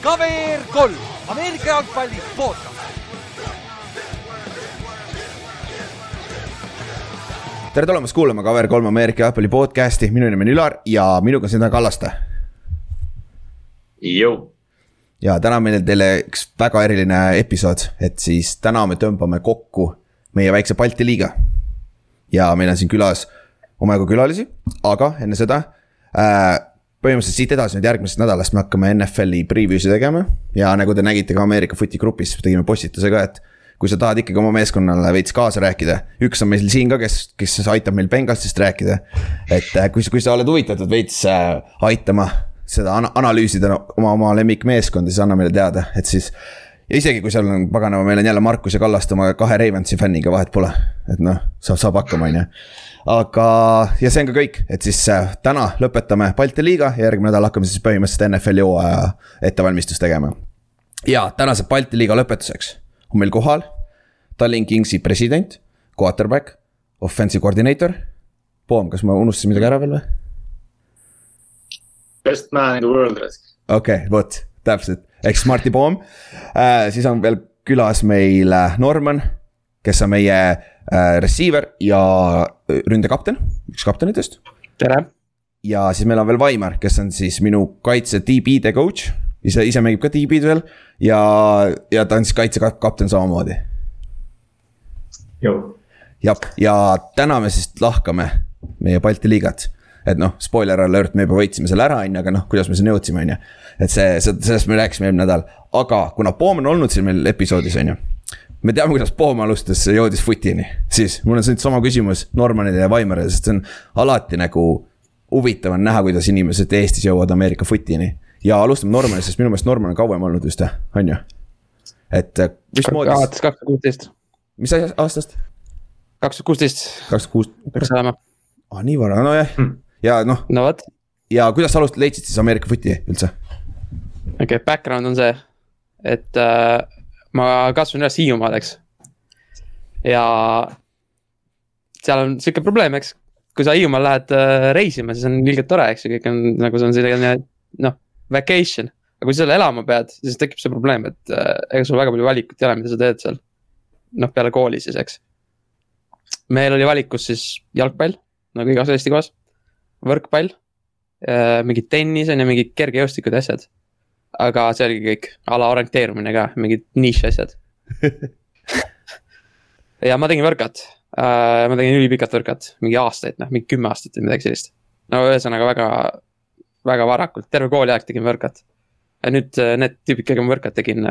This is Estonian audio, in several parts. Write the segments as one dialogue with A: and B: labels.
A: KVR kolm, Ameerika jalgpalli podcast.
B: tere tulemast kuulama KVR3 Ameerika jalgpalli podcast'i, minu nimi on Ülar ja minuga on Sindre Kallaste.
C: Jõu.
B: ja täna on meil teile üks väga eriline episood, et siis täna me tõmbame kokku meie väikse Balti liiga. ja meil on siin külas omajagu külalisi, aga enne seda põhimõtteliselt siit edasi nüüd järgmisest nädalast me hakkame NFL-i preview'si tegema ja nagu te nägite ka Ameerika footi grupis, tegime postituse ka, et kui sa tahad ikkagi oma meeskonnale veits kaasa rääkida, üks on meil siin ka, kes, kes aitab meil Bengalsist rääkida. et äh, kui, kui sa oled huvitatud veits äh, aitama seda ana analüüsida oma, oma lemmikmeeskonda, siis anna meile teada, et siis. ja isegi kui seal on paganama, meil on jälle Markus ja Kallaste oma kahe Ravensi fänniga, vahet pole, et noh, saab, saab hakkama, on ju aga, ja see on ka kõik, et siis äh, täna lõpetame Balti liiga järgmine nädal hakkame siis põhimõtteliselt NFL-i hooaja ettevalmistust tegema. ja tänase Balti liiga lõpetuseks on meil kohal Tallinn Kingsi president, quarterback, offensive coordinator. Poom, kas ma unustasin midagi ära veel või?
C: Best man in the world.
B: okei okay,, vot, täpselt, ehk Smarty Poom äh,. siis on veel külas meil äh, Norman, kes on meie äh, receiver ja äh, ründekapten, üks kaptenitest.
D: tere.
B: ja siis meil on veel Vaimar, kes on siis minu kaitse DB-de coach, ise, ise mängib ka DB-d veel ja, ja ta on siis kaitsekapten samamoodi. jah, ja täna me siis lahkame meie Balti liigat et noh, spoiler alert, me juba võitsime selle ära, on ju, aga noh, kuidas me sinna jõudsime, on ju. et see, sellest me rääkisime eelmine nädal, aga kuna Poom on olnud siin meil episoodis, on ju. Me teame, kuidas Poom alustas, jõudis footini, siis mul on see sama küsimus Normanile ja Vaimarile, sest see on alati nagu. huvitav on näha, kuidas inimesed Eestis jõuavad Ameerika footini ja alustame Normanist, sest minu meelest Norman on kauem olnud vist, on ju. et mismoodi.
D: alates kaks tuhat kuusteist.
B: mis aastast?
D: kaks tuhat kuusteist.
B: kaks tuhat kuus.
D: peaks olema.
B: aa, nii vara, nojah hmm ja noh.
D: no vot.
B: ja kuidas sa alustad, leidsid siis Ameerika footi üldse?
D: okei okay,, background on see, et äh, ma kasvasin üles Hiiumaal, eks. ja seal on sihuke probleem, eks. kui sa Hiiumaal lähed äh, reisima, siis on ilgelt tore, eks ju, kõik on nagu see on selline noh, vacation. aga kui sa seal elama pead, siis tekib see probleem, et äh, ega sul väga palju valikut ei ole, mida sa teed seal. noh, peale kooli siis, eks. meil oli valikus siis jalgpall, nagu igas Eesti kohas võrkpall, mingid tennis on ju, mingid kergejõustikud ja asjad. Aga see oligi kõik, ala orienteerumine ka, mingid nišš asjad ja ma tegin võrkat, ma tegin ülipikat võrkat, mingi aastaid, noh mingi kümme aastat või midagi sellist. no ühesõnaga väga, väga varakult, terve kooliaeg tegin võrkat. ja nüüd need tüübid, kellega ma võrkat tegin,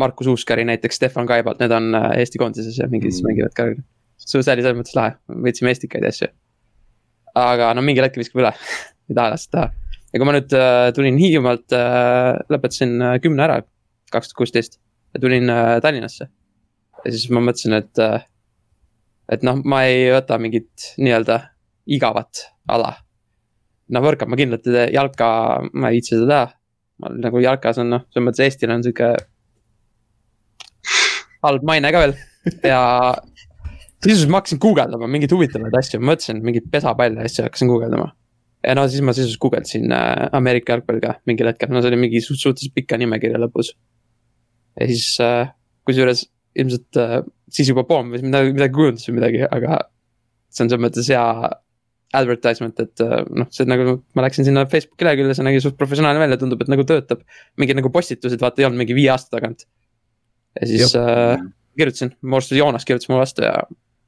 D: Markus Uuskari näiteks, Stefan Kaibalt, need on Eesti koondises ja mingis mm. mängivad ka. see oli selles mõttes lahe, võtsime Estikaid ja asju aga no mingil hetkel viskab üle ei taha ennast teha. Ja kui ma nüüd äh, tulin Hiiumaalt äh,, lõpetasin äh, kümne ära, kaks tuhat kuusteist ja tulin äh, Tallinnasse. ja siis ma mõtlesin, et äh,, et noh, ma ei võta mingit nii-öelda igavat ala. no võrkab ma kindlalt ei tee, jalka ma ei viitsi seda teha. ma nagu jalkas on noh, selles mõttes Eestil on sihuke halb maine ka veel ja sisuliselt ma hakkasin guugeldama mingeid huvitavaid asju, ma mõtlesin mingeid pesapalle asju hakkasin guugeldama. Ja no siis ma sisuliselt guugeldasin äh, Ameerika jalgpalli ka mingil hetkel, no see oli mingi suht, suhteliselt pika nimekirja lõpus. ja siis äh, kusjuures ilmselt äh, siis juba või midagi, midagi kujundas või midagi, aga. see on selles mõttes hea advertisement, et noh, see nagu ma läksin sinna Facebooki leheküljele, see nägi suht professionaalne välja, tundub, et nagu töötab. mingid nagu postitused, vaata ei olnud mingi viie aasta tagant. ja siis äh, kirjutasin, mu arust Joonas kirjutas mulle vastu ja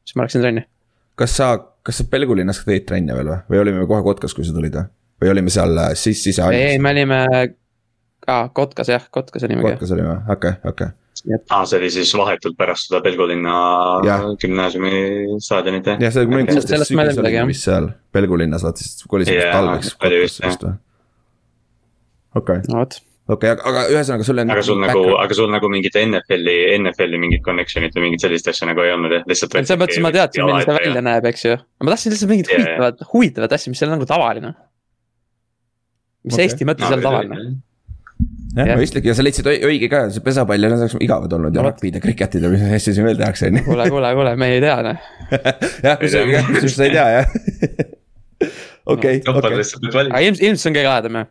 D: siis ma läksin trenni.
B: kas sa, kas sa Pelgulinnas tegid trenne veel või, või olime kohe Kotkas, kui sa tulid või? või olime seal äh, siis, ja
D: ei, me olime ah,, Kotkas jah, Kotkas olime.
B: Kotkas olime, okei okei
C: aa, see oli siis vahetult pärast seda Pelgulinna gümnaasiumi staadionit jah?
B: jah, see oli mingi kuusteist sügis oli vist seal Pelgulinnas, vaata siis kolisime yeah, talveks Kotkasse vist või? okei.
D: no vot
B: okei okay,, aga ühesõnaga sul on.
C: aga sul nagu, aga sul nagu mingit NFL-i, NFL-i mingit connection'it või mingit sellist asja nagu ei olnud jah, lihtsalt.
D: selles mõttes ma teadsin, milline see välja näeb, eks ju, ma tahtsin lihtsalt mingit yeah. huvitavat, huvitavat asja, mis ei ole nagu tavaline. mis okay. Eesti mõttes ei ole tavaline
B: jah ja., mõistlik ja sa leidsid õige ka, see pesapall ja need oleks igavad olnud ja rugby'd ja cricket'id ja mis asju siin veel tehakse, on
D: ju. kuule, kuule, kuule, me ei tea noh
B: jah, kui sa, kui sa ei tea jah okei, okei,
D: aga ilmselt, ilmselt see on kõige lahedam jah.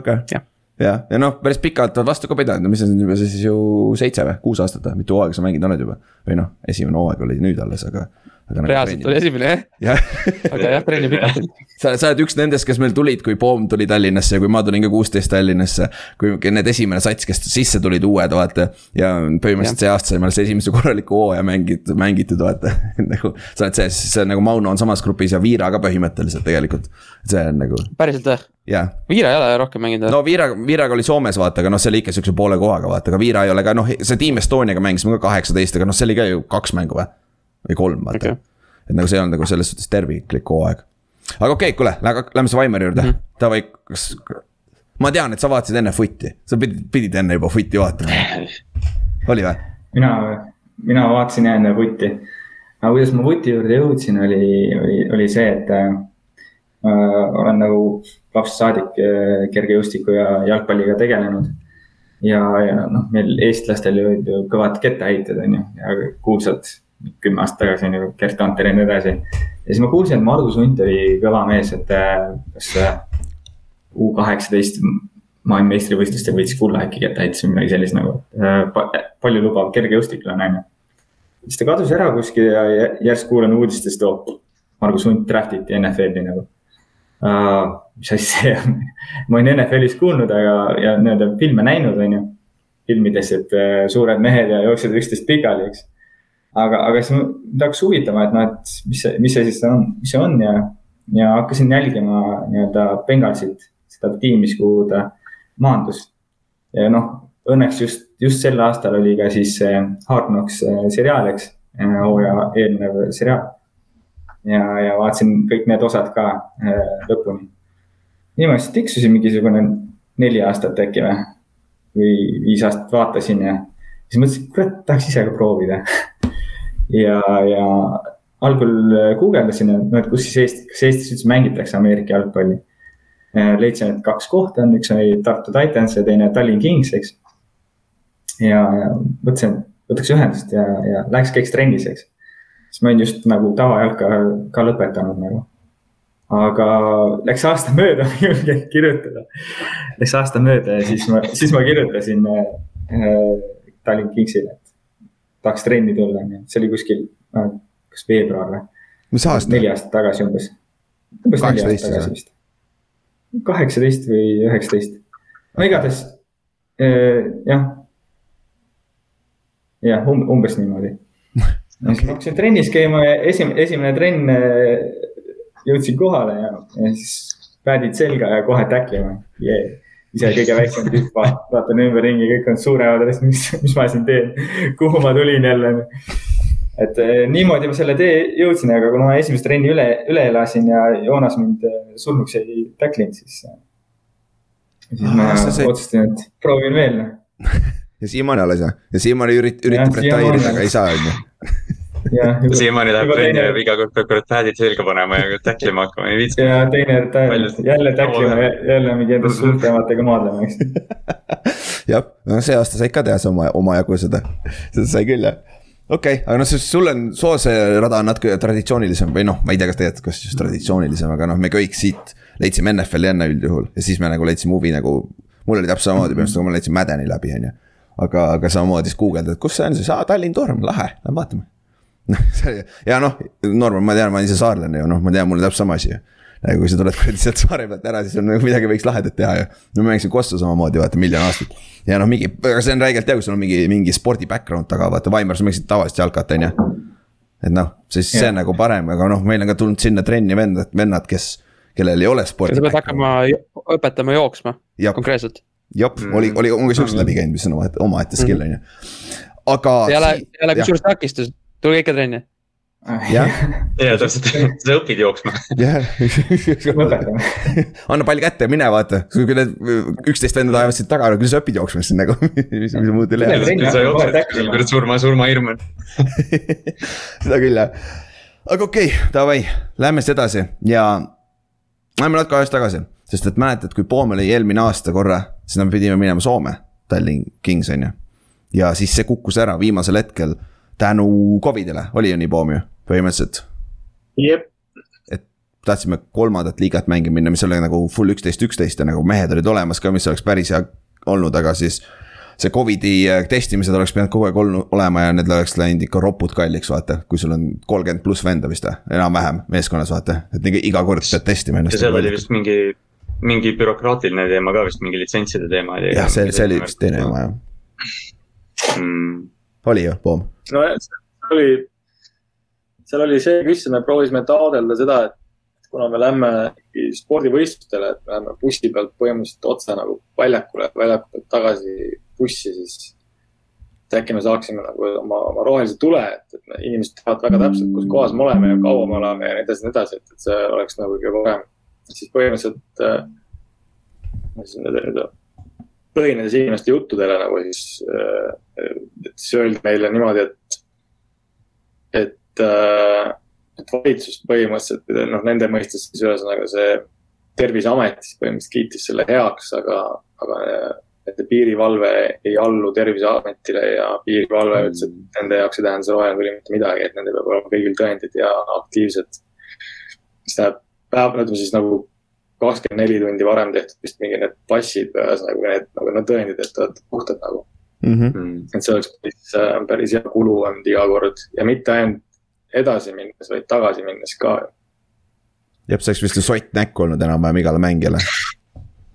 B: okei.
D: Jah.
B: ja, noh, päris pikalt oled vastu ka pidanud, mis on juba siis ju seitse või kuus aastat või, mitu hooaega sa mänginud oled juba? või noh, esimene hooaeg oli nüüd alles, aga.
D: Reaalselt oli esimene jah,
B: jah,
D: aga jah, trenni pikalt teinud.
B: sa, sa oled üks nendest, kes meil tulid, kui Poom tuli Tallinnasse ja kui ma tulin ka kuusteist Tallinnasse. kui need esimene sats, kes sisse tulid uued, vaata. ja põhimõtteliselt see aasta sai see esimese korraliku hooaja mängitud, mängitud, vaata. nagu sa oled see, see on nagu Mauno on samas grupis ja Viira ka põhimõtteliselt tegelikult. see on nagu,
D: päriselt jah,
B: jah
D: Viira ei ole rohkem mänginud või?
B: no Viira, Viiraga oli Soomes vaata, aga noh, see oli ikka siukse poole kohaga vaata, aga Viira ei ole ka noh, see Team Estoniaga mängisime ka kaheksateist, aga noh, see oli ka ju kaks mängu või? Või kolm vaata okay.. et nagu see on nagu selles suhtes terviklik hooaeg. aga okei okay,, kuule, lähme siis Vaimari juurde mm, -hmm. davai, kas. ma tean, et sa vaatasid enne footi, sa pidid, pidid enne juba footi vaatama, oli või?
E: mina, mina vaatasin enne vutti. aga kuidas ma vuti juurde jõudsin, oli, oli, oli see, et äh, olen nagu lapsest saadik äh, kergejõustiku ja jalgpalliga tegelenud. ja, ja noh, meil eestlastel olid ju kõvad kettaheitjad, on ju, ja kuulsad kümme aastat tagasi ju Gerd Kanter ja nii edasi. ja siis ma kuulsin, et Margus Hunt oli kõva mees, et äh, kas äh, U kaheksateist maailmameistrivõistlustel võitis kulla äkki kettaheites või midagi sellist nagu äh, pa, palju lubav kergejõustiklane on ju. siis ta kadus ära kuskil ja jä- järsku kuulen uudistest, et Margus Hunt draft iti NFL-i nagu uh,. mis asi see on? ma olin NFL-is kuulnud, aga, ja nii-öelda filme näinud, on ju. filmides, et uh, suured mehed ja jooksevad üksteist pikali, eks. aga, aga siis mind hakkas huvitama, et noh, et mis see, mis see siis on, mis see on ja, ja hakkasin jälgima nii-öelda Bengalsit, seda tiimi, kuhu ta maandus. ja noh, õnneks just, just sel aastal oli ka siis see Hard Knocks äh, seriaal, eks, hooaja eelnev seriaal. ja, ja vaatasin kõik need osad ka äh, lõpuni. niimoodi siis tiksusin mingisugune neli aastat äkki või, või viis aastat vaatasin ja siis mõtlesin, kurat, tahaks ise ka proovida. ja, ja algul guugeldasin, et noh, et kus siis Eesti, kas Eestis üldse mängitakse Ameerika jalgpalli. leidsin, et kaks kohta on, üks oli Tartu Titans ja teine Tallinn Kings, eks. ja, ja mõtlesin, et võtaks ühendust ja, ja läheks käiks trennis, eks. siis ma olin just nagu tavajalka ka lõpetanud nagu. aga läks aasta mööda, ma ei julgenud kirjutada. Läks aasta mööda ja siis ma, siis ma kirjutasin äh, Tallinn Kingsile, et tahaks trenni tulla, onju. see oli kuskil kas veebruar või?
B: mis aasta?
E: neli aastat tagasi umbes. umbes neli
B: 18
E: aastat tagasi
B: või?
E: vist. kaheksateist või üheksateist. no igatahes äh, jah. jah, umbes niimoodi. ja siis ma hakkasin trennis käima ja esimene, esimene trenn äh, jõudsin kohale ja, ja siis päädid selga ja kohe täklima yeah.. Ise kõige väiksem tüüp, vaatan ümberringi, kõik on suuremad, mis, mis ma siin teen, kuhu ma tulin jälle et eh, niimoodi ma selle tee jõudsin, aga kuna ma esimest trenni üle, üle elasin ja Joonas mind eh, surnuks ei tacklinud, siis. siis ma
B: Ah, sa sai-
E: otsustasin, et proovin veel.
B: ja siiamaani alles jah, ja siiamaani ürit-, üritab retireerida, aga ei saa, on ju.
C: Siiamaani läheb trenni
E: teine-
C: ja iga kord peab kurat päädid selga panema ja täklima hakkama, ei viitsi.
E: ja teine ta, jälle tacklima, jälle mingi endast suurtematega maadlema, eks.
B: jah, no see aasta said ka teha sa oma, omajagu seda, seda sai küll jah okei okay,, aga noh, sul on soose rada on natuke traditsioonilisem või noh, ma ei tea, kas tegelikult, kas just traditsioonilisem, aga noh, me kõik siit leidsime NFL-i enne üldjuhul ja siis me nagu leidsime huvi nagu. mul oli täpselt samamoodi põhimõtteliselt, ma leidsin Madeni läbi, on ju. aga, aga samamoodi siis guugeldad, kus see on siis, aa Tallinn Torm, lahe, lähme vaatame. noh, see ja noh, Norman, ma tean, ma olen ise saarlane ju noh, ma tean, mul on täpselt sama asi ju nagu kui sa tuled kuradi sealt saare pealt ära, siis on nagu midagi võiks lahedat teha ju. no ma mängisin Kossu samamoodi, vaata miljon aastat. ja noh, mingi, aga see on räigelt hea, kui sul on mingi, mingi spordi background taga, vaata Vaimar, sa mängisid tavalist jalkat, on ju. et noh, siis see
E: Jah.
B: on nagu parem, aga noh, meil on ka tulnud sinna trenni vendad, vennad, kes, kellel ei ole spordi
D: sa pead. hakkama õpetama jooksma
B: jah,
D: konkreetselt.
B: jah, oli, oli umbes just läbi käinud, mis on omaette, omaette skill on ju. aga.
D: ei ole, ei ole kusjuures takistus, tulge ikka trenni.
B: jah,
C: ja täpselt, sa õpid jooksma.
B: jah. anna pall kätte ja mine vaata, kui need üksteist venda ajavad sind taga, küll sa õpid jooksma siis nagu, mis, mis muud ei
E: täklima.
C: kurat surma, surmahirm on.
B: seda küll jah. aga okei okay,, davai, lähme siis edasi ja lähme natuke ajas tagasi, sest et mäletad, kui Poom oli eelmine aasta korra, siis me pidime minema Soome, Tallinn Kings on ju. ja siis see kukkus ära viimasel hetkel tänu Covidile, oli ju nii, Poom ju, põhimõtteliselt.
C: jep,
B: tahtsime kolmandat liigat mängima minna, mis oli nagu full üksteist, üksteist ja nagu mehed olid olemas ka, mis oleks päris hea olnud, aga siis see Covidi äh, testimised oleks pidanud kogu aeg olnud, olema ja need oleks läinud ikka ropult kalliks, vaata, kui sul on kolmkümmend pluss venda vist või, enam-vähem meeskonnas vaata, et nii iga kord pead testima ennast.
C: ja seal oli vist mingi, mingi bürokraatiline teema ka vist, mingi litsentside teema oli.
B: jah, see, see oli vist teine jama jah
C: mm..
B: Oli ju, Poom?
F: nojah, seal oli, seal oli see küsimus, me proovisime taotleda seda, et kuna me lähme spordivõistlustele, et me läheme bussi pealt põhimõtteliselt otse nagu väljakule, väljaku pealt tagasi bussi, siis et äkki me saaksime nagu oma, oma rohelise tule, et, et inimesed teavad väga täpselt, kus kohas me oleme ja kaua me oleme ja nii edasi ja nii edasi, et, et see oleks nagu kõige parem. siis põhimõtteliselt äh,, siis nüüd, nüüd põhinedes inimeste juttudele nagu siis äh,, et siis öeldi meile niimoodi, et, et äh,, et valitsus põhimõtteliselt, noh, nende mõistes siis ühesõnaga see Terviseamet siis põhimõtteliselt kiitis selle heaks, aga, aga et piirivalve ei allu Terviseametile ja piirivalve ütles, et nende jaoks ei tähenda see roheline tuli mitte midagi, et nendel peab olema kõigil tõendid ja aktiivsed. mis tähendab, ütleme siis nagu kakskümmend neli tundi varem tehtud vist mingi need passid, ühesõnaga need nagu need tõendid, et te olete puhtad nagu
B: mm.
C: -hmm.
F: et see oleks päris, päris hea kulu olnud iga kord ja mitte ainult edasi minnes, vaid tagasi minnes ka.
B: jah, see oleks vist sott näkku olnud enam-vähem igale mängijale.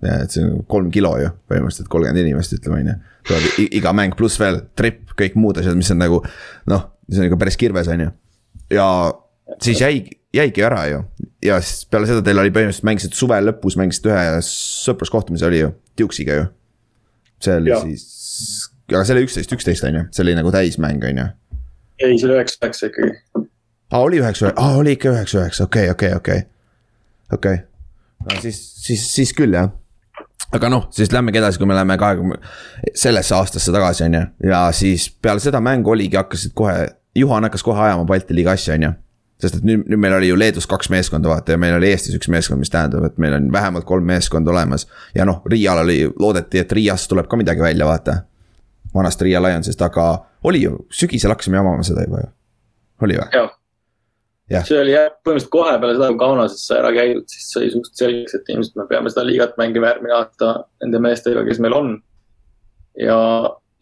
B: et see on kolm kilo ju põhimõtteliselt kolmkümmend inimest, ütleme on ju. tuleb iga mäng pluss veel trip, kõik muud asjad, mis on nagu noh, see on ikka päris kirves, on ju. ja siis jäigi, jäigi ära ju ja siis peale seda teil oli põhimõtteliselt mängisite suve lõpus mängisite ühe sõpruskohtumise oli ju, Duke'iga ju. see oli ja. siis, aga see oli üksteist, üksteist on ju, see oli nagu täismäng on ju.
F: ei, see oli üheksa, üheksa ikkagi.
B: aa, oli üheksa, aa oli ikka üheksa, üheksa, okei, okei, okei. okei, no siis, siis, siis küll jah aga noh, siis lähmegi edasi, kui me läheme kahekümne, sellesse aastasse tagasi, on ju, ja siis peale seda mängu oligi, hakkasid kohe, Juhan hakkas kohe ajama Balti liiga asja, on ju sest et nüüd, nüüd meil oli ju Leedus kaks meeskonda vaata ja meil oli Eestis üks meeskond, mis tähendab, et meil on vähemalt kolm meeskonda olemas. ja noh, Riial oli, loodeti, et Riiast tuleb ka midagi välja, vaata. vanast Riia Lionsist, aga oli ju, sügisel hakkasime jamama seda juba ju, oli või?
F: jah ja. see oli jah, põhimõtteliselt kohe peale seda, kui Kaunases sai ära käidud, siis sai suht selgeks, et ilmselt me peame seda liigat mängima järgmine aasta nende meestega, kes meil on. ja,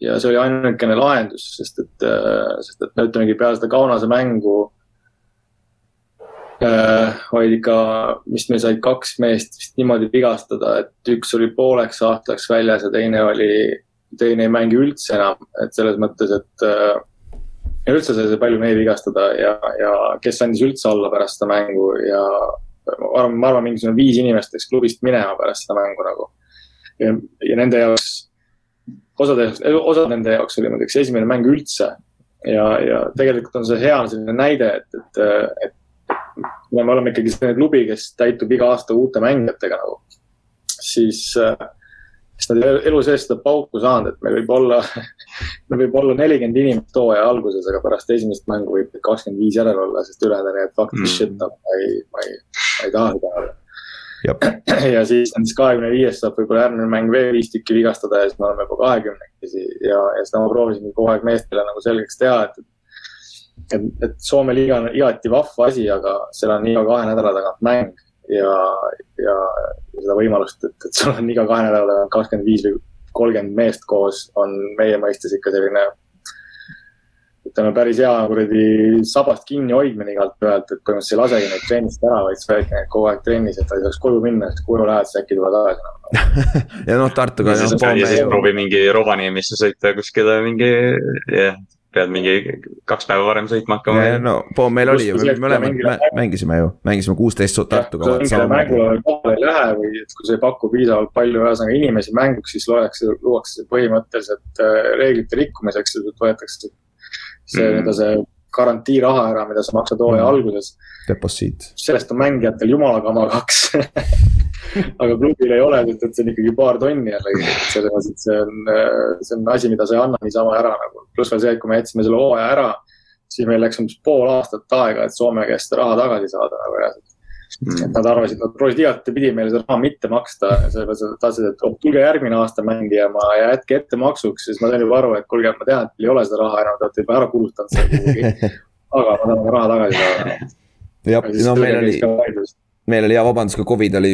F: ja see oli ainukene lahendus, sest et, sest et me ütlemegi peale seda Kaunase mängu äh, olid ikka, vist meil said kaks meest vist niimoodi vigastada, et üks oli pooleks aastaks väljas ja teine oli, teine ei mängi üldse enam, et selles mõttes, et äh, ja üldse sai palju mehi vigastada ja, ja kes andis üldse alla pärast seda mängu ja ma arvan, ma arvan, mingisugune viis inimest läks klubist minema pärast seda mängu nagu. ja, nende jaoks, osade, osad nende jaoks oli muideks esimene mäng üldse. ja, ja tegelikult on see hea selline näide, et, et, et kuna me oleme ikkagi selline klubi, kes täitub iga aasta uute mängijatega nagu, siis äh, siis nad ei elu sees seda pauku saanud, et meil võib olla meil võib olla nelikümmend inimest hooaja alguses, aga pärast esimest mängu võib kakskümmend viis järel olla, sest ülejäänud on, et fuck this mm. shit, ma ei, ma ei, ma ei taha seda ja siis nendest kahekümne viiest saab võib-olla järgmine mäng veel viis tükki vigastada ja siis me oleme juba kahekümnekesi ja, ja seda ma proovisin kogu aeg meestele nagu selgeks teha, et, et et, et Soome liiga on igati vahva asi, aga seal on iga kahe nädala tagant mäng ja, ja, ja seda võimalust, et, et sul on iga kahe nädala tagant kakskümmend viis või kolmkümmend meest koos, on meie mõistes ikka selline ütleme, päris hea kuradi sabast kinni hoidmine igalt poolt, et põhimõtteliselt ei lasegi neid trennist ära, vaid sa hoidki neid kogu aeg trennis, et ta ei saaks koju minna, siis koju lähed, siis äkki tule tagasi no..
B: ja noh, Tartuga.
C: ja siis, proovi mingi Rovaniemisse sõita kuskile mingi, jah, pead mingi kaks päeva varem sõitma hakkama.
B: no pool meil oli ju, me mõlemad mängisime ju, mängisime kuusteist Tartuga.
F: mängule kohale ei lähe või et kui sa ei paku piisavalt palju, ühesõnaga inimesi mänguks, siis loetakse, luuakse põhimõtteliselt äh, reeglite rikkumiseks, võetakse see mm., nii-öelda see garantiiraha ära, mida sa maksad hooaja mm. alguses.
B: deposiit.
F: sellest on mängijatel jumala kama kaks aga klubil ei ole, sest et see on ikkagi paar tonni jällegi, selles mõttes, et see on, see on asi, mida sa ei anna niisama ära nagu. pluss veel see, et kui me jätsime selle hooaja ära, siis meil läks umbes pool aastat aega, et Soome käest raha tagasi saada nagu reaalselt. Et nad arvasid, nad proovisid igatepidi meile seda raha mitte maksta, sellepärast nad tahtsid, et oh, tulge järgmine aasta mängima ja jätke ettemaksuks, siis ma sain juba aru, et kuulge, ma tean, et teil ei ole seda raha enam, te olete juba ära kulutanud selle kuhugi. aga ma tahan raha tagasi saada.
B: jah, no meil oli meil oli hea vabandus, ka Covid oli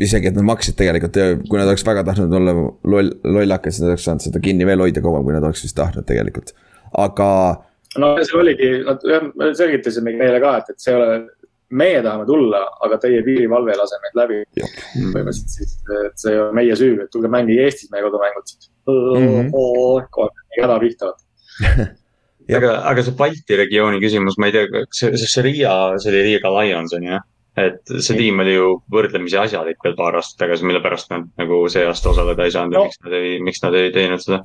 B: isegi, et nad maksid tegelikult, kui nad oleks väga tahtnud olla loll, lollakad, siis nad oleks saanud seda kinni veel hoida kauem, kui nad oleks vist tahtnud tegelikult. aga.
F: no see oligi, nad selgitasimegi neile ka, et, et see ei ole, meie tahame tulla, aga teie piirivalve ei lase meid läbi. põhimõtteliselt siis, et see ei ole meie süü, et tulge mängige Eestis meie kodumängud -hmm.. kohe häda pihta
C: aga, aga see Balti regiooni küsimus, ma ei tea, kas see, see Riia, see oli Riga Lions on ju? et see tiim oli ju võrdlemisi asjalik veel paar aastat tagasi, mille pärast nad nagu see aasta osaleda ei saanud no. ja miks nad ei, miks nad ei teinud seda?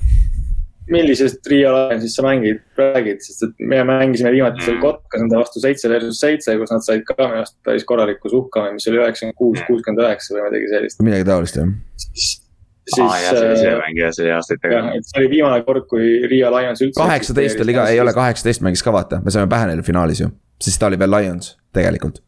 F: Millisest Riia Lionsist sa mängid, räägid, sest et me mängisime viimati seal mm. Kotkas enda vastu seitse versus seitse, kus nad said ka minu arust päris korraliku suhkame, mis oli üheksakümmend kuus, mm. kuuskümmend üheksa või midagi sellist.
B: midagi taolist jah.
F: siis
C: siis ah,. jah, see oli see äh, mäng jah, see oli aastaid tagasi.
F: see oli viimane kord, kui Riia Lions üldse.
B: kaheksateist oli ka, ei ole kaheksateist mängis ka vaata, me saime pähe neile finaalis ju, siis ta oli veel Lions tegelikult.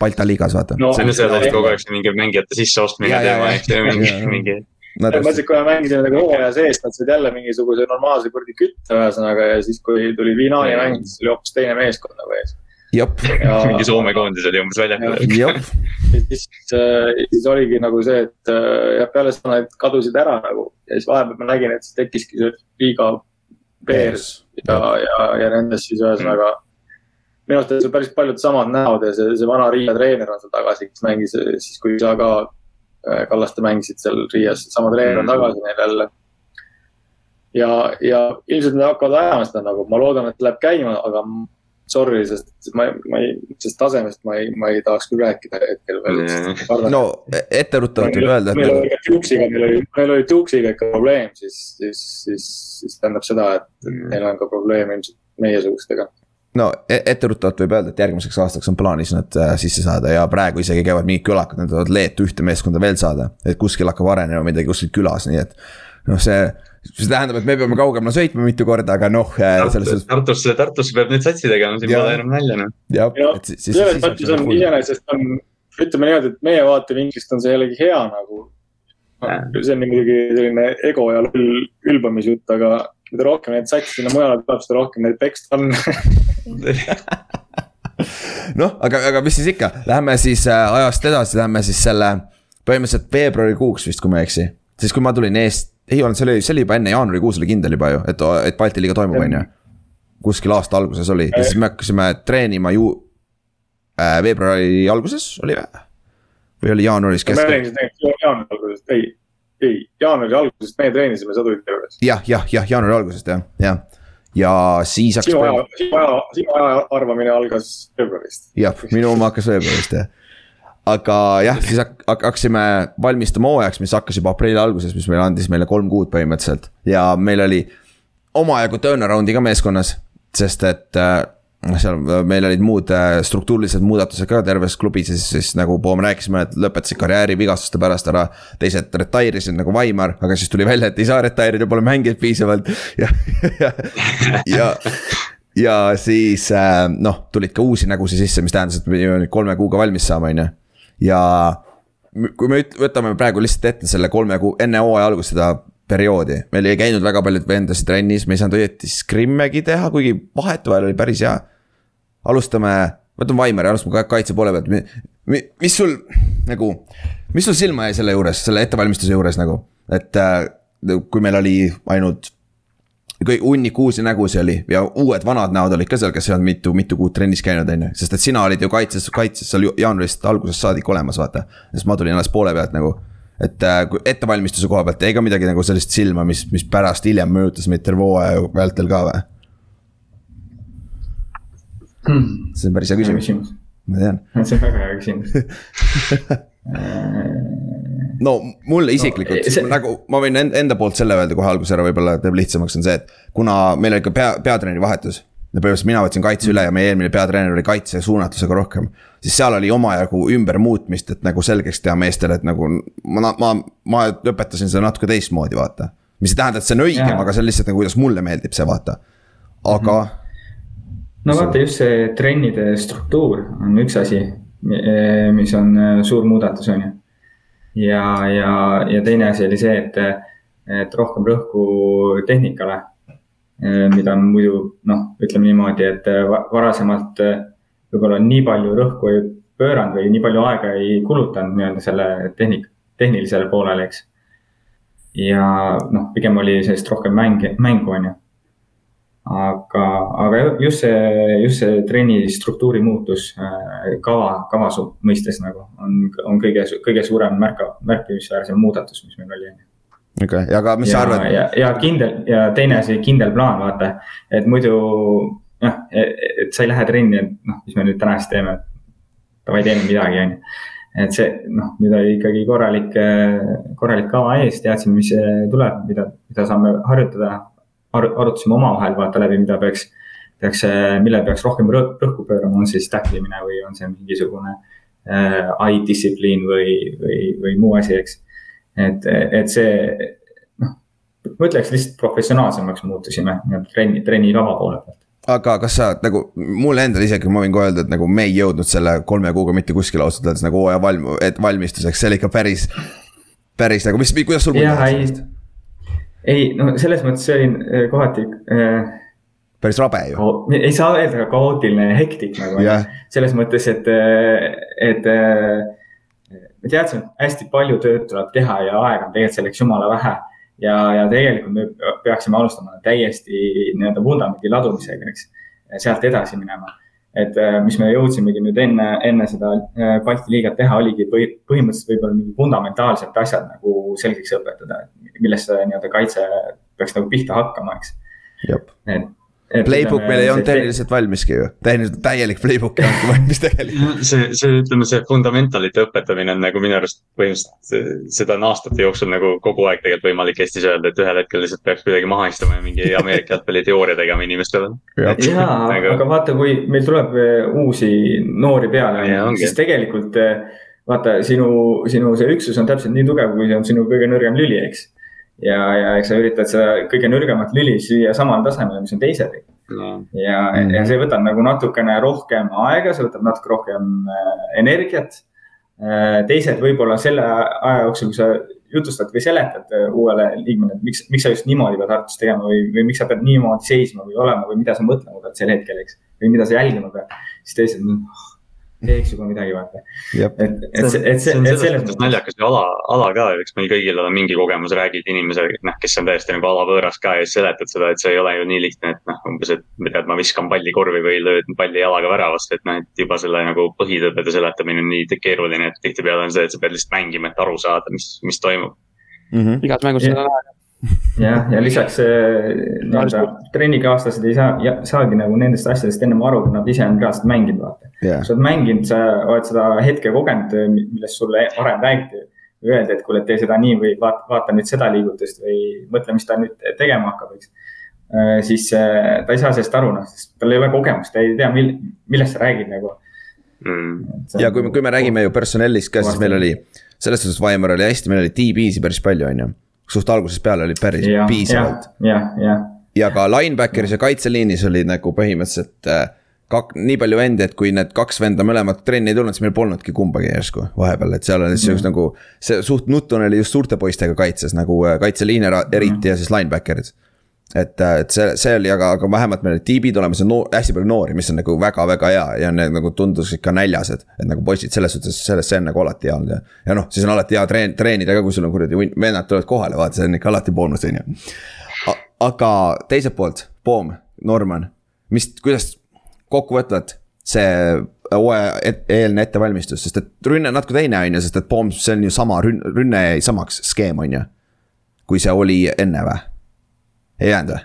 B: Balti liigas vaata
C: no,. see on seal oli kogu aeg mingi mängijate sisseostmine teema, eks ju, mingi, mingi
F: Nad mõtlesin, kui me mängisime nagu hooaja sees, nad said jälle mingisuguse normaalse kuradi kütte ühesõnaga ja siis, kui tuli finaali mäng, siis oli hoopis teine meeskond nagu ees.
C: Mingi Soome koondis oli umbes väljakul.
F: siis, äh, siis oligi nagu see, et äh, jah, peale seda nad kadusid ära nagu. Ja siis vahepeal ma nägin, et siis tekkiski see liiga Bears ja, ja, ja nendest siis ühesõnaga minu arust on päris paljud samad näod ja see, see vana Riia treener on seal tagasi, kes mängis siis, kui sa ka, Kallaste mängisid seal Riias, sama treener on tagasi neil jälle. ja, ja ilmselt nad hakkavad ajama seda nagu, ma loodan, et läheb käima, aga sorry, sest ma, ma ei, sellest tasemest ma ei, ma ei tahaks küll rääkida hetkel veel
B: mm.. no etteruttavalt võib öelda.
F: meil oli Tuksiga, meil oli, meil oli Tuksiga ikka probleem, siis, siis, siis, siis tähendab seda, et mm. neil on ka probleem ilmselt meiesugustega
B: no e-, etteruttavalt võib öelda, et järgmiseks aastaks on plaanis nad äh, sisse saada ja praegu isegi käivad mingid külakad, nad tahavad Leetu ühte meeskonda veel saada. et kuskil hakkab arenema midagi kuskil külas, nii et noh, see see tähendab, et me peame kaugemale sõitma mitu korda, aga noh.
C: Äh, Tartusse, Tartusse, Tartusse peab nüüd satsi tegema, siin pole enam nalja noh.
B: jah,
F: et siis. selles mõttes on iseenesest on, ütleme niimoodi, et meie vaatevinklist on see jällegi hea nagu. see on muidugi selline ego ja ülbamisjutt, aga mida rohkem neid satsi sinna mujale tuleb, seda rohkem neid tekste on
B: noh, aga, aga mis siis ikka, lähme siis äh, ajast edasi, lähme siis selle põhimõtteliselt veebruarikuuks vist, kui ma ei eksi. siis, kui ma tulin eest, ei olnud, see oli, see oli juba enne jaanuarikuus oli kindel juba ju, et, et Balti liiga toimub, on ju. kuskil aasta alguses oli ja siis me hakkasime treenima ju äh, veebruari alguses oli või? või oli jaanuaris
F: keskel? me treenisime tegelikult jaanuari algusest, ei, ei jaanuari algusest meie treenisime, sa tulid juures.
B: jah, jah, jah, jaanuari algusest jah, jah ja siis hakkas.
F: sinu aja, sinu aja, sinu aja arvamine algas veebruarist.
B: jah, minu oma hakkas veebruarist jah aga jah, siis hakkasime valmistuma hooajaks, mis hakkas juba aprilli alguses, mis meile andis meile kolm kuud põhimõtteliselt. ja meil oli omajagu turnaround'i ka meeskonnas, sest et noh, seal meil olid muud äh, struktuurilised muudatused ka terves klubis ja siis, siis nagu pool me rääkisime, et lõpetasid karjääri vigastuste pärast ära. teised retire isid nagu Vaimar, aga siis tuli välja, et ei saa retire ida, pole mänginud piisavalt ja, ja, ja ja siis noh, tulid ka uusi nägusid sisse, mis tähendas, et me pidime kolme kuuga valmis saama, on ju ja kui me võtame praegu lihtsalt ette selle kolme kuu, enne hooaja algust seda perioodi, meil ei käinud väga paljud vendasid trennis, me ei saanud õieti scrimmegi teha, kuigi vahetevahel oli päris hea. Alustame, võtame Vaimari, alustame kaitse poole pealt, mis sul nagu, mis sul silma jäi selle juures, selle ettevalmistuse juures nagu, et äh, kui meil oli ainult kõik hunnik uusi nägusid oli ja uued vanad näod olid ka seal, kes ei olnud mitu, mitu kuud trennis käinud, on ju. sest et sina olid ju kaitses, kaitses seal jaanuarist algusest saadik olemas, vaata. sest ma tulin alles poole pealt nagu. et äh, ettevalmistuse koha pealt jäi ka midagi nagu sellist silma, mis, mis pärast hiljem mõjutas meid terve hooaja vältel ka või hmm.? see on päris hea küsimus. ma tean.
E: see on väga hea küsimus
B: no mulle isiklikult no, see... nagu ma võin enda poolt selle öelda kohe alguses ära, võib-olla teeb lihtsamaks, on see, et kuna meil oli ka pea, peatreeneri vahetus. ja põhimõtteliselt mina võtsin kaitse üle ja meie eelmine peatreener oli kaitse suunatusega rohkem. siis seal oli omajagu ümbermuutmist, et nagu selgeks teha meestele, et nagu ma, ma, ma õpetasin seda natuke teistmoodi, vaata. mis ei tähenda, et see on õigem, aga see on lihtsalt nagu, kuidas mulle meeldib see, vaata. aga mm.
E: -hmm. No vaata just see trennide struktuur on üks asi, mis on suur muudatus, on ju ja, ja, ja teine asi oli see, et, et rohkem rõhku tehnikale. mida muidu noh, ütleme niimoodi, et varasemalt võib-olla nii palju rõhku ei pööranud või nii palju aega ei kulutanud nii-öelda selle tehnik-, tehnilisele poolele, eks. ja noh, pigem oli sellist rohkem mänge, mängu, on ju. Aga, aga just see, just see trenni struktuuri muutus äh, kava, kava mõistes nagu on, on kõige, kõige suurem märka, märkimisväärsem muudatus, mis meil oli,
B: okei okay., aga mis
E: ja,
B: sa arvad?
E: ja, ja kindel ja teine asi, kindel plaan, vaata, et muidu noh, et sa ei lähe trenni, et noh, mis me nüüd täna siis teeme. davai, teeme midagi, on ju. et see noh, nüüd oli ikkagi korralik, korralik kava ees, teadsime, mis tuleb, mida, mida saame harjutada Ar. arutasime omavahel vaata läbi, mida peaks, peaks, millele peaks rohkem rõhku pöörama, on see siis tacklimine või on see mingisugune äh, eye distsipliin või, või, või muu asi, eks. et, et see noh, ma ütleks lihtsalt professionaalsemaks muutusime trenni, trennikava poole pealt
B: aga kas sa nagu, mulle endale isegi, ma võin kohe öelda, et nagu me ei jõudnud selle kolme kuuga mitte kuskile ausalt öeldes nagu hooaja valm-, et valmistuseks, see oli ikka päris, päris nagu, mis, kuidas sul
E: mulje jäi sellest? Ei, no selles mõttes see oli äh, kohati äh,.
B: päris rabe ju.
E: ei saa öelda kaootiline ja hektik nagu yeah., selles mõttes, et, äh, et äh, me teadsime, et hästi palju tööd tuleb teha ja aega on tegelikult selleks jumala vähe ja, ja tegelikult me peaksime alustama täiesti nii-öelda vundamendi ladumisega, eks. sealt edasi minema. Et äh, mis me jõudsimegi nüüd enne, enne seda äh, Balti liigat teha, oligi põhi, põhimõtteliselt võib-olla mingi fundamentaalsed asjad nagu selgeks õpetada, millest see nii-öelda kaitse peaks nagu pihta hakkama, eks.
B: et Playbook meil ei olnud tehniliselt valmiski ju, tehniliselt täielik playbook ei olnudki valmis tegelikult.
C: see, see ütleme, see fundamentalite õpetamine on nagu minu arust põhimõtteliselt seda on aastate jooksul nagu kogu aeg tegelikult võimalik Eestis öelda, et ühel hetkel lihtsalt peaks kuidagi maha istuma ja mingi Ameerika jalgpalli teooria tegema inimestele.
E: jaa, aga, aga vaata, kui meil tuleb eh, uusi noori peale, siis tegelikult eh, vaata sinu, sinu see üksus on täpselt nii tugev, kui see on sinu kõige nõrgem lüli, eks ja, ja eks sa üritad seda kõige nõrgemat lüli süüa samal tasemel, mis on teised no.. ja mm, -hmm. ja see võtab nagu natukene rohkem aega, see võtab natuke rohkem äh, energiat äh,. teised võib-olla selle aja jooksul, kui sa jutustad või seletad äh, uuele liikmele, et miks, miks sa just niimoodi pead harjutust tegema või, või miks sa pead niimoodi seisma või olema või mida sa mõtlema pead sel hetkel, eks. või mida sa jälgima pead, siis teised, noh teeks juba midagi, vaata. et, et,
C: et, et see, et selles mõttes naljakas ju ala, ala ka, eks meil kõigil ole mingi kogemus, räägid inimesele, noh, kes on täiesti nagu alavõõras ka ja siis seletad seda, et see ei ole ju nii lihtne, et noh, umbes, et ma tean, ma viskan palli korvi või löön palli jalaga väravasse, et noh, et juba selle nagu põhitõdede seletamine on nii keeruline, et tihtipeale on see, et sa pead lihtsalt mängima, et aru saada, mis, mis toimub
D: mm. -hmm. igas mängus seda on aega
E: jah, ja lisaks äh, nii-öelda trennikaaslased ei saa, saagi nagu nendest asjadest ennem aru, kui nad ise on reaalselt mänginud, vaata. Yeah.. sa oled mänginud, sa oled seda hetke kogenud, millest sulle varem räägiti. Öeldi, et kuule, tee seda nii või vaata, vaata nüüd seda liigutust või mõtle, mis ta nüüd tegema hakkab, eks. Äh, siis äh, ta ei saa sellest aru, noh, sest tal ei ole kogemust, ta ei tea, mil-, millest sa räägid nagu.
B: Mm.. ja kui, kui me räägime ju personellist ka, siis meil oli, selles suhtes Vaimar oli hästi, meil oli DB-si päris palju, on ju suht algusest peale oli päris ja, piisavalt.
E: jah, jah.
B: ja ka linebacker'is ja kaitseliinis oli nagu põhimõtteliselt äh, kak-, nii palju vendi, et kui need kaks venda mõlemad trenni ei tulnud, siis meil polnudki kumbagi järsku vahepeal, et seal oli siis mm. nagu. see suht nutune oli just suurte poistega kaitses nagu äh, kaitseliin eriti mm. ja siis linebacker'id et, äh, et see, see oli, aga, aga vähemalt meil olid tiibid olemas ja noor, hästi palju noori, mis on nagu väga-väga hea ja need nagu tundus ikka näljased. et nagu poisid selles suhtes, selles, see on nagu alati hea olnud ja, ja noh, siis on alati hea treen-, treenida ka, kui sul on kuradi vennad tulevad kohale, vaata, see on ikka alati boonus, on ju. aga teiselt poolt, Poom, Norman, mis, kuidas kokkuvõtvalt see hooaja et, eelne ettevalmistus, sest et rünne on natuke teine, on ju, sest et Poom, see on ju sama rünne, rünne jäi samaks skeem, on ju. kui see oli enne või? Ei jäänud või?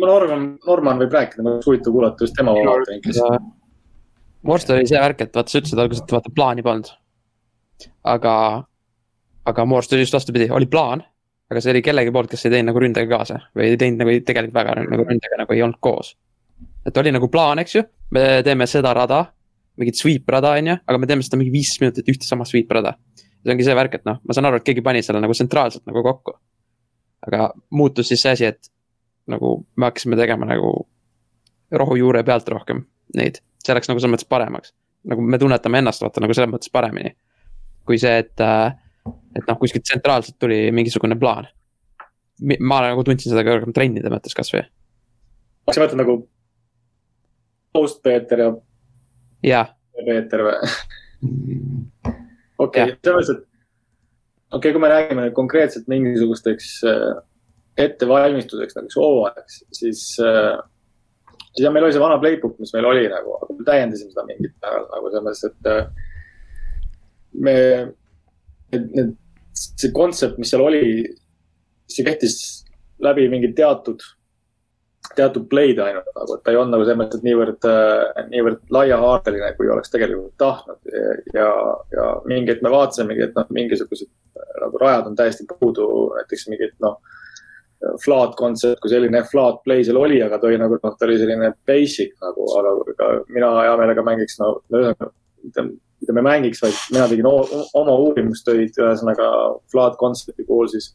F: ma arvan, Norman võib rääkida, mul oleks huvitav kuulata just tema vaatevinklist.
D: Vorst oli see värk, et vaata, sa ütlesid alguses, et vaata plaani polnud. aga, aga Morst oli just vastupidi, oli plaan, aga see oli kellegi poolt, kes ei teinud nagu ründega kaasa või ei teinud nagu tegelikult väga nagu ründega nagu ei olnud koos. et oli nagu plaan, eks ju, me teeme seda rada, mingit sweep rada, on ju, aga me teeme seda mingi viis minutit ühte sama sweep rada. see ongi see värk, et noh, ma saan aru, et keegi pani selle nagu tsentraalselt nagu kokku aga muutus siis see asi, et nagu me hakkasime tegema nagu rohujuure pealt rohkem neid, see läks nagu selles mõttes paremaks. nagu me tunnetame ennast vaata nagu selles mõttes paremini. kui see, et, äh, et noh, kuskilt tsentraalselt tuli mingisugune plaan. ma nagu tundsin seda ka rohkem trennide mõttes kasvõi.
F: sa mõtled nagu Post Peeter ja
D: jah,
F: Peeter või? okei, selles mõttes, et okei okay,, kui me räägime konkreetselt mingisugusteks äh, ettevalmistuseks näiteks hooajaks, siis äh, siis jah, meil oli see vana playbook, mis meil oli nagu, täiendasime seda mingil määral nagu selles mõttes, et äh, me, need, need, see kontsept, mis seal oli, see kehtis läbi mingi teatud, teatud play'd ainult nagu, et ta ei olnud nagu selles mõttes, niivõrd, niivõrd laiahaardeline, kui oleks tegelikult tahtnud. Ja, ja mingi hetk me vaatasimegi, et noh, mingisugused nagu rajad on täiesti puudu, näiteks mingid noh, flat kontsept kui selline flat play seal oli, aga ta oli nagu noh, ta oli selline basic nagu, aga mina hea meelega mängiks no mitte, mitte me mängiks, vaid mina tegin oma uurimustöid, ühesõnaga flat concept'i puhul siis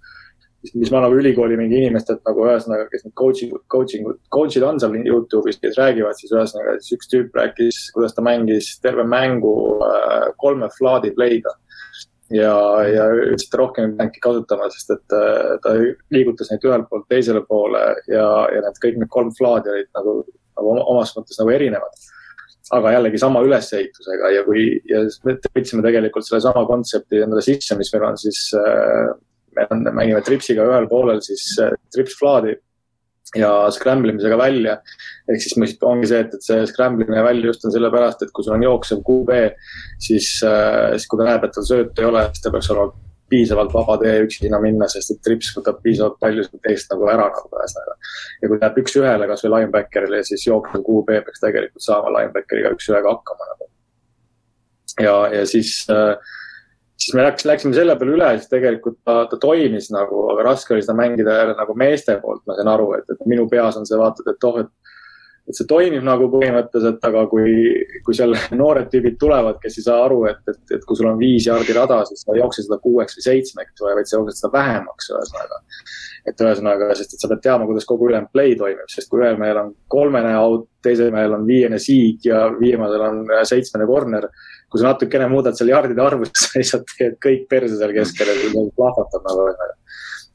F: mis, mis ma nagu ülikooli mingi inimestelt nagu ühesõnaga, kes need coaching, coaching, coach'id on seal Youtube'is, kes räägivad, siis ühesõnaga siis üks tüüp rääkis, kuidas ta mängis terve mängu äh, kolme flat'i play'ga. ja, ja ta rohkem ei pidanudki kasutama, sest et äh, ta liigutas neid ühelt poolt teisele poole ja, ja need kõik need kolm flat'i olid nagu, nagu oma- omas mõttes nagu erinevad aga jällegi sama ülesehitusega ja kui, ja me võtsime tegelikult sellesama kontsepti endale sisse, mis meil on siis äh, me mängime tripsiga ühel poolel siis äh, trips flaadi ja scramble imisega välja. ehk siis mõist- ongi see, et, et see scramble imine välja just on sellepärast, et kui sul on jooksev QB, siis äh,, siis kui ta näeb, et tal söötu ei ole, siis ta peaks olema piisavalt vaba tee üksi sinna minna, sest et trips võtab piisavalt palju sealt teest nagu ära nagu ühesõnaga. ja kui läheb üks-ühele kasvõi linebacker'ile, siis jooksev QB peaks tegelikult saama linebackeriga üks-ühega hakkama nagu. ja, ja siis äh, siis me läks, läksime selle peale üle, siis tegelikult ta, ta toimis nagu, aga raske oli seda mängida jälle nagu meeste poolt, ma sain aru, et, et minu peas on see vaatad, et oh, et et see toimib nagu põhimõtteliselt, aga kui, kui seal noored tüübid tulevad, kes ei saa aru, et, et, et kui sul on viis jaardi rada, siis sa ei jookse seda kuueks või seitsmeks, vaid sa jooksed seda vähemaks, ühesõnaga. et ühesõnaga, sest et sa pead teadma, kuidas kogu ülejäänud play toimib, sest kui ühel mehel on kolmene out, teisel mehel on viiene siig ja viimasel on seitsmene corner. Kui sa natukene muudad seal jardide arvu, siis sa lihtsalt teed kõik perse seal keskel ja see plahvatab nagu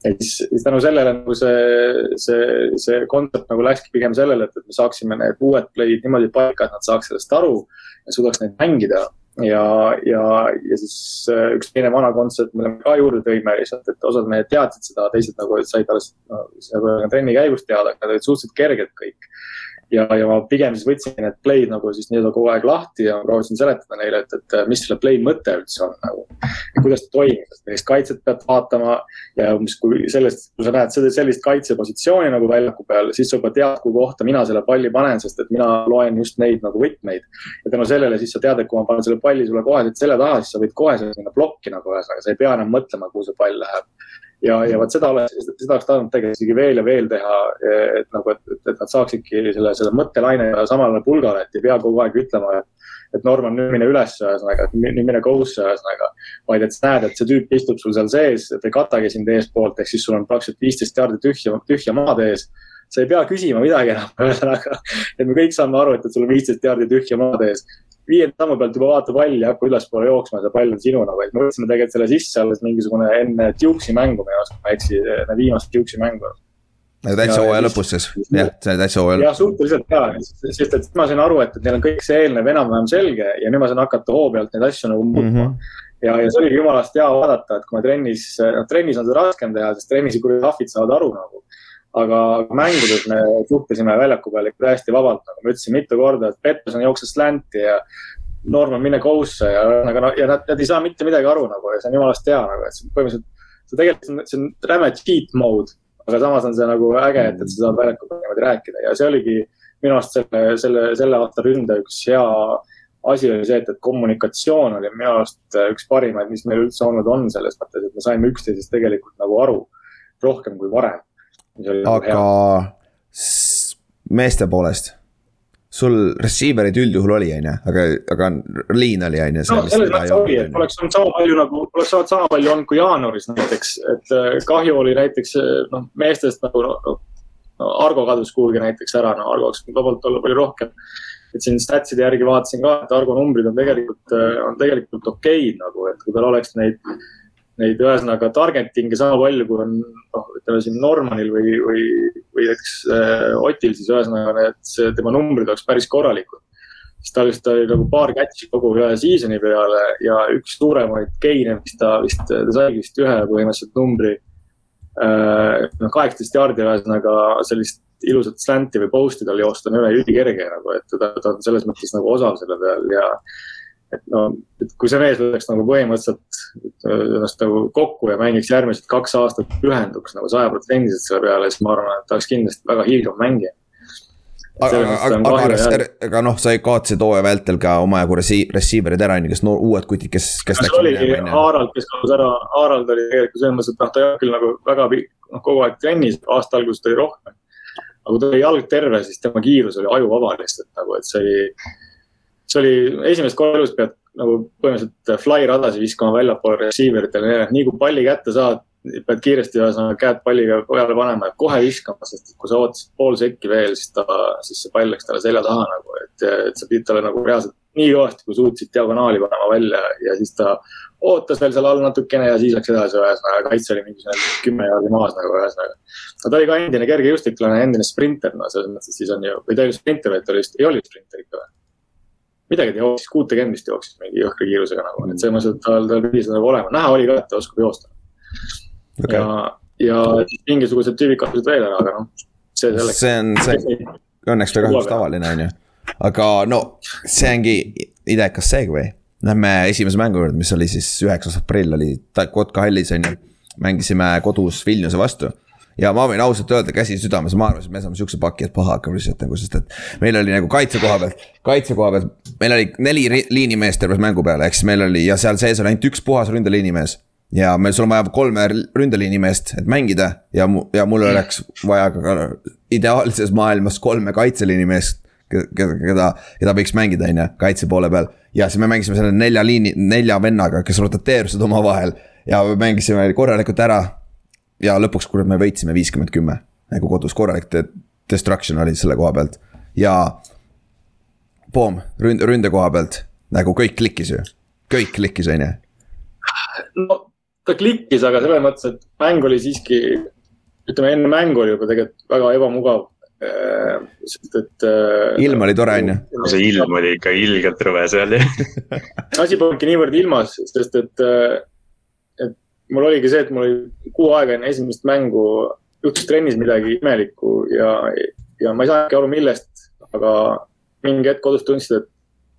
F: ja siis, siis tänu sellele nagu see, see, see kontsept nagu läkski pigem sellele, et, et me saaksime need uued play'd niimoodi paika, et nad saaks sellest aru ja suudaks neid mängida. ja, ja, ja siis äh, üks teine vana kontsept, mille me ka juurde tõime lihtsalt, et osad mehed teadsid seda, teised nagu said alles no, nagu trenni käigus teada, aga nad olid suhteliselt kerged kõik ja, ja ma pigem siis võtsin need play'd nagu siis nii-öelda kogu aeg lahti ja proovisin seletada neile, et, et mis selle play mõte üldse on nagu. kuidas ta toimib, et millist kaitset pead vaatama ja umbes kui sellest, kui sa näed sellist kaitsepositsiooni nagu väljaku peal, siis sa juba tead, kuhu kohta mina selle palli panen, sest et mina loen just neid nagu võtmeid. ja tänu sellele siis sa tead, et kui ma panen selle palli sulle koheselt selja taha, siis sa võid kohe minna plokki nagu ühesõnaga, sa ei pea enam mõtlema, kuhu see pall läheb ja, ja vot seda oleks, seda oleks tahtnud tegelikult isegi veel ja veel teha, et nagu, et, et, nad saaksidki selle, selle mõttelaine samale pulgale, et ei pea kogu aeg ütlema, et et Norman, nüüd mine üles, ühesõnaga, nüüd mine coast'e, ühesõnaga. vaid et sa näed, et see tüüp istub sul seal sees, et ei katagi sind eespoolt, ehk siis sul on praktiliselt viisteist jaardi tühja, tühja maad ees. Sa ei pea küsima midagi enam, ühesõnaga, et me kõik saame aru, et, et sul on viisteist jaardi tühja maad ees viienda sammu pealt juba vaata palli ja hakka ülespoole jooksma, see pall on sinu nagu, et me võtsime tegelikult selle sisse alles mingisugune enne Duke'i mängu minu arust, ma ei eksi, enne viimast Duke'i mängu.
B: täitsa
F: Ja-
B: hooaja
F: ja
B: lõpus siis, jah, see oli täitsa hooaja
F: jah, suhteliselt ka, sest et ma sain aru, et, et neil on kõik see eelnev enam-vähem selge ja nüüd ma saan hakata hoo pealt neid asju nagu muutma mm. -hmm. ja, ja see oligi jumalast hea vaadata, et kui me trennis, noh trennis on seda raskem teha, sest trennis kuradi ahvid saavad aru nagu. Aga mängudes me suhtlesime väljaku peal ikka täiesti vabalt, nagu ma ütlesin mitu korda, et Peterson jooksis slanti ja Norman mine coast'e ja ühesõnaga no, ja nad, nad ei saa mitte midagi aru nagu ja see on jumalast hea nagu, et see põhimõtteliselt, see tegelikult, see on räme cheat mode, aga samas on see nagu äge, et, et sa saad väljaku peal niimoodi rääkida ja see oligi minu arust selle, selle, selle aasta ründe üks hea asi oli see, et, et kommunikatsioon oli minu arust üks parimaid, mis meil üldse olnud on selles mõttes, et me saime üksteisest tegelikult nagu aru rohkem kui varem.
B: Aga meeste poolest, sul receiver'id üldjuhul oli, on ju, aga, aga liin oli, on ju.
F: no selles mõttes oli, et oleks olnud sama palju nagu, oleks olnud sama palju olnud kui jaanuaris näiteks, et äh, kahju oli näiteks äh, noh, meestest nagu no, no, Argo kadus kuhugi näiteks ära, no Argo oleks võinud vabalt olla palju rohkem. et siin statside järgi vaatasin ka, et Argo numbrid on tegelikult, on tegelikult okeid nagu, et kui tal oleks neid, neid ühesõnaga targeting'e sama palju, kui on noh, ütleme siin Normanil või, või, või näiteks äh, Otil, siis ühesõnaga need, tema numbrid oleks päris korralikud siis tal vist oli nagu paar catch'i kogu ühe season'i peale ja üks suuremaid gain'e, mis ta vist, ta saigi vist ühe põhimõtteliselt numbri. noh, kaheksateist jaardi ühesõnaga sellist ilusat slant'i või post'i tal joosta on üle ülikerge nagu, et ta, ta on selles mõttes nagu osav selle peal ja et no, et kui see mees võtaks nagu põhimõtteliselt ennast nagu kokku ja mängiks järgmised kaks aastat, pühenduks nagu sajaprotsendiliselt selle peale, siis ma arvan, et ta oleks kindlasti väga hiilgav mängija.
B: aga, aga, aga, aga noh, sa kaotasid hooaja vältel ka omajagu receiver'id ära, on ju, kes no, uued kutid, kes, kes.
F: see oligi Harald, kes kadus ära, Harald oli tegelikult selles mõttes, et noh, ta ei olnud küll nagu väga noh, kogu aeg trennis, aasta alguses ta oli rohkem. aga kui ta oli jalg terve, siis tema kiirus oli ajuvaba lihtsalt nagu, et see oli see oli esimest korda elus pead nagu põhimõtteliselt fly radasid viskama väljapoole receiver itele, nii kui palli kätte saad, pead kiiresti ühesõnaga käed palliga peale panema ja kohe viskama, sest kui sa ootasid pool sekki veel, siis ta, siis see pall läks talle selja taha nagu, et, et sa pidid talle nagu reaalselt nii kõvasti, kui suutsid diagonaali panema välja ja siis ta ootas veel seal all natukene ja siis läks edasi, ühesõnaga kaitse oli mingisugune kümme jaardi maas nagu ühesõnaga. no ta oli ka endine kergejõustiklane, endine sprinter, no selles mõttes, siis on ju, või ta ei olnud sprinter, vaid ta oli vist, ei olnud sprinter ikka või? Midagi ta jooksis, kuutekümmend vist jooksis mingi jõhkra kiirusega nagu, et selles mõttes, et tal, tal pidi seda nagu olema, näha oli ka, et ta oskab joosta okay.. ja, ja mingisugused tüübid kadusid veel ära, aga noh, see selleks.
B: see on, see õnneks või kahjuks tavaline, on ju. aga no see ongi idekas segway. Lähme esimese mängu juurde, mis oli siis üheksas aprill oli Kotka hallis on ju. mängisime kodus Vilniuse vastu ja ma võin ausalt öelda, käsi südames, ma arvasin, et me saame siukse paki, et paha hakkab lihtsalt nagu, sest et. meil oli nagu kaitse koha pealt, kaitse koha pealt, meil oli neli liinimeest terve mängu peale, ehk siis meil oli ja seal sees oli ainult üks puhas ründeliinimees. ja meil, sul on vaja kolme ründeliinimeest, et mängida ja ja mul oleks vaja ka ideaalses maailmas kolme kaitseliinimeest keda, keda, keda võiks mängida, on ju, kaitse poole peal. ja siis me mängisime selle nelja liini, nelja vennaga, kes rotateerusid omavahel ja me mängisime korralikult ära ja lõpuks, kurat, me võitsime viiskümmend kümme nagu kodus, korralik destruction oli selle koha pealt ja. Boom, ründ-, ründe koha pealt nagu kõik klikkis ju, kõik klikkis, on ju.
F: no ta klikkis, aga selles mõttes, et mäng oli siiski, ütleme enne mängu oli juba tegelikult väga ebamugav äh, sest et.
B: Äh, ilm oli tore, on ju?
C: see ilm oli ikka ilgelt rõve seal ju
F: asi polnudki niivõrd ilmas, sest et äh, mul oligi see, et mul oli kuu aega enne esimest mängu juhtus trennis midagi imelikku ja, ja ma ei saanudki aru, millest, aga mingi hetk kodus tundsid, et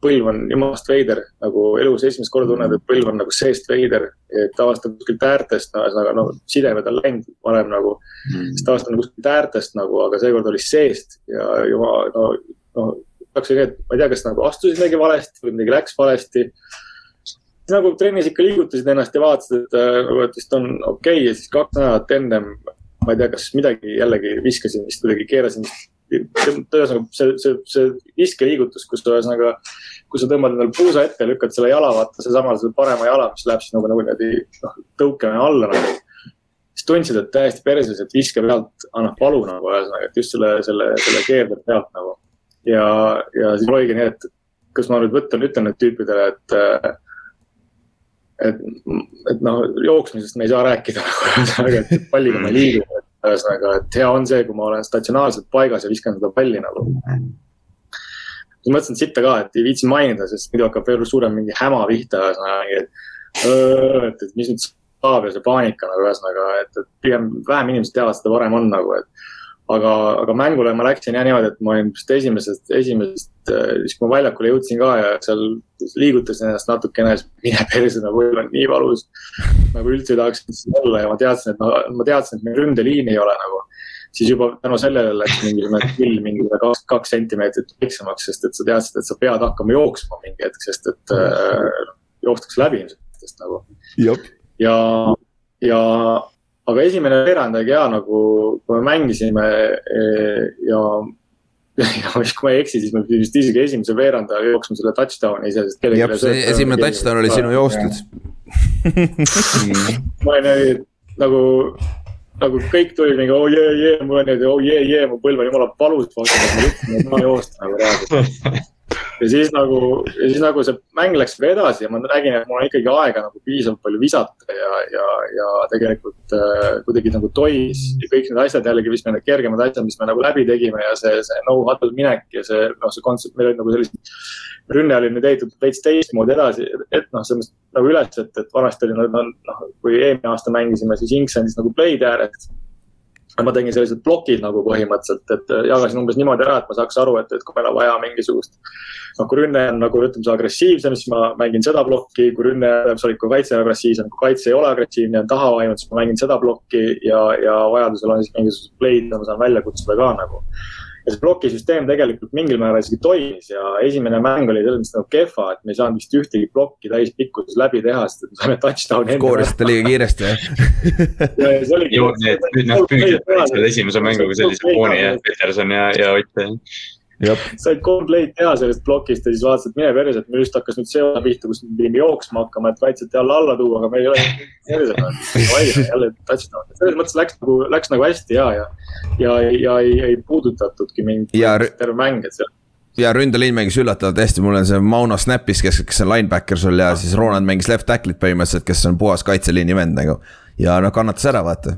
F: põlv on jumalast veider, nagu elus esimest korda tunned, et põlv on nagu seest veider. et avastad kuskilt äärtest, no ühesõnaga no sidemed on läinud varem nagu mm., siis ta avastad kuskilt äärtest nagu, aga seekord oli seest ja jumal, no, no. läks nii, et ma ei tea, kas nagu astusid midagi valesti või midagi läks valesti nagu trennis ikka liigutasid ennast ja vaatasid, et äh, nagu, et vist on okei okay. ja siis kaks nädalat ennem, ma ei tea, kas midagi jällegi viskasin vist kuidagi, keerasin ühesõnaga see, see, see viskeliigutus, kus ühesõnaga, kui sa tõmbad endale puusa ette lükkad selle jala, vaata seesama, selle parema jala, mis läheb siis nagu, nagu niimoodi noh, tõukena alla nagu siis tundsid, et täiesti perses, et viske pealt annab valu nagu ühesõnaga, et just selle, selle, selle keerde pealt nagu. ja, ja siis oligi nii, et kas ma nüüd võtan, ütlen nüüd tüüpidele, et et, et noh, jooksmisest me ei saa rääkida nagu ühesõnaga, et palliga ma ei liigu. ühesõnaga, et hea on see, kui ma olen statsionaarselt paigas ja viskan seda palli nagu. siis mõtlesin sitta ka, et ei viitsi mainida, sest muidu hakkab veel suurem mingi häma pihta, ühesõnaga, et, et, et mis nüüd saab ja see paanika nagu ühesõnaga, et, et pigem vähem inimesed teavad seda varem on nagu, et aga, aga mängule ma läksin jah niimoodi, et ma olin vist esimesest, esimesest, äh, siis kui ma väljakule jõudsin ka ja seal liigutasin ennast natukene, siis mine perse, nagu on nii valus. nagu üldse ei tahaks olla ja ma teadsin, et ma, ma teadsin, et meil ründeliini ei ole nagu. siis juba tänu sellele läks mingisugune pill mingisugune kaks, kaks sentimeetrit väiksemaks, sest et sa teadsid, et sa pead hakkama jooksma mingi hetk, sest et äh, joostakse läbi ilmselt nagu. ja, ja aga esimene veerand oli hea nagu, kui me mängisime ja, ja kui ma ei eksi, siis me vist isegi esimese veeranda jooksime selle touchdown'i ise, sest
B: kellelgi. jah, see esimene touchdown oli sinu joostud.
F: Ma olin nagu, nagu kõik tulid mingi oh jee yeah, jee yeah,, mul on niimoodi oh jee yeah, jee, mu põlv on jumala valus, vaata, et ma ütlesin, et ma joostan nagu reaalselt ja siis nagu, ja siis nagu see mäng läks veel edasi ja ma nägin, et mul on ikkagi aega nagu piisavalt palju visata ja, ja, ja tegelikult äh, kuidagi nagu tois ja kõik need asjad jällegi, mis me need kergemad asjad, mis me nagu läbi tegime ja see, see no-huddle minek ja see, noh, see kontsept, meil olid nagu sellised. rünne oli nüüd ehitatud veits teistmoodi edasi, et noh, selles mõttes nagu üles, et, et vanasti oli noh, noh, kui eelmine aasta mängisime, siis Inks andis nagu play'd ääret ma tegin sellised plokid nagu põhimõtteliselt, et jagasin umbes niimoodi ära, et ma saaks aru, et, et kui meil on vaja mingisugust. noh, kui rünne on nagu ütleme, see agressiivsem, siis ma mängin seda plokki, kui rünne, sorry, kui kaitse on agressiivsem, kui kaitse ei ole agressiivne, on taha vajunud, siis ma mängin seda plokki ja, ja vajadusel on siis mingisugused play'd, mida ma saan välja kutsuda ka nagu ja see plokisüsteem tegelikult mingil määral isegi toimis ja esimene mäng oli selles mõttes nagu kehva, et me ei saanud vist ühtegi plokki täispikkuses läbi teha, sest et me saime touchdown'i.
B: skoorisite liiga kiiresti jah?
C: jõuad need, noh püüdjad selle esimese mänguga sellise fooni jah, Peterson ja, ja Ott
F: said kolm play'd teha sellest plokist ja siis vaatasid, et mine perse, et meil just hakkas nüüd see osa pihta, kus me pidime jooksma hakkama, et kaitset jälle alla tuua, aga meil ei ole. jälle touchdown, selles mõttes läks nagu, läks nagu hästi ja, ja, ja, ja ei, ei puudutatudki mind terve mäng, et seal
B: ja ründeliin mängis üllatavalt hästi, mul on see Mauno Snappis, kes, kes on linebacker sul ja siis Ronald mängis left tackle'it põhimõtteliselt, kes on puhas kaitseliini vend nagu. ja noh, kannatas ära, vaata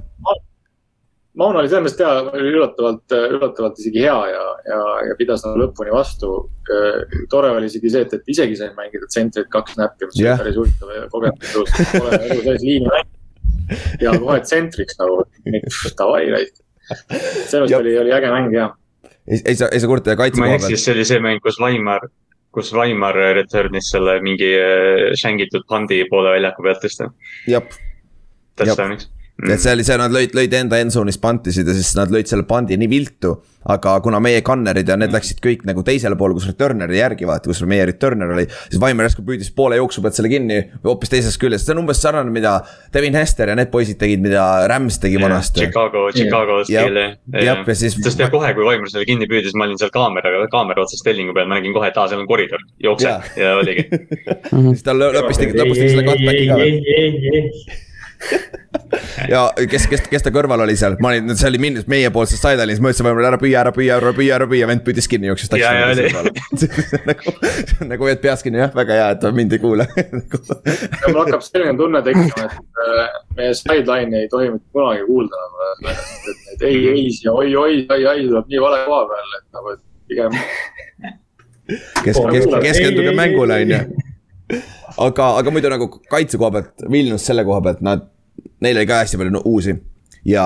F: Mauno oli selles mõttes hea, oli üllatavalt, üllatavalt isegi hea ja, ja, ja pidas nagu lõpuni vastu. tore oli isegi see, et, et isegi sai mängida tsentrit kaks näppi, mis yeah. oli päris huvitav kogemus, pole elu sees liini mänginud. ja kohe tsentriks nagu, davai, selles mõttes oli, oli äge mäng ja.
B: ei, ei saa, ei saa kurta ja kaitse
C: koha pealt. ma ei eksi, see oli see mäng, kus Vaimar, kus Vaimar return'is selle mingi äh, shangitud pandi poole väljaku pealt vist. touchdown'iks
B: Mm. Et see oli see, nad lõid, lõid enda endzone'is pantisid ja siis nad lõid selle pandi nii viltu. aga kuna meie gunner'id ja need läksid kõik nagu teisele poole, kus returner'i järgi vaata, kus meie returner oli. siis Vaimar järsku püüdis poole jooksu pealt selle kinni hoopis teisest küljest, see on umbes sarnane, mida Devin Hester ja need poisid tegid, mida Rams tegi vanasti.
C: Chicago, Chicago stiili.
B: jah, ja siis.
C: sest ja kohe, kui Vaimar selle kinni püüdis, ma olin seal kaameraga, kaamera otsas tellingu peal, ma nägin kohe, et aa, seal on koridor, jookse ja, ja oligi
B: siis tal lõppes tegi, lõpus tegi selle cutback'i ka ja kes, kes, kes ta kõrval oli seal, ma olin, see oli mind, meiepoolses sideline'is, ma ütlesin võimalik ära püüa, ära püüa, ära püüa, ära püüa, vend püüdis kinni, jooksis taksi. nagu, nagu hoiad peas kinni jah, väga hea, et mind ei kuule.
F: Mul hakkab selline tunne tekkima, et äh, meie sideline'i ei tohi mitte kunagi kuulda nagu, et ei, ei ja oi, oi, ai, ai tuleb nii vale koha peal, et nagu, et pigem.
B: kes, kes, keskenduge mängule, on ju aga, aga muidu nagu kaitse koha pealt, Vilnius selle koha pealt, nad, neil oli ka hästi palju no, uusi. ja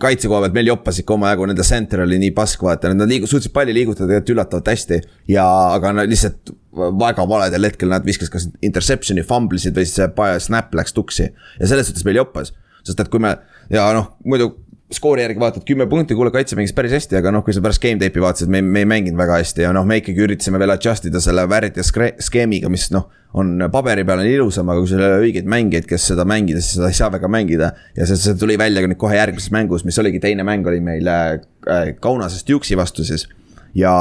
B: kaitse koha pealt meil joppas ikka omajagu, nende center oli nii pask, vaata, nad liigu-, suutsid palli liigutada tegelikult üllatavalt hästi. ja, aga nad lihtsalt väga valedel hetkel nad viskas kas interception'i, fumble isid või siis see snap läks tuksi. ja selles suhtes meil joppas, sest et kui me ja noh, muidu skoori järgi vaatad kümme punkti, kuule kaitse mängis päris hästi, aga noh, kui sa pärast game tape'i vaatasid, me, me ei mänginud väga hästi ja noh, me ikkagi üritasime veel adjust ida selle vääriti skeemiga, mis noh. on paberi peal on ilusam, aga kui sul ei ole õigeid mängijaid, kes seda mängida, siis seda ei saa väga mängida. ja see, see tuli välja ka nüüd kohe järgmises mängus, mis oligi teine mäng oli meil äh, Kaunasest Juksi vastu siis ja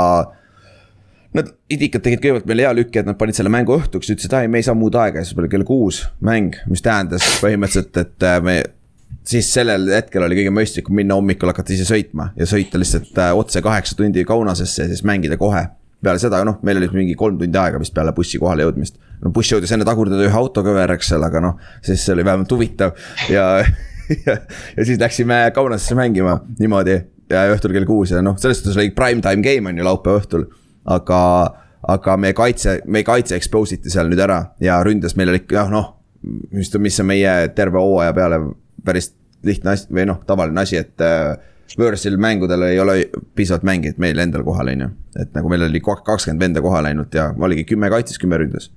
B: Nad idikad tegid kõigepealt meile hea lükke, et nad panid selle mängu õhtuks, ütlesid, et ei, me ei saa muud aega ja siis oli kell kuus mäng, mis tähendas põhimõtteliselt, et äh, me siis sellel hetkel oli kõige mõistlikum minna hommikul hakata ise sõitma ja sõita lihtsalt äh, otse kaheksa tundi Kaunasesse ja siis mängida kohe. peale seda, noh, meil oli mingi kolm tundi aega vist peale bussi kohale jõudmist. no buss jõudis enne tagurdada ühe autokõver, eks ole, aga noh, siis see oli vähemalt huvitav ja ja, ja siis läksime Kaunasesse mängima niimoodi ja õhtul kell kuus ja noh, selles suhtes oli prime time game on ju laupäeva õhtul. aga, aga meie kaitse, meie kaitse expose iti seal nüüd ära ja ründes meil oli ikka noh, mis, mis on meie terve hooaja peale päris lihtne asi või noh, tavaline asi, et äh,. Võõrsil mängudel ei ole piisavalt mängijaid meil endal kohal, on ju. et nagu meil oli kakskümmend venda kohale läinud ja oligi kümme kaitses, kümme ründas.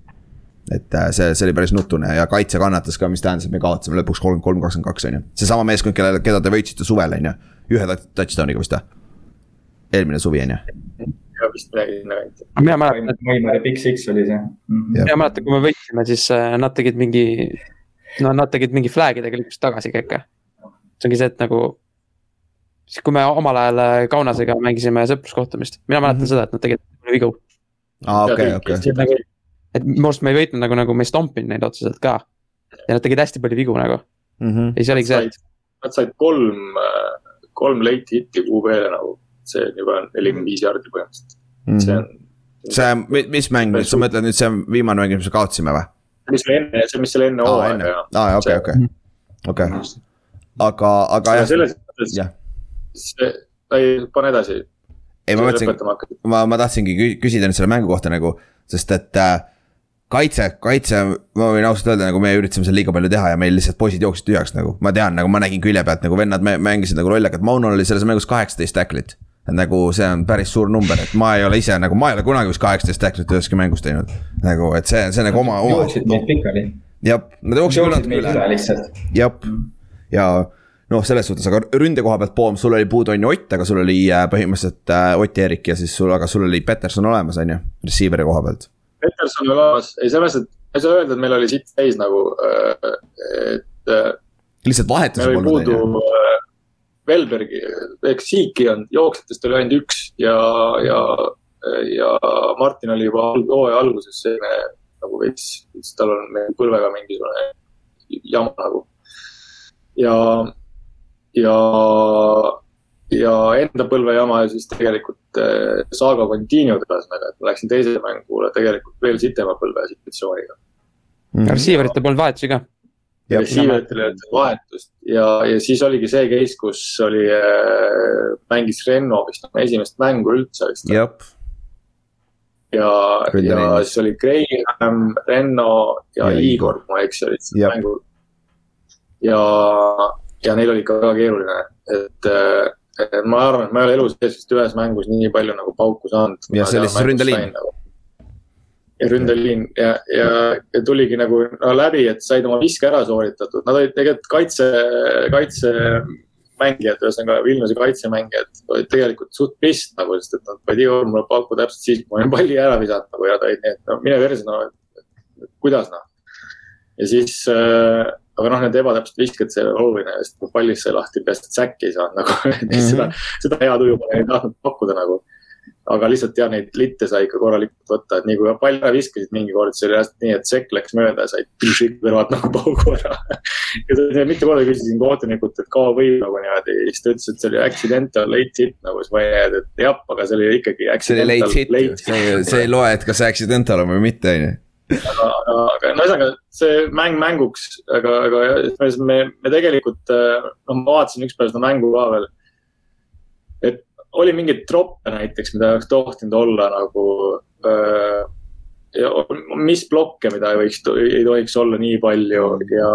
B: et äh, see, see oli päris nutune ja kaitse kannatas ka, mis tähendas, et me kaotasime lõpuks kolmkümmend kolm, kakskümmend kaks, on ju. seesama meeskond, kellele, keda te võitsite suvel, on ju. ühe touchdown'iga vist või? eelmine suvi, on ju
F: ja vist sinna kanti.
D: mina mäletan.
E: Vaimari Big Six oli see mm.
D: -hmm. mina mäletan, kui me võitsime, siis äh, nad tegid mingi no nad tegid mingi flag'idega lükkasid tagasi kõike. See ongi see, et nagu. siis kui me omal ajal äh, Kaunasega mängisime sõpruskohtumist, mina mäletan mm -hmm. seda, et nad tegid vigu.
B: aa, okei, okei.
D: et minu arust me ei võitnud nagu, nagu me ei stompinud neid otseselt ka. ja nad tegid hästi palju vigu nagu mm. -hmm. ja siis oligi see, et.
F: Nad said kolm, kolm late hit'i QB-le nagu, see on juba nelikümmend viis jaardi põhimõtteliselt mm, -hmm. see on
B: see, mis mäng nüüd, sa mõtled nüüd see viimane mäng, mis me kaotasime või?
F: mis oli enne, see, mis oli enne hooaega
B: aa, okei, okei, okei, aga, aga
F: ja
B: jah,
F: selles mõttes see, ei, pane edasi.
B: ei ma mõtlesin, ma, ma tahtsingi kü- küsida nüüd selle mängu kohta nagu, sest et äh, kaitse, kaitse, ma võin ausalt öelda, nagu me üritasime seal liiga palju teha ja meil lihtsalt poisid jooksid tühjaks nagu, ma tean, nagu ma nägin külje pealt nagu vennad mä- mängisid nagu lollakat, Maunol oli selles mängus kaheksateist tacklit. et nagu see on päris suur number, et ma ei ole ise nagu, ma ei ole kunagi vist kaheksateist tacklit üheski mängus teinud. nagu, et see, see nagu oma, oma,
E: jooksid meid pikali.
B: jah, nad jooksid küll
E: jooksid
B: natuke
E: meid
B: üle jah, ja noh, selles suhtes, aga ründe koha pealt, Poom, sul oli puudu on ju Ott, aga sul oli äh, põhimõtteliselt äh, Ott ja Erik ja siis sul, aga sul oli Peterson olemas, on ju, receiver'i koha pealt.
F: Peterson oli olemas, ei mõttes, et ei saa öelda, et meil oli sitt täis nagu, et äh,
B: lihtsalt vahetusi
F: meil oli puudu Velbergi, eks Siiki on, jooksjatest oli ainult üks ja, ja, ja Martin oli juba hooaja alguses selline nagu veits, tal on põlvega mingisugune jama nagu. ja, ja, ja enda põlve jama ja siis tegelikult äh, Saaga Continued ühesõnaga, et ma läksin teisele mängule tegelikult veel sitema põlve situatsiooniga.
B: Mhm.
D: Receiver ite polnud vahetusi ka.
F: Receiver'itele vahetust ja, ja siis oligi see case, kus oli äh,, mängis Renno vist oma esimest mängu üldse vist. ja,
B: jah,
F: ja
B: Ründelinjas.
F: siis oli Graham, Renno ja,
B: Ja
F: ja
B: Igor.
F: Ma ei eksi, olid seal
B: Jah.
F: ja, ja neil oli väga keeruline, et ma arvan, et ma ei ole elus sees vist ühes mängus nii palju nagu pauku saanud.
B: Ja see oli siis ründeliin.
F: ja ründeliin ja, ja, ja tuligi nagu no, läbi, et said oma viske ära sooritatud, nad olid tegelikult kaitse, kaitsemängijad, ühesõnaga Vilniuse kaitsemängijad olid tegelikult suht pist nagu, sest et nad panid iga kord mulle pauku täpselt siis, kui ma olin palli ära visanud nagu ja ta olid nii, et no mine perse, no kuidas noh. ja siis äh,, aga noh, need ebatäpsed visked, see oli oluline, sest kui pallist sai lahti, peaasi, et säkki ei saanud nagu mm, -hmm. seda, seda hea tuju ei tahtnud pakkuda nagu aga lihtsalt jah, neid litte sai ikka korralikult võtta, et nii kui pall ära viskasid mingi kord, see oli jah nii, et sekk läks mööda ja said kõrvad nagu paugu ära. ja ta- mitu korda küsisin kohtunikult, et kaua võib nagu niimoodi ja siis ta ütles, et see oli accidental late hit nagu, siis ma jäin, et jah, aga see oli ikkagi
B: see oli late hit see, see ei loe, et kas accidental on või mitte, on ju.
F: aga, aga, aga no ühesõnaga see mäng mänguks, aga, aga me, me, tegelikult, noh, ma vaatasin ükspäev seda mängu ka veel. et oli mingeid troppe näiteks, mida oleks tohtinud olla nagu ja mis blokke, mida ei võiks, ei tohiks olla nii palju ja,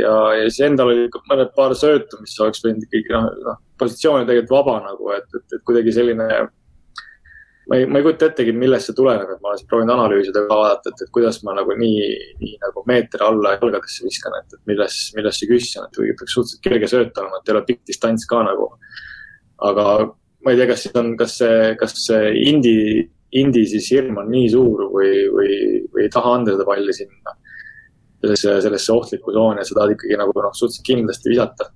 F: ja, ja siis endal oli mõned paar söötu, mis oleks võinud ikkagi noh, noh, positsioon oli tegelikult vaba nagu, et, et, et kuidagi selline ma ei, ma ei kujuta ettegi, millest see tuleneb, et ma olen proovinud analüüsida ka vaadata, et, et kuidas ma nagu nii, nii nagu meeter alla jalgadesse viskan, et, et milles, milles see küss on, et kuigi peaks suhteliselt kerge sööt olema, et ei ole pikk distants ka nagu. aga ma ei tea, kas siis on, kas see, kas see indi, indi siis hirm on nii suur või, või, või ei taha anda seda palli sinna. sellesse, sellesse ohtlikku tsooni ja sa tahad ikkagi nagu noh, suhteliselt kindlasti visata.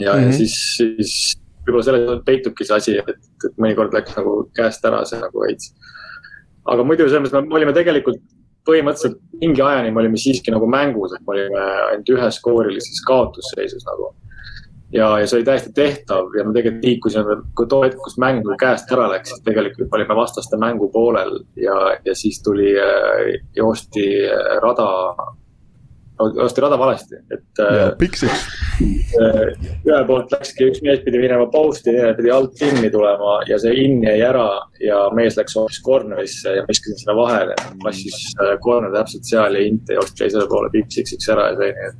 F: ja mm, -hmm.
B: Mhm.
F: ja siis, siis võib-olla selles peitubki see asi, et, et mõnikord läks nagu käest ära see nagu veits. aga muidu selles mõttes me olime tegelikult põhimõtteliselt mingi ajani me olime siiski nagu mängus, et me olime ainult üheskoorilises kaotusseisus nagu. ja, ja see oli täiesti tehtav ja me tegelikult liikusime, kui too hetk, kus mäng nagu käest ära läks, siis tegelikult me olime vastaste mängu poolel ja, ja siis tuli, joosti äh, rada, joosti rada valesti, et äh,
B: piksiks.
F: ühel poolt läkski, üks mees pidi minema post'i, teine pidi alt inni tulema ja see in jäi ära ja mees läks hoopis corner'isse ja ma viskasin sinna vahele. passis äh, corner täpselt seal ja int jooksis teisele poole piip-siksiks ära ja see, nii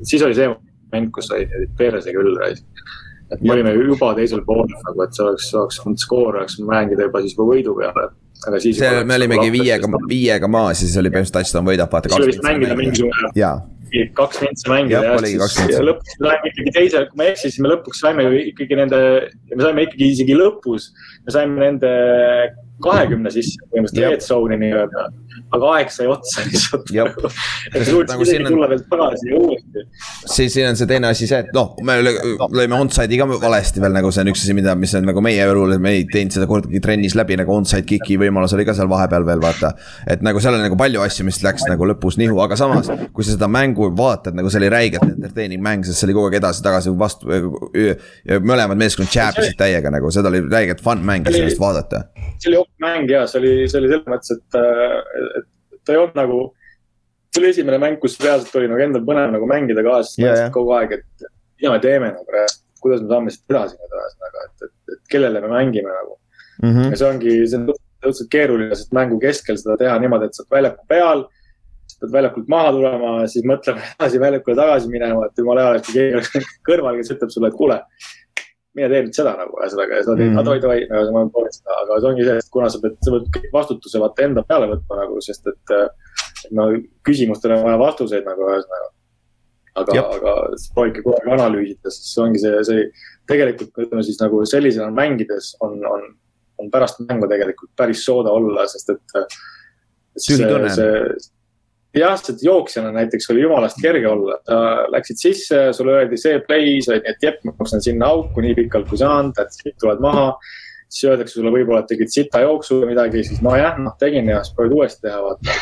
F: et siis oli see moment, kus sai perse küll. et me olime juba teisel poolel nagu, et see oleks, oleks olnud skoor oleks mängida juba siis juba võidu peale. Aga siis.
B: see, me olimegi viiega, viiega maas ja siis oli põhimõtteliselt touchdown võidab, vaata.
F: siis oli vist mängida mingisugune
B: jaa,
F: kaks mintsi mängida
B: oligi kaks
F: siis ja lõpuks me saime ikkagi teise, kui ma ei eksi, siis me lõpuks saime ikkagi nende, me saime ikkagi isegi lõpus, me saime nende kahekümne sisse põhimõtteliselt red zone'i nii-öelda. aga aeg sai otsa lihtsalt nagu. et
B: Nagu
F: suutsime
B: siin
F: isegi
B: on-
F: tulla veel tagasi ja uuesti.
B: siis siin on see teine asi see, et noh, me lõ- lõime onside'i ka valesti veel nagu see on üks asi, mida, mis on nagu meie õlul, et me ei teinud seda kordagi trennis läbi nagu onside kick'i võimalus oli ka seal vahepeal veel vaata. et nagu seal on nagu palju asju, mis läks nagu lõpus nihu, aga samas, kui sa seda mängu vaatad, nagu see oli räigelt entertaining mäng, sest see oli kogu aeg edasi-tagasi vastu. mõlemad meeskond jab isid täiega nagu, seda oli räigelt fun mäng sellest vaadata.
F: see oli mäng ja see oli, see oli selles mõttes, et, äh, et ta ei olnud nagu. see oli esimene mäng, kus reaalselt oli nagu endal põnev nagu mängida kaasa
B: Ja, ja.
F: kogu aeg, et mida me teeme nagu reaalselt, kuidas me saame siit edasi nüüd ühesõnaga, et, et, et kellele me mängime nagu.
B: Mhm.
F: ja see ongi, see on õudselt keeruline, sest mängu keskel seda teha niimoodi, et sa oled väljaku peal. pead väljakult maha tulema, siis mõtlema edasi väljakule tagasi minema, et jumala hea kui keegi oleks kõrval, kes ütleb sulle, et kuule. Mine tee nüüd seda nagu ühesõnaga ja sa teed mm -hmm. oi, oi, oi, ma proovin seda, aga see ongi see, et kuna sa pead, sa pead vastutuse vaata enda peale võtma nagu, sest et. no küsimustele on vaja vastuseid nagu ühesõnaga. aga, aga proovige kogu aeg analüüsida, sest see ongi see, see tegelikult ütleme siis nagu sellisena mängides on, on on pärast mängu tegelikult päris sooda olla, sest et.
B: Tühi tunne.
F: Jah, sest jooksjana näiteks oli jumalast kerge olla, läksid sisse, sulle öeldi see play, sa olid nii, et jep, ma jooksen sinna auku nii pikalt kui saan, tuled maha. siis öeldakse sulle võib-olla, et tegid sita jooksu või midagi, siis nojah, noh tegin ja siis proovid uuesti teha, vaata.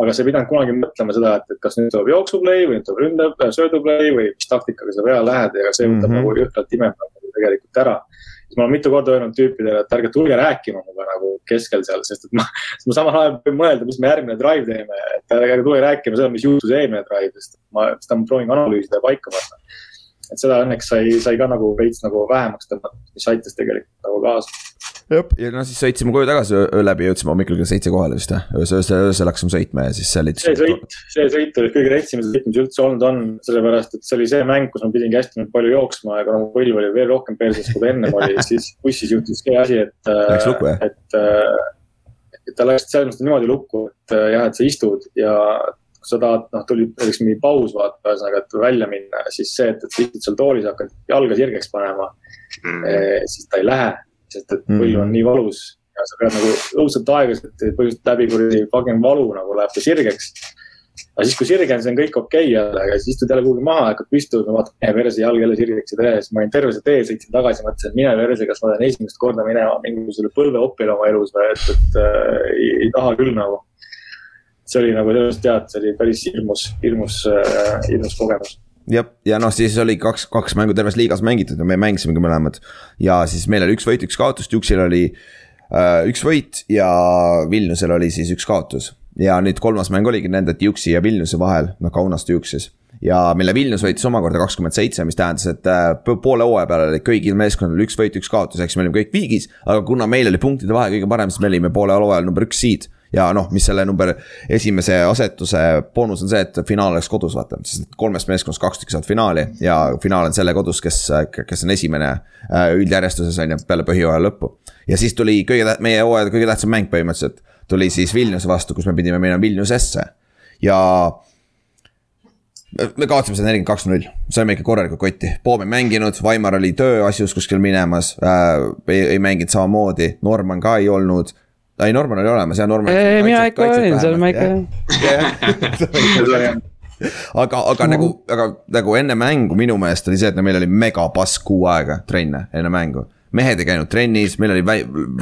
F: aga sa ei pidanud kunagi mõtlema seda, et, et kas nüüd tuleb jooksuplay või nüüd tuleb ründav, sööduplay või mis taktikaga sa peale lähed ja see võtab mm. -hmm. nagu jõhkralt imeb nagu tegelikult ära siis ma olen mitu korda öelnud tüüpidele, et ärge tulge rääkima minuga nagu keskel seal, sest et ma, sest ma samal ajal võin mõelda, mis me järgmine drive teeme, et ärge tulge rääkima seda, mis juhtus eelmine drive, sest ma, seda ma proovin analüüsida ja paika panna. Et seda õnneks sai, sai ka nagu veits nagu vähemaks tõmmata, mis aitas tegelikult nagu kaasa.
B: jah, ja no siis sõitsime koju tagasi öö läbi, jõudsime hommikul kell seitse kohale vist või, öösel, öösel, hakkasime sõitma ja siis see oli.
F: see sõit, see sõit oli kõige retsim sõit, mis üldse olnud on, sellepärast et see oli see mäng, kus ma pidingi hästi palju jooksma ja kuna mu põlv oli veel rohkem perses, kui ta ennem oli, siis bussis juhtus see asi, et.
B: Läks lukku, jah?
F: et, et ta läks selles mõttes niimoodi lukku, et äh, jah, et sa istud ja kui sa tahad, noh, tuli näiteks mingi paus vaata, ühesõnaga, et välja minna, siis see, et, et sa istud seal toolis hakkad jalga sirgeks panema
C: Mm.
F: eh, siis ta ei lähe, sest et põlv on
B: Mhm.
F: nii valus ja sa pead nagu õudselt aeglaselt, põhimõtteliselt läbi kuradi fucking valu nagu läheb ta sirgeks. aga siis, kui sirge on, siis on kõik okei okay jälle, aga siis istud jälle kuhugi maha, hakkad püstuma, vaatad, mine perse, jalg jälle sirgeks ja tere, siis ma olin terve see tee, sõitsin tagasi, mõtlesin, et mine perse, kas ma lähen esimest korda minema mingisugusele põlveopile oma elus või et, et äh, ei, ei taha küll nagu. See oli nagu sellest tead, see oli päris hirmus, hirmus äh,, hirmus kogemus
B: jah, ja noh, siis oli kaks, kaks mängu terves liigas mängitud ja me mängisimegi mõlemad. ja siis meil oli üks võit, üks kaotus, Juxil oli äh, üks võit ja Vilniusel oli siis üks kaotus. ja nüüd kolmas mäng oligi nende Juxi ja Vilniuse vahel, noh Kaunast Juxis. ja mille Vilnius võitis omakorda kakskümmend seitse, mis tähendas, et äh, poole hooaja peal oli kõigil meeskondadel üks võit, üks kaotus, eks me olime kõik viigis. aga kuna meil oli punktide vahe kõige parem, siis me olime poole hooajal number üks seed ja noh, mis selle number esimese asetuse boonus on see, et finaal oleks kodus, vaata, sest kolmest meeskonnast kaks tükki saavad finaali ja finaal on selle kodus, kes, kes on esimene äh, üldjärjestuses on ju, peale põhjooaja lõppu. ja siis tuli kõige, meie hooaja kõige tähtsam mäng põhimõtteliselt, tuli siis Vilniuse vastu, kus me pidime minema Vilniusesse ja me kaotasime seda nelikümmend kaks null, saime ikka korralikult kotti, Poom ei mänginud, Vaimar oli tööasjus kuskil minemas äh,, ei, ei mänginud samamoodi, Norman ka ei olnud ei, Norman oli olemas ja Norman.
D: mina ikka olin seal, ma ikka.
B: aga, aga nagu, aga nagu enne mängu minu meelest oli see, et meil oli megapask kuu aega trenne enne mängu. mehed ei käinud trennis, meil oli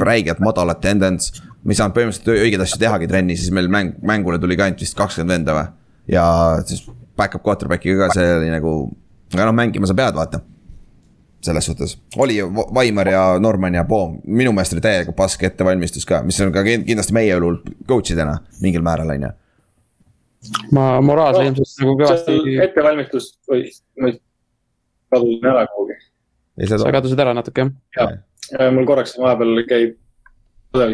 B: räigelt madal attendance. me ei saanud põhimõtteliselt õigeid asju tehagi trennis, siis meil mäng, mängule tuli ka ainult vist kakskümmend venda või. ja siis back-up quarterback'iga ka see oli nagu, aga noh, mängima sa pead, vaata selles suhtes, oli Vaimar ja Norman ja Poom, minu meelest oli täiega pask ettevalmistus ka, mis on ka kin- kindlasti meie õlul coach idena mingil määral, on ju.
D: ma moraalse ilmselt nagu kõvasti,
F: ettevalmistus või, või kadusin ära kuhugi.
D: sa kadusid ära natuke jah.
F: Ja mul korraks vahepeal käib,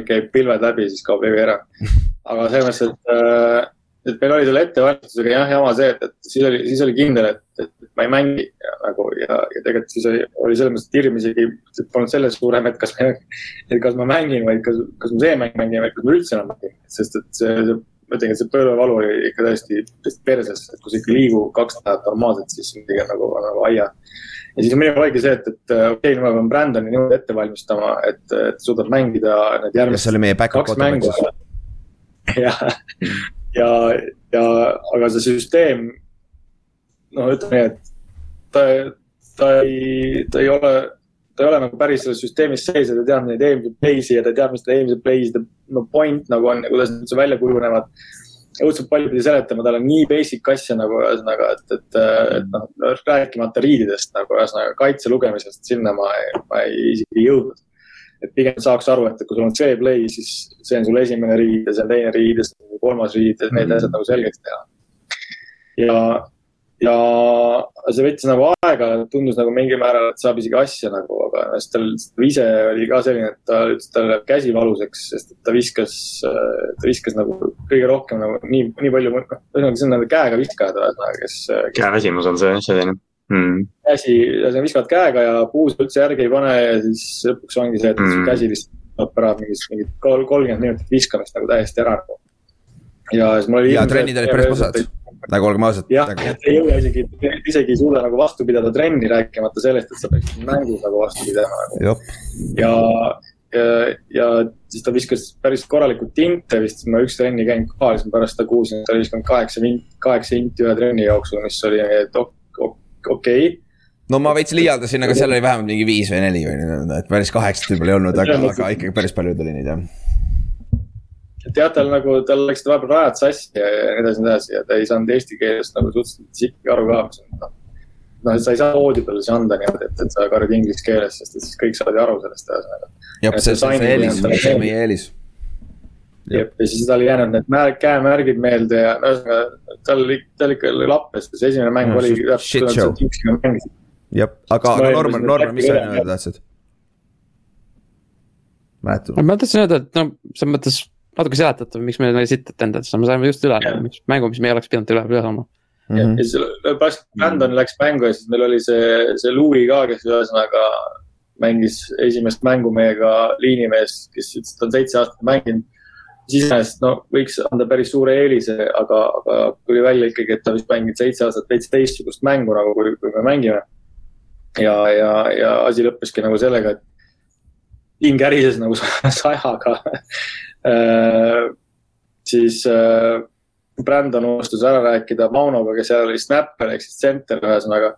F: käib pilved läbi, siis kaob levi ära. aga selles mõttes, et, äh, et meil oli selle ettevalmistusega jah, jama see, et, et siis oli, siis oli kindel, et, et ma ei mängi ja, nagu ja, ja tegelikult siis oli, oli selles mõttes, et hirm isegi polnud selles suurem, et kas et kas ma mängin, vaid kas, kas ma see mäng mängin või kas ma üldse enam mängin. sest et see, see, ma ütlen, et see põlvevalu oli ikka täiesti, täiesti perses, et kui sa ikka ei liigu kaks nädalat normaalselt, siis on nagu, nagu aia ja siis minul oligi see, et, et okei okay,, ma pean Brandoni niimoodi ette valmistama, et, et suudab mängida need järgmised
B: oli meie back-up siis?.
F: ja, ja, aga see süsteem, no ütleme nii, et ta, ta ei, ta ei ole, ta ei ole nagu päris selles süsteemis sees ja ta teab neid eelmiseid play'si ja ta teab, mis need eelmised play'sid, no point nagu on ja kuidas need üldse välja kujunevad. õudselt palju pidi seletama, tal on nii basic asja nagu ühesõnaga, et, et, et noh, rääkimata riididest nagu ühesõnaga kaitse lugemisest sinna ma, ma ei, isegi ei jõudnud et pigem saaks aru, et kui sul on see play, siis see on sul esimene riid ja see on teine riid ja see on kolmas riid, et need asjad nagu selgeks teha. ja, ja see võttis nagu aega, tundus nagu mingil määral, et saab isegi asja nagu, aga siis tal, ta ise oli ka selline, et ta ütles, et tal läheb käsi valusaks, sest et ta viskas, ta viskas nagu kõige rohkem nagu nii, nii palju, noh, ühesõnaga see on nagu käega viskajad, ühesõnaga, kes.
C: käeväsimus on see selline mm..
F: käsi, ühesõnaga viskavad käega ja puus üldse järgi ei pane ja siis lõpuks ongi see, et mm. käsi lihtsalt saab ära mingit, mingit kolmkümmend minutit viskamist nagu täiesti ära. ja siis mul oli.
B: ja trennid olid päris põsad nagu olgem ausad.
F: jah nagu..., et ei jõua isegi, isegi ei suuda nagu vastu pidada trenni, rääkimata sellest, et sa peaksid mängus nagu vastu pidama nagu. ja, ja, ja siis ta viskas päris korralikult tinte vist, ma üks trenni käinud ka, siis ma pärast seda kuulsin, et ta oli viskanud kaheksa vint, kaheksa inti ühe trenni jooksul, mis oli okei okay.
B: no ma veits liialdasin, aga seal oli vähemalt mingi viis või neli või, et päris kaheksat võib-olla ei olnud, aga, aga ikkagi päris palju tuli neid jah
F: et jah, tal nagu, tal läksid vahepeal rajad sassi ja, ja nii edasi, nii edasi ja ta ei saanud eesti keelest nagu suhteliselt isegi aru ka, mis on noh. noh, et sa ei saa koodi peale siis anda niimoodi, et, et sa karjud inglise keeles, sest et siis kõik saavad ju aru sellest ühesõnaga.
B: jah, see, see, see eelis, see on meie eelis.
F: Jah, ja siis tal ei jäänud need märg, käemärgid meelde ja ühesõnaga tal, tal ikka lappes, see esimene mäng no, oli
B: täpselt, jah, aga, aga Norman, Norman, mis sa öelda tahtsid? mäletad?
D: ma tahtsin öelda, et no selles mõttes natuke seletatav, miks me nagu siit etendada, me saime just üle yeah. mängu, mis me ei oleks pidanud üle, üle saama.
F: ja, ja siis pärast Brandon läks mängu ja siis meil oli see, see Louis ka, kes ühesõnaga mängis esimest mängu meiega liinimees, kes ütles, et ta on seitse aastat mänginud. Iseenesest no võiks anda päris suure eelise, aga, aga tuli välja ikkagi, et ta vist mänginud seitse aastat veits teistsugust mängu nagu, kui, kui me mängime. ja, ja, ja asi lõppeski nagu sellega, et hing ärises nagu sajaga Äh, siis äh, Brandon unustas ära rääkida Maunoga, kes seal oli snapper ehk siis center, ühesõnaga.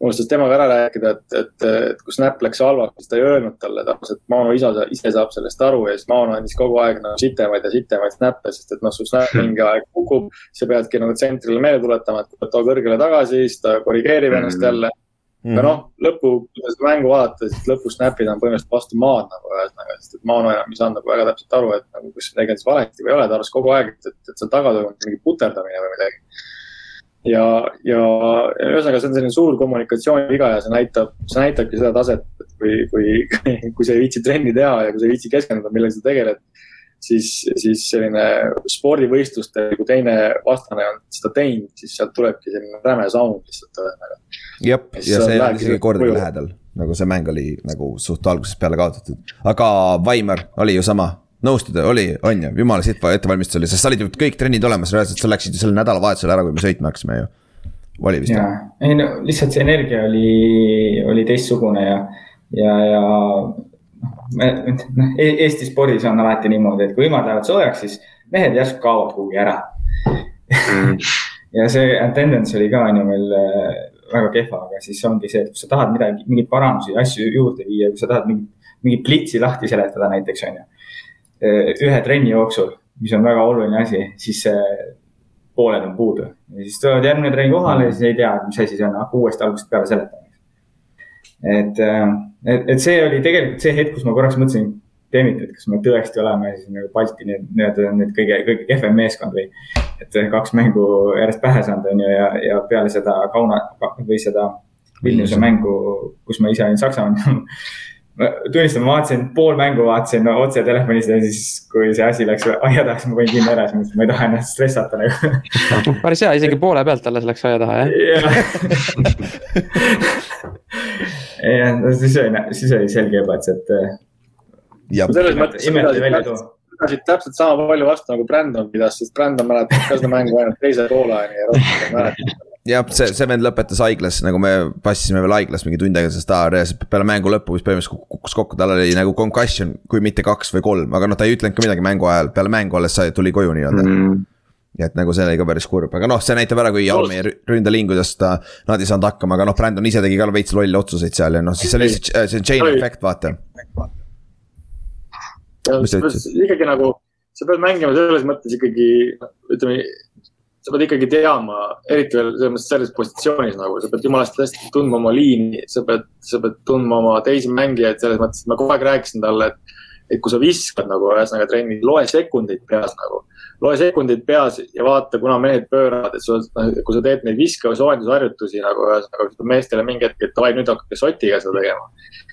F: Unustas temaga ära rääkida, et, et, et kui snap läks halvaks, siis ta ei öelnud talle taas, et Mauno isa ise saab sellest aru ja siis Mauno andis kogu aeg nagu sitemaid ja sitemaid snap'e, sest et noh, su snap mingi aeg kukub. sa peadki nagu tsentrile meelde tuletama, et too kõrgele tagasi, siis ta korrigeerib ennast mm -hmm. jälle Mm aga noh, lõpu, kui seda mängu vaadata, siis lõpus snap'id on põhimõtteliselt vastu maad nagu ühesõnaga, sest et Maano enam ei saanud nagu väga täpselt aru, et nagu kas midagi on siis valesti või ei ole, ta arvas kogu aeg, et, et, et seal taga toimub mingi puterdamine või midagi. Ja, ja, ühesõnaga, see on selline suur kommunikatsiooniviga ja see näitab, see näitabki seda taset, et kui, kui, kui sa ei viitsi trenni teha ja kui sa ei viitsi keskenduda, millega sa tegeled siis, siis selline spordivõistlustel, kui teine vastane on seda teinud, siis sealt tulebki selline räme sound lihtsalt ühesõnaga.
B: jep, ja see ei olnud isegi kordagi lähedal, nagu see mäng oli nagu suht algusest peale kaotatud. aga Vaimar oli ju sama, nõustuda oli, on ju, jumala sitva ettevalmistus oli, sest sa olid ju kõik trennid olemas, reaalselt sa läksid ju sel nädalavahetusel ära, kui me sõitma hakkasime ju. oli vist?
E: ei no lihtsalt see energia oli, oli teistsugune ja, ja, ja noh, Eesti spordis on alati niimoodi, et kui ilmad lähevad soojaks, siis mehed järsku kaovad kuhugi ära mm. ja see attendance oli ka on ju meil äh, väga kehva, aga siis ongi see, et kui sa tahad midagi, mingeid parandusi, asju juurde viia, kui sa tahad mingit, mingit plitsi lahti seletada näiteks on ju. Äh, ühe trenni jooksul, mis on väga oluline asi, siis pooled on puudu ja siis tulevad järgmine trenn kohale ja siis ei tea, mis asi see on, hakka uuesti algusest peale seletama. et äh, et, et see oli tegelikult see hetk, kus ma korraks mõtlesin, Demmit, et kas me tõesti oleme siis nagu Balti nii-öelda nüüd kõige, kõige kehvem meeskond või. et kaks mängu järjest pähe saanud, on ju, ja, ja peale seda Kauna või seda Vilniuse mängu, kus ma ise olin Saksamaal ma tunnistan, ma vaatasin pool mängu, vaatasin no, otse telefonist ja siis, kui see asi läks aia taha, siis ma panin kinni ära, siis mõtlesin, ma ei taha ennast stressata nagu.
D: päris hea, isegi poole pealt alles läks aia taha,
E: jah jah, no siis oli, siis oli selge juba, et see,
F: et. selles mõttes pidasid täpselt sama palju vastu nagu Brandon pidas, sest Brandon mäletab ka seda mängu ainult teise poolajani ja rohkem ei mäleta
B: jah, see, see vend lõpetas haiglas, nagu me passisime veel haiglas mingi tund aega, sest ta reaalselt peale mängu lõppu vist põhimõtteliselt kukkus kokku, tal oli nagu concussion, kui mitte kaks või kolm, aga noh, ta ei ütlenud ka midagi mängu ajal, peale mängu alles sai, tuli koju nii-öelda. Mm. Ja et nagu see oli ka päris kurb, aga noh, see näitab ära, kui all meie ründeliingudest ta, nad ei saanud hakkama, aga noh, Brandon ise tegi ka veits lolle otsuseid seal ja noh, siis see oli see, see chain effect, vaata.
F: ikkagi nagu, sa pead mängima selles mõttes ikkagi, ütleme sa pead ikkagi teadma, eriti veel selles mõttes selles positsioonis nagu, sa pead jumalast hästi tundma oma liini, sa pead, sa pead tundma oma teisi mängijaid selles mõttes, et ma kogu aeg rääkisin talle, et. et kui sa viskad nagu ühesõnaga trennis, loe sekundeid peas nagu. loe sekundeid peas ja vaata, kuna mehed pööravad, et sul, noh, kui sa teed neid või soojendusharjutusi nagu ühesõnaga meestele mingi hetk, et davai, nüüd hakake sotiga seda tegema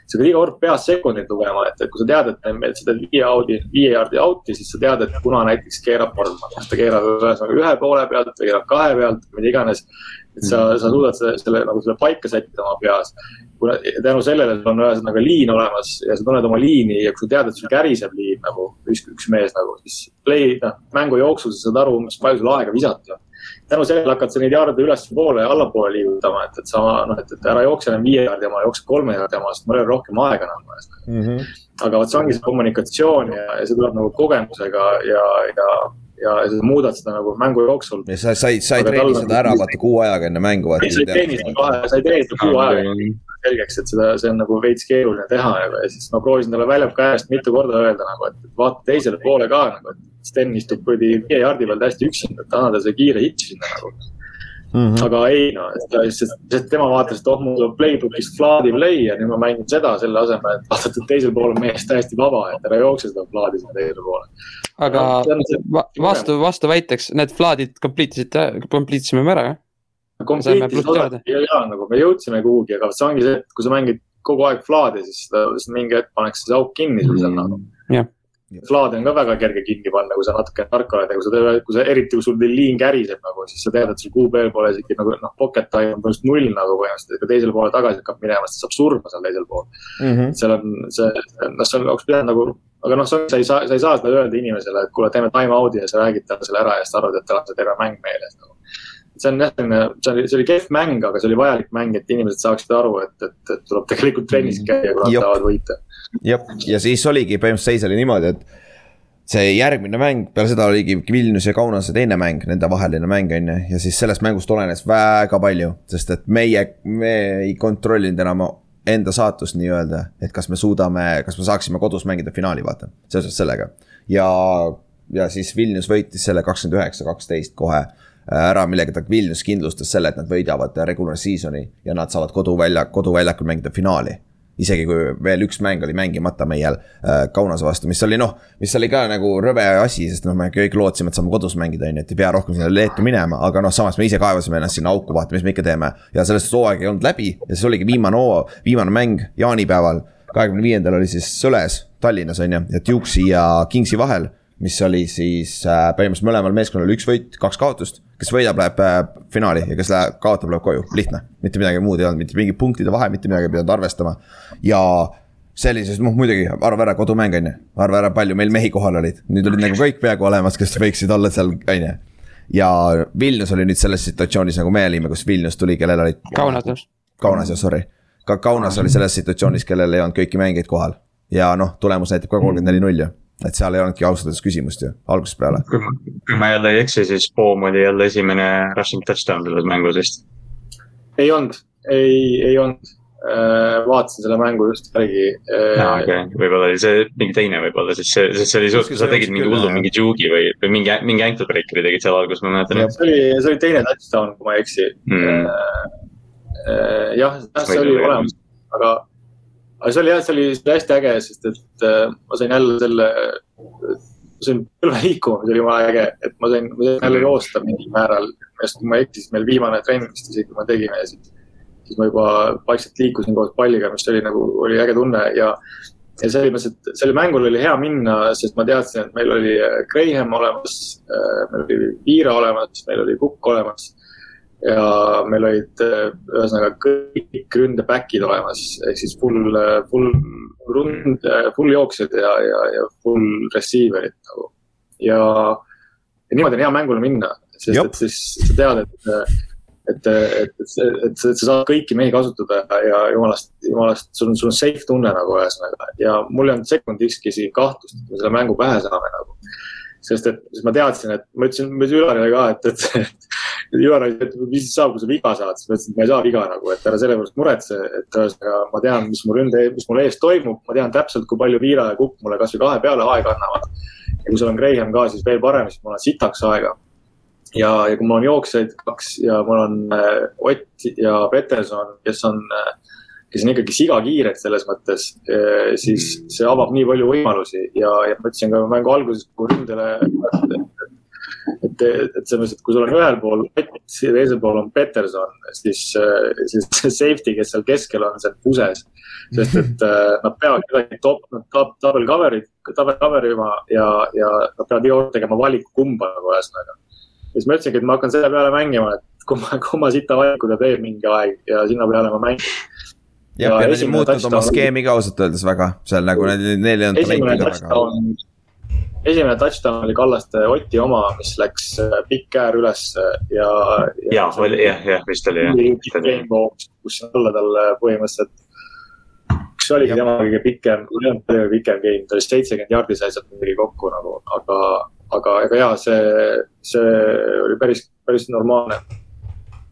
F: sa pead iga kord peas sekundit lugema, et, et kui sa tead, et, sa teed viie audi, viie jaardi out'i, siis sa tead, et kuna näiteks keerab Portman, kas ta keerab ühesõnaga ühe poole pealt või keerab kahe pealt, mida iganes. et sa, sa suudad selle, selle nagu selle paika sättida oma peas. kuna tänu sellele sul on ühesõnaga liin olemas ja sa tunned oma liini ja kui sa tead, et sul käriseb liin nagu üks, üks mees nagu, siis play, noh, mängu jooksul sa saad aru, mis palju sul aega visata on tänu sellele hakkad sa neid jaarde ülespoole ja allapoole liigutama, et, et sa noh, et, et ära jookse enam viie jaardi oma, jookse kolme jaardi oma, sest mul ei ole rohkem aega enam mm. -hmm. aga vot see ongi see kommunikatsioon ja, ja see tuleb nagu kogemusega ja, ja, ja sa muudad seda nagu mängu jooksul.
B: ja sa, sa ei, sa ei treeni seda ära vaata kuu ajaga enne mängu.
F: ei, sa ei treeni seda kahe, sa ei treeni seda kuu ajaga selgeks, et seda, see on nagu veits keeruline teha ja, ja siis ma proovisin talle väljaku käest mitu korda öelda nagu, et vaata teisele poole ka nagu, et Sten istub kuradi viie jaardi peal täiesti üksinda, et anna talle see kiire hitš sinna nagu mm. -hmm. aga ei no, sest, sest tema vaatas, et oh, mul on playbook'ist Vladi play ja nüüd ma mängin seda selle asemel, et vaadata, et teisel pool on mees täiesti vaba, et ära jookse seda Vladi sinna teisele poole.
D: aga no, vastu, vastuväiteks, need Vladid complete isid, complete isime me ära, jah?
F: Ja, ja nagu me jõudsime kuhugi, aga see ongi see, et kui sa mängid kogu aeg Vladi, siis, siis mingi hetk pannakse see auk kinni sul seal nagu.
D: jah
F: Vlade on ka väga kerge kinni panna, kui sa natuke tark oled ja kui sa, kui sa eriti, kui sul liin käriseb nagu, siis sa tead, et sul QB pole isegi nagu noh, pocket time on põhimõtteliselt null nagu põhimõtteliselt, ega teisele poole tagasi hakkab minema, sest saab surma seal teisel pool mm. -hmm. seal on see, noh, see oleks pidanud nagu, aga noh, sa ei saa, sa ei saa seda öelda inimesele, et kuule, teeme time out'i ja sa räägid talle selle ära ja siis arvad, et tal on see terve mäng meeles nagu see on jah, selline, see oli, see oli kehv mäng, aga see oli vajalik mäng, et inimesed saaksid aru, et, et, et tuleb tegelikult trennis mhm. käia, kui nad tahavad võita.
B: jah, ja siis oligi põhimõtteliselt seis oli niimoodi, et see järgmine mäng, peale seda oligi Vilnius ja Kaunase teine mäng, nende vaheline mäng on ju, ja siis sellest mängust olenes väga palju, sest et meie, me ei kontrollinud enam enda saatust nii-öelda, et kas me suudame, kas me saaksime kodus mängida finaali, vaata, seoses sellega. ja, ja siis Vilnius võitis selle kakskümmend üheksa, kaksteist kohe ära, millega ta Vilnius kindlustas selle, et nad võidavad regular season'i ja nad saavad koduvälja, koduväljakul mängida finaali. Isegi kui veel üks mäng oli mängimata meie äh, Kaunase vastu, mis oli noh, mis oli ka nagu rõve asi, sest noh, me kõik lootsime, et saame kodus mängida, on ju, et ei pea rohkem sinna Leetu minema, aga noh, samas me ise kaevasime ennast sinna auku, vaata, mis me ikka teeme. ja sellest hooaeg ei olnud läbi ja siis oligi viimane hoo, viimane mäng jaanipäeval, kahekümne viiendal oli siis Sõles Tallinnas on ju, ja Duke'i ja Kingsi vahel mis oli siis äh, põhimõtteliselt mõlemal meeskonnal üks võit, kaks kaotust. kes võidab, läheb äh, finaali ja kes läheb, kaotab, läheb koju, lihtne. mitte midagi muud ei olnud, mitte mingi punktide vahe, mitte midagi ei pidanud arvestama. ja sellises, noh muidugi, arva ära, kodumäng on ju, arva ära, palju meil mehi kohal olid, nüüd olid nagu kõik peaaegu olemas, kes võiksid olla seal, on ju. ja Vilnius oli nüüd selles situatsioonis nagu me olime, kus Vilnius tuli, kellel olid.
D: Kaunas.
B: Kaunas jah, sorry. ka Kaunas oli selles situatsioonis, kellel ei olnud kõiki mängijaid kohal. ja noh, tulemus näitab ka kolmkümmend neli null ju et seal ei olnudki ausalt öeldes küsimust ju, algusest peale.
C: kui ma jälle ei eksi, siis Boom oli jälle esimene rushing touchdown selles mängus vist.
F: ei olnud, ei, ei olnud äh,. vaatasin selle mängu just järgi
C: äh,. aa, okei okay., võib-olla oli see mingi teine võib-olla, siis see, see oli suht, sa tegid mingi hullu mingi juugi või, või mingi, mingi ankle breaker'i tegid seal alguses, ma mäletan.
F: see oli, see oli teine touchdown, kui ma ei eksi mm.. Äh, jah, see oli olemas, aga aga see oli jah, see oli hästi äge, sest et äh, ma sain jälle selle, sain põlve liikuma, mis oli jumala äge, et ma sain, ma sain jälle joosta mingil määral. sest kui ma ei eksi, siis meil viimane trenn vist isegi, me tegime ja siis, siis ma juba vaikselt liikusin koos palliga, mis oli nagu, oli äge tunne ja ja selles mõttes, et sellel mängul oli hea minna, sest ma teadsin, et meil oli äh, Graham olemas, äh, meil oli Piira olemas, meil oli Kukk olemas ja meil olid äh, ühesõnaga kõik ründe back'id olemas, ehk siis full, äh, full rund, äh, full jooksjad ja, ja, ja full receiver'id nagu. ja, ja niimoodi on hea mängule minna, sest Jop. et siis sa tead, et, et, et, et, et, sa saad kõiki mehi kasutada ja jumalast, jumalast, sul on, sul on safe tunne nagu ühesõnaga ja mul ei olnud sekundikski kahtlust, et me selle mängu pähe saame nagu sest et siis ma teadsin, et ma ütlesin, ma ütlesin Ülarile ka, et, et, et Ülar et mis siis saab, kui sa viga saad, siis ma ütlesin, et ma ei saa viga nagu, et ära selle pärast muretse, et ühesõnaga ma tean, mis mu ründe, mis mul ees toimub, ma tean täpselt, kui palju Viira ja Kukk mulle kasvõi kahe peale aega annavad. ja kui sul on Graham ka, siis veel parem, siis mul on sitaks aega. ja, ja kui mul on jooksjaid kaks ja mul on äh, Ott ja Peterson, kes on äh, kes on ikkagi sigakiired selles mõttes, siis see avab nii palju võimalusi ja, ja ma ütlesin ka mängu alguses, kui ründele, et, et, et selles mõttes, et kui sul on ühel pool Ott ja teisel pool on Peterson, siis, siis see safety, kes seal keskel on, see on puses. sest et äh, nad peavad kuidagi top, nad top, double cover'id, double cover ima ja, ja nad peavad iga kord tegema valiku kumba nagu ühesõnaga. ja siis ma ütlesingi, et ma hakkan selle peale mängima, et kui ma, kui ma sita valiku ta teeb mingi aeg ja sinna peale ma mängin.
B: jah,
F: Ja
B: ja nad ei muutnud oma skeemi ka ausalt öeldes väga, seal nagu neil, neil ei olnud
F: esimene
B: talenti ka väga.
F: esimene touchdown oli Kallaste Oti oma, mis läks äh, pikk käär üles ja.
C: ja, oli jah, jah, vist oli jah.
F: kus alla talle põhimõtteliselt, üks oligi tema kõige pikem, ei olnud kõige pikem game, ta oli seitsekümmend jaardi sai sealt midagi kokku nagu, aga, aga ega jaa, see, see oli päris, päris normaalne.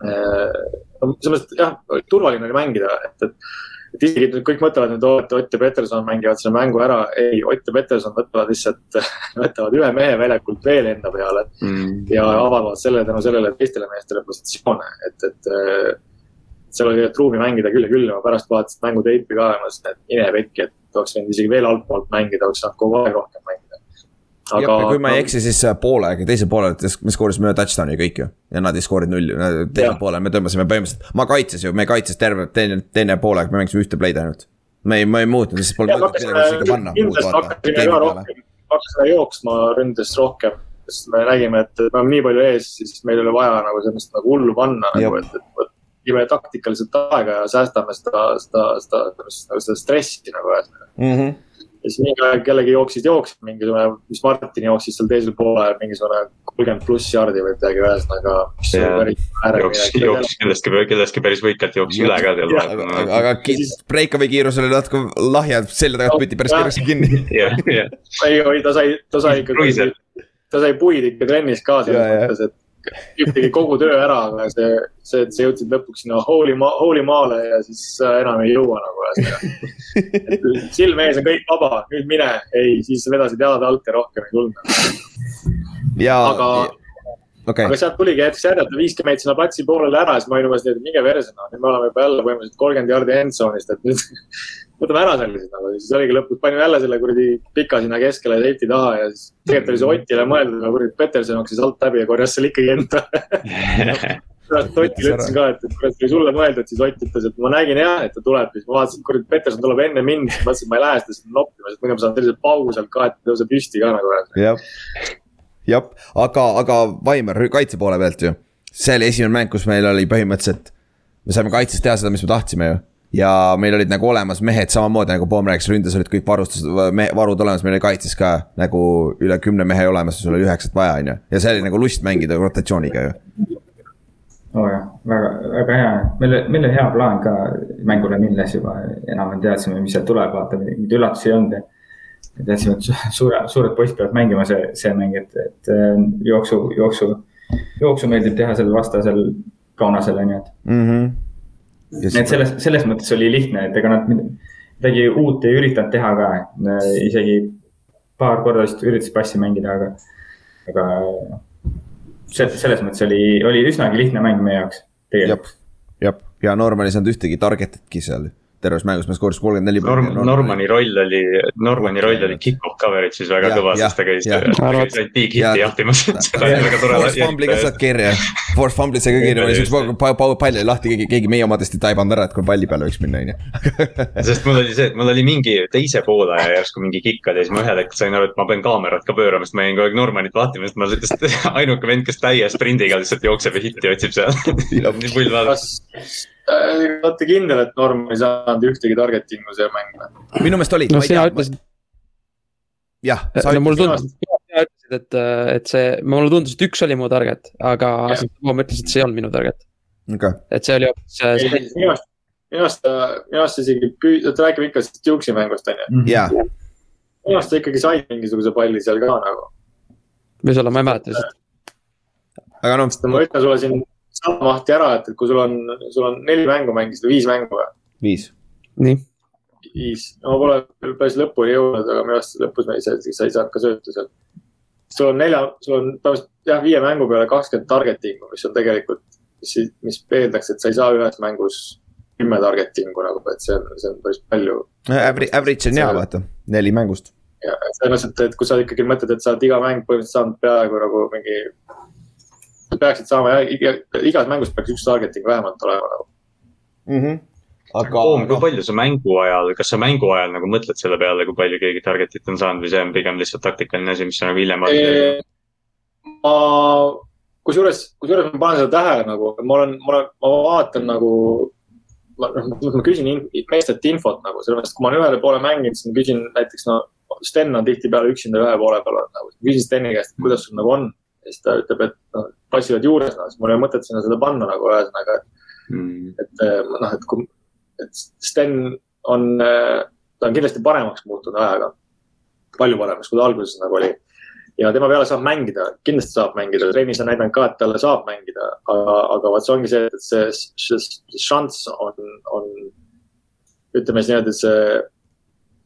F: No selles mõttes, et jah, turvaline oli mängida, et, et, et isegi nüüd kõik mõtlevad nüüd, et Ott ja Peterson mängivad selle mängu ära, ei, Ott ja Peterson võtavad lihtsalt, võtavad ühe mehe väljakult veel enda peale
C: Mm.
F: ja avavad selle tänu sellele teistele meestele positsioone, et, et äh, seal oli ruumi mängida küll ja küll ja ma pärast vaatasin mängu teipi ka ja mõtlesin, et mine pekki, et oleks võinud isegi veel altpoolt mängida, oleks saanud kogu aeg rohkem mängida.
B: jah, ja kui ma ei eksi, siis äh, poolega, teisel poolel me skoorisime ühe touchdown'i kõik ju ja nad ei skoorinud nulli, teisel
F: Jah.
B: poolel me tõmbasime põhimõtteliselt, ma kaitses ju, me kaitses terve teine, teine poolaeg, me mängisime ühte play'd ainult. me ei, me ei muutnud, sest polnud mõtet midagi isegi panna.
F: kindlasti hakkasime ka rohkem, hakkasime jooksma ründes rohkem, sest me nägime, et me oleme nii palju ees, siis meil ei ole vaja nagu sellist nagu hullu panna nagu, et, et võtame taktikaliselt aega ja säästame seda, seda, seda, seda, stressi nagu ühesõnaga.
B: -hmm.
F: Ja siis mingi aeg jällegi jooksid, jooksid mingisugune, mis Martin jooksis seal teisel poolel mingisugune kolmkümmend pluss jardi või midagi, ühesõnaga.
C: Jooksis, jooksis kindlasti, kindlasti päris võikalt jooksis üle ka seal
B: aga,
C: vahepeal.
B: aga ki- breakaway kiirus oli natuke lahja, selja tagant püti päris kiiresti kinni.
F: ei, oi, ta sai, ta sai
C: Kruiser.,
F: ta sai puid ikka trennis ka selles mõttes, et tegi kogu töö ära, aga see, see, et sa jõudsid lõpuks sinna holy ma-, holy maale ja siis enam ei jõua nagu ühesõnaga. silm ees on kõik vaba, nüüd mine, ei, siis vedasid jalad alt ja rohkem ei tulnud.
B: ja,
F: aga,
B: okei
F: aga, sealt tuligi hetkeks järjelt viiskümmend meid sinna platsi poolele ära, siis ma olin umbes nii, et minge persena, nüüd me oleme juba jälle põhimõtteliselt kolmkümmend jardi endzone'ist, et nüüd võtame ära sellised nagu, siis oligi lõpuks, panime jälle selle kuradi pika sinna keskele safety taha ja siis tegelikult oli see Otile mõeldud, aga kuradi Peterson jooksis alt läbi ja korjas selle ikkagi enda. pärast Otile ütlesin ka, et, et kurat, see oli sulle mõeldud, siis Ott ütles, et ma nägin jah, et ta tuleb, siis ma vaatasin, et kuradi Peterson tuleb enne mind, siis mõtlesin, et ma ei lähe seda sinna noppima, sest muidu ma saan sellise paugu sealt ka, et tõuse püsti ka nagu.
B: jah, jah, aga, aga Vaimar kaitse poole pealt ju. see oli esimene mäng, kus meil oli põhimõtteliselt, me saime kaitses teha seda, mis me tahtsime ju. Ja meil olid nagu olemas mehed samamoodi nagu Poom rääkis, ründes olid kõik varustused, varud olemas, meil oli kaitses ka nagu üle kümne mehe olemas, sul oli üheksat vaja, on ju. ja see oli nagu lust mängida rotatsiooniga ju.
E: oo jah, väga, väga hea, meil, meil oli hea plaan ka mängule minnes juba, enam-vähem teadsime, mis sealt tuleb, vaata, mingeid üllatusi ei olnud ja. teadsime, et su- suure, suured poisid peavad mängima see, see mäng, et, et äh, jooksu, jooksu, jooksu meeldib teha sellel vastasel kaunasel on ju, et.
B: Mhm.
E: nii et selles, selles mõttes oli lihtne, et ega nad mid- midagi uut ei üritanud teha ka, isegi paar korda vist üritasid passi mängida, aga, aga noh. se- selles mõttes oli, oli üsnagi lihtne mäng meie jaoks tegelikult.
B: jah, ja Norman ei saanud ühtegi target'itki seal terves mängus, me skoorisime kolmkümmend neli.
C: Norm-, Normani roll oli, Normani roll oli kick-off coverage'is väga
B: Jah,
C: kõva, sest ta käis, ta käis ainult big hit'i jahtimas.
B: Force Fumbli ka saad kirja, Force Fumbli sai ka kirja, oli siukse pa- pa- pall oli lahti, keegi, keegi meie omadest ei taibanud ära, et kui palli peale võiks minna, on ju.
C: sest mul oli see, et mul oli mingi teise poolaja järsku mingi kikk oli ja siis ma ühel hetkel sain aru, et ma pean kaamerat ka pöörama, sest ma jäin kogu aeg Normanit vaatima, sest ma lihtsalt ainuke vend, kes täie sprindiga lihtsalt jookseb ja hitti otsib seal. nii pull vaadata.
F: Äh, olete kindel, et Norm ei saanud ühtegi targeting'u see mäng või?
B: minu meelest olid.
D: no sina ütlesid,
B: jah, sa
D: no mulle tundus, sina ütlesid, et, et see, mulle tundus, et üks oli mu target, aga ma ütlesin, et see ei olnud minu target.
B: okei,
D: et see oli hoopis äh, see,
F: minu arust, minu arust, minu arust isegi püü-, te räägime ikka sellest Duke'i mängust on ju.
B: jaa,
F: minu arust sa ikkagi said mingisuguse palli seal ka nagu.
D: võib-olla ma ei mäleta lihtsalt.
B: aga noh,
F: ma ütlen sulle siin sama mahti ära, et, et kui sul on, sul on neli mängu mängisid või viis mängu või?
B: viis.
D: nii,
F: viis, no ma pole veel päris lõpuni jõudnud, aga minu arust lõpus me ei saa, sa ei saanud ka söötu seal. sul on nelja, sul on põhimõtteliselt jah, viie mängu peale kakskümmend targeting'u, mis on tegelikult, mis, mis eeldaks, et sa ei saa ühes mängus kümme targeting'u nagu, et see on, see on päris palju.
B: Average, average on hea, vaata, neli mängust.
F: ja selles mõttes, et kui sa ikkagi mõtled, et sa oled iga mäng põhimõtteliselt saanud peaaegu nagu mingi. Sa peaksid saama iga, igas mängus peaks üks targeting vähemalt olema nagu
B: mm. -hmm
C: aga. Kui palju sa mängu ajal, kas sa mängu ajal nagu mõtled selle peale, kui palju keegi target'it on saanud või see on pigem lihtsalt taktikaline asi, mis sa nagu hiljem oled?
F: ma, kusjuures, kusjuures ma panen seda tähele nagu, ma olen, ma olen, ma vaatan nagu. ma, noh, ma küsin in, meestelt infot nagu, sellepärast kui ma olen ühele poole mänginud, siis ma küsin näiteks no. Sten on tihtipeale üksinda ühe poole peal olnud nagu, küsin Steni käest, kuidas sul nagu on. Ja siis ta ütleb, et noh, passivad juures, noh, siis mul ei ole mõtet sinna seda panna nagu ühesõnaga, et mm.. et noh, et kui, et Sten on, ta on kindlasti paremaks muutunud ajaga. palju paremaks, kui ta alguses nagu oli ja tema peale saab mängida, kindlasti saab mängida, trennis on näidanud ka, et talle saab mängida, aga, aga vot see ongi see, et see, see, see šanss on, on. ütleme siis niimoodi, et see,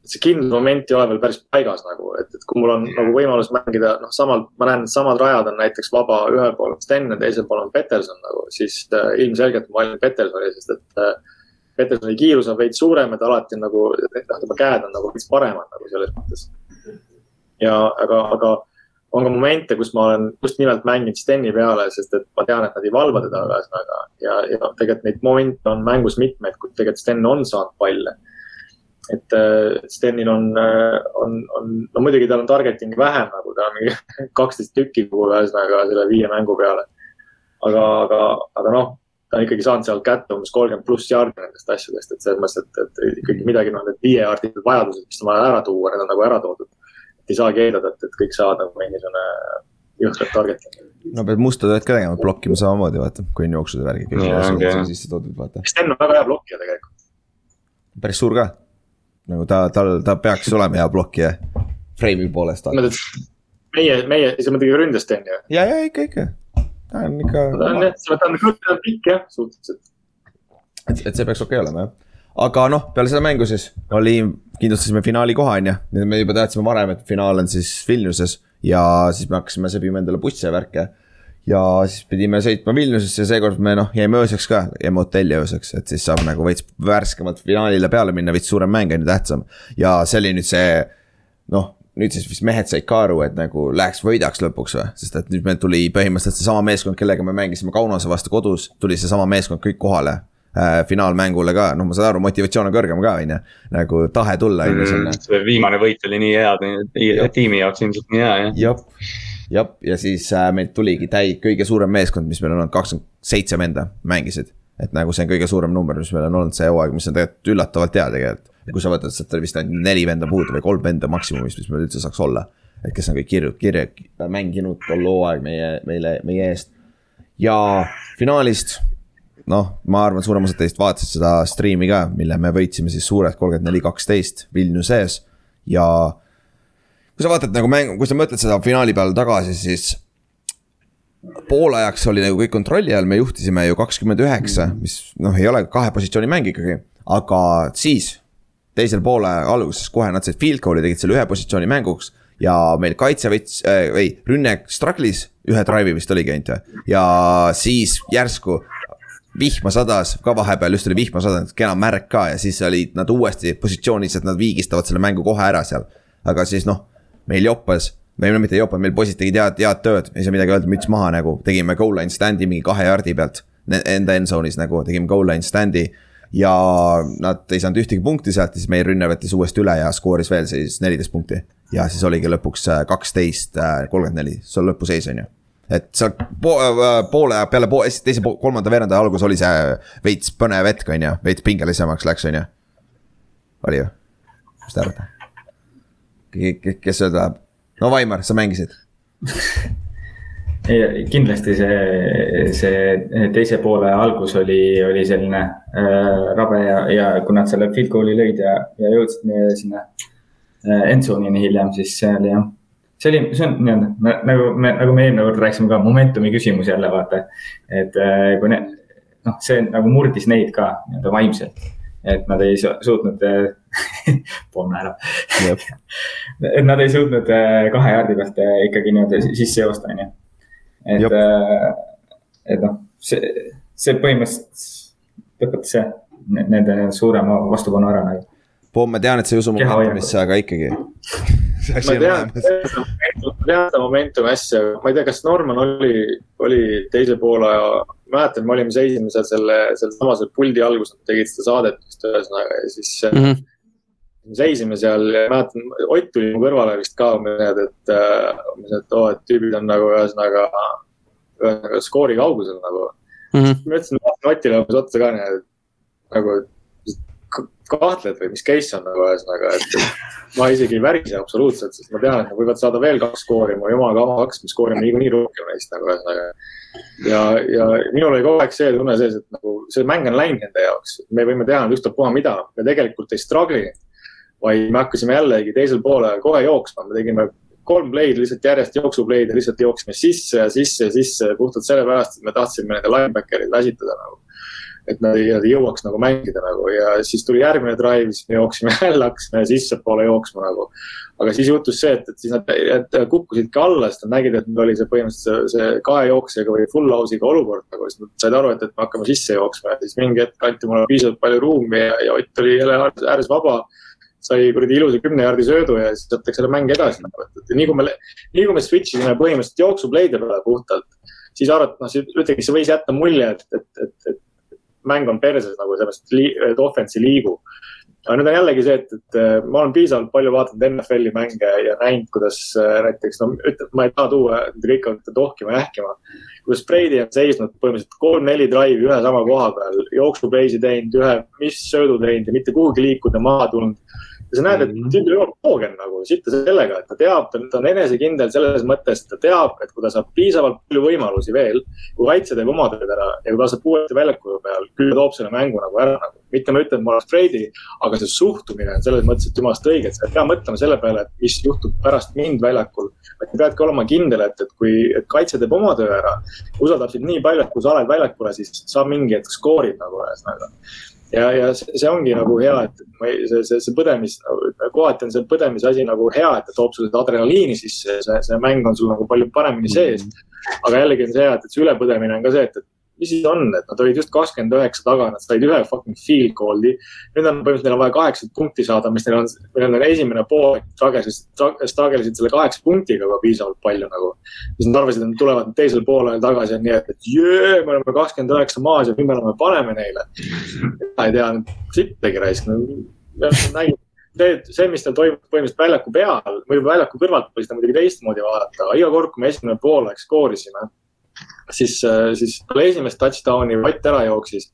F: see kindel moment ei ole veel päris paigas nagu, et, et kui mul on nagu võimalus mängida, noh, samalt, ma näen, et samad rajad on näiteks vaba, ühel pool on Sten ja teisel pool on Peterson nagu, siis äh, ilmselgelt ma valin Petersoni, sest et äh, Petersoni kiirus on veits suurem ja ta alati nagu, noh, tema käed on nagu veits paremad nagu selles mõttes. ja aga, aga on ka momente, kus ma olen just nimelt mänginud Steni peale, sest et ma tean, et nad ei valva teda ühesõnaga. ja, ja tegelikult neid momente on mängus mitmeid, kui tegelikult Sten on saanud palle. Et äh, Stenil on, äh, on, on, no muidugi tal on targeting'i vähem nagu, tal on mingi kaksteist tükki kogu ühesõnaga selle viie mängu peale. aga, aga, aga noh, ta on ikkagi saanud seal kätte umbes kolmkümmend pluss jaardi nendest asjadest, et selles mõttes, et, et ikkagi midagi noh, need viiejaardised vajadused, mis on vaja ära tuua, need on nagu ära toodud ei saagi eeldada, et, et kõik saavad nagu mingisugune jõhkralt targeting.
B: no pead musta tööd ka tegema, blokkima samamoodi vaata, kui on jooksud ja värgid.
F: Sten on väga hea blokkija tegelikult.
B: päris suur ka. Nagu ta, tal, ta peaks olema hea blokkija, frame'i poolest.
F: meie, meie, sa mõtled ikka ründes Sten ju?
B: ja, ja ikka, ikka. ta on ikka.
F: ta on jah, ta on pikk jah, suhteliselt.
B: et, et see peaks okei okay olema jah aga noh, peale seda mängu siis oli, kindlustasime finaali koha, on ju. me juba teadsime varem, et finaal on siis Vilniuses ja siis me hakkasime sebima endale busse ja värke. Ja siis pidime sõitma Vilniusesse ja seekord me noh, jäime ööseks ka, jäime hotelli ööseks, et siis saab nagu veits värskemalt finaalile peale minna, veits suurem mäng on ju tähtsam. ja see oli nüüd see noh, nüüd siis vist mehed said ka aru, et nagu läheks võidaks lõpuks või, sest et nüüd meil tuli põhimõtteliselt seesama meeskond, kellega me mängisime Kaunase vastu kodus, tuli seesama meeskond kõik kohale äh, finaalmängule ka, noh, ma saan aru, motivatsioon on kõrgem ka, on ju. nagu tahe tulla on ju sinna.
C: Mm, see viimane võit oli nii hea, tiimi jaoks ilmselt nii hea, jah.
B: Jah, ja siis äh, meilt tuligi täi-, kõige suurem meeskond, mis meil on olnud, kakskümmend seitse venda mängisid. et nagu see on kõige suurem number, mis meil on olnud see hooaeg, mis on tegelikult üllatavalt hea tegelikult. kui sa võtad, sealt vist ainult neli venda puudu või kolm venda maksimumist, mis meil üldse saaks olla. et kes on kõik kirju, kirja, mänginud tol hooaeg meie, meile, meie eest. ja finaalist noh, ma arvan, suurem osa teist vaatasid seda striimi ka, mille me võitsime siis suurelt kolmkümmend neli, kaksteist Vilniuses ja. Kui sa vaatad nagu mängu, kui sa mõtled seda finaali peale tagasi, siis. poolajaks oli nagu kõik kontrolli all, me juhtisime ju kakskümmend üheksa, mis noh, ei ole kahe positsiooni mäng ikkagi, aga siis. teisel poole alguses kohe nad said field goal'i, tegid selle ühe positsiooni mänguks ja meil kaitse võttis äh,, ei, rünne struggle'is, ühe drive'i vist oligi ainult ju. ja siis järsku vihma sadas, ka vahepeal just oli vihma sadanud, kena märk ka ja siis olid nad uuesti positsioonis, et nad viigistavad selle mängu kohe ära seal. aga siis noh, meil joppas, või no mitte joppas, meil poisid tegid head, head tööd, ei saa midagi öelda, müts maha nagu, tegime goal line stand'i mingi kahe jardi pealt. Enda end zone'is nagu tegime goal line stand'i ja nad ei saanud ühtegi punkti sealt, siis meie rünne võttis uuesti üle ja skooris veel siis neliteist punkti. ja siis oligi lõpuks äh, kaksteist, äh, kolmkümmend neli, see on lõpuseis on ju et seal po äh, poole peale poole, teise, kolmanda veeranda algus oli see veits põnev hetk, on ju, veits pingelisemaks läks, on ju. oli ju, mis te arvate? Kes öelda tahab? no Vaimar, sa mängisid
E: kindlasti see, see teise poole algus oli, oli selline äh, rabe ja, ja kui nad selle field goal'i lõid ja, ja jõudsid meie sinna äh, endzone'ini hiljem, siis see oli jah see oli, see on nii-öelda nagu me, nagu me eelmine kord rääkisime ka momentumi küsimus jälle vaata. et äh, kui need, noh, see nagu murdis neid ka nii-öelda vaimselt. Et nad ei su- suutnud pomme ära
B: Jep.
E: et nad ei suutnud äh, kahe jaardi pealt äh, ikkagi nii-öelda si- sisse joosta, on ju. et et noh, see, see põhimõtteliselt lõpetas see, nende suurema vastupanu ära nagu.
B: Pomm, ma tean, et sa ei usu momentumisse, aga ikkagi.
F: ma tean, ma tean seda Momentumi asja, ma ei tea, kas Norman oli, oli teise poolaja, mäletan, me olime seisime seal selle, sealsamas puldi alguses, tegid seda saadet vist ühesõnaga ja siis mm. -hmm me seisime seal ja mäletan, Ott tuli mu kõrvale vist ka, et äh, umbes, et oo, et tüübid on nagu ühesõnaga, ühesõnaga skoori kaugusel nagu.
D: Mhm.
F: ma ütlesin Otile umbes otsa ka nii, et nagu ka- kahtled või mis case on nagu ühesõnaga, et et ma isegi ei värise absoluutselt, sest ma tean, et nad võivad saada veel kaks skoori, mu jumala kama kaks, me skoorime niikuinii rohkem neist nagu ühesõnaga. ja, ja minul oli kogu aeg see tunne sees, et nagu see mäng on läinud nende jaoks, me võime teha ükstapuha mida, me tegelikult ei struggle'i inud. vaid me hakkasime jällegi teisel poolel kohe jooksma, me tegime kolm play'd lihtsalt järjest jooksuplay'd ja lihtsalt jooksime sisse ja sisse ja sisse puhtalt sellepärast, et me tahtsime nende linebacker'id väsitada nagu. Et nad ei, ei jõuaks nagu mängida nagu. Ja siis tuli järgmine drive, siis me jooksime jälle, hakkasime sissepoole jooksma nagu. aga siis juhtus see, et, et siis nad et kukkusidki alla, sest nad nägid, et meil oli see põhimõtteliselt see, see kahe jooksjaga või full house'iga olukord nagu, siis nad said aru, et, et me hakkame sisse jooksma. Ja siis mingi hetk anti mulle piisavalt palju ruumi ja, ja Ott oli jälle ääres- vaba. Sai kuradi ilusa kümne jaardi söödu ja siis võetakse selle mäng edasi nagu, et, nii kui me, nii kui me switch isime põhimõtteliselt jooksupleide peale puhtalt, siis arvati, noh, ütlegi, see võis jätta mulje, et, et, et, et mäng on perses nagu sellest, et offense ei liigu. aga nüüd on jällegi see, et, et äh, ma olen piisavalt palju vaadanud NFL-i mänge ja näinud, kuidas äh, näiteks, no ütleme, ma ei taha tuua, kõik hakkate tohkima ähkima. kuidas Brady on seisnud põhimõtteliselt kolm-neli drive'i ühe sama koha peal, jooksupleisi teinud, ühe mis söödu teinud ja mitte kuhugi liikuda, maha tulnud ja sa näed, et tüübil ei ole poogen nagu sitta sellega, et ta teab, ta on enesekindel selles mõttes, et ta teab, et kui ta saab piisavalt palju võimalusi veel, kui kaitse teeb oma tööd ära ja kui ta saab uuesti väljaku peal, küll ta toob selle mängu nagu ära nagu. mitte ma ütlen, et ma oleks Brady, aga see suhtumine on selles mõttes, et jumalast õige, et sa ei pea mõtlema selle peale, et mis juhtub pärast mind väljakul. vaid sa peadki olema kindel, et, et kui et kaitse teeb oma töö ära, usaldab sind nii palju, et kui sa oled väljakule, siis sa mingi hetk skoorid nagu ühesõnaga ja, ja see ongi nagu hea, et ma ei, see, see, see põdemis, kohati on see põdemise asi nagu hea, et ta toob sulle seda adrenaliini sisse, see, see mäng on sul nagu palju paremini sees. aga jällegi on see hea, et, et see ülepõdemine on ka see, et, et mis siis on, et nad olid just kakskümmend üheksa taga, nad said ühe fucking field goal'i. nüüd on põhimõtteliselt neil on vaja kaheksat punkti saada, mis neil on, neil on esimene pool, struggle isid selle kaheksa punktiga juba piisavalt palju nagu. siis nad arvasid, et nad tulevad teisel poolel tagasi ja nii, et, et jee, me oleme kakskümmend üheksa maas ja nüüd me oleme, paneme neile. ma ei tea, sittagi raisk, nägin see, see, mis tal toimub põhimõtteliselt väljaku peal või väljaku kõrvalt võib seda muidugi teistmoodi vaadata, aga iga kord, kui me esimene poolaeg skoorisime, siis, siis peale esimest touchdown'i Ott ära jooksis,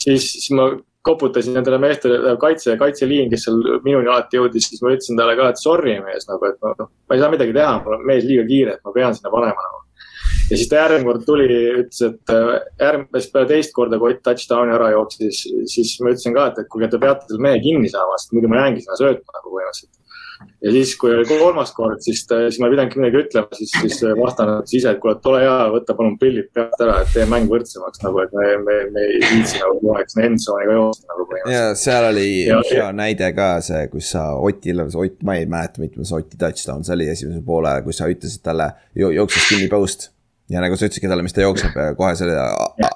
F: siis, siis ma koputasin nendele meestele, kaitse, kaitseliin, kes seal minuni alati jõudis, siis ma ütlesin talle ka, et sorry mees nagu, et noh, ma ei saa midagi teha, mul on mees liiga kiire, et ma pean sinna panema nagu. ja siis ta järgmine kord tuli, ütles, et äh, järgmine, peale teist korda, kui Ott touchdown'i ära jooksis, siis ma ütlesin ka, et, et kuulge, te peate selle mehe kinni saama, sest muidu ma jäängi sinna söötma nagu põhimõtteliselt. Ja siis, kui oli kolmas kord, siis, siis ma ei pidanudki midagi ütlema, siis, siis vastane ütles ise, et kuule, et ole hea, võta palun pillid peast ära, et tee mäng võrdsemaks nagu, et me, me, me ei viitsi nagu kogu aeg sinna endzone'i ka joosta nagu
B: ja
F: põhimõtteliselt.
B: seal oli
F: Ja-
B: hea näide ka see, kus sa Otile, Ott, ma ei mäleta, mitmes Oti touchdown see oli esimesel poolel, kus sa ütlesid talle, jooksis kinni post. ja nagu sa ütlesidki talle, mis ta jookseb ja kohe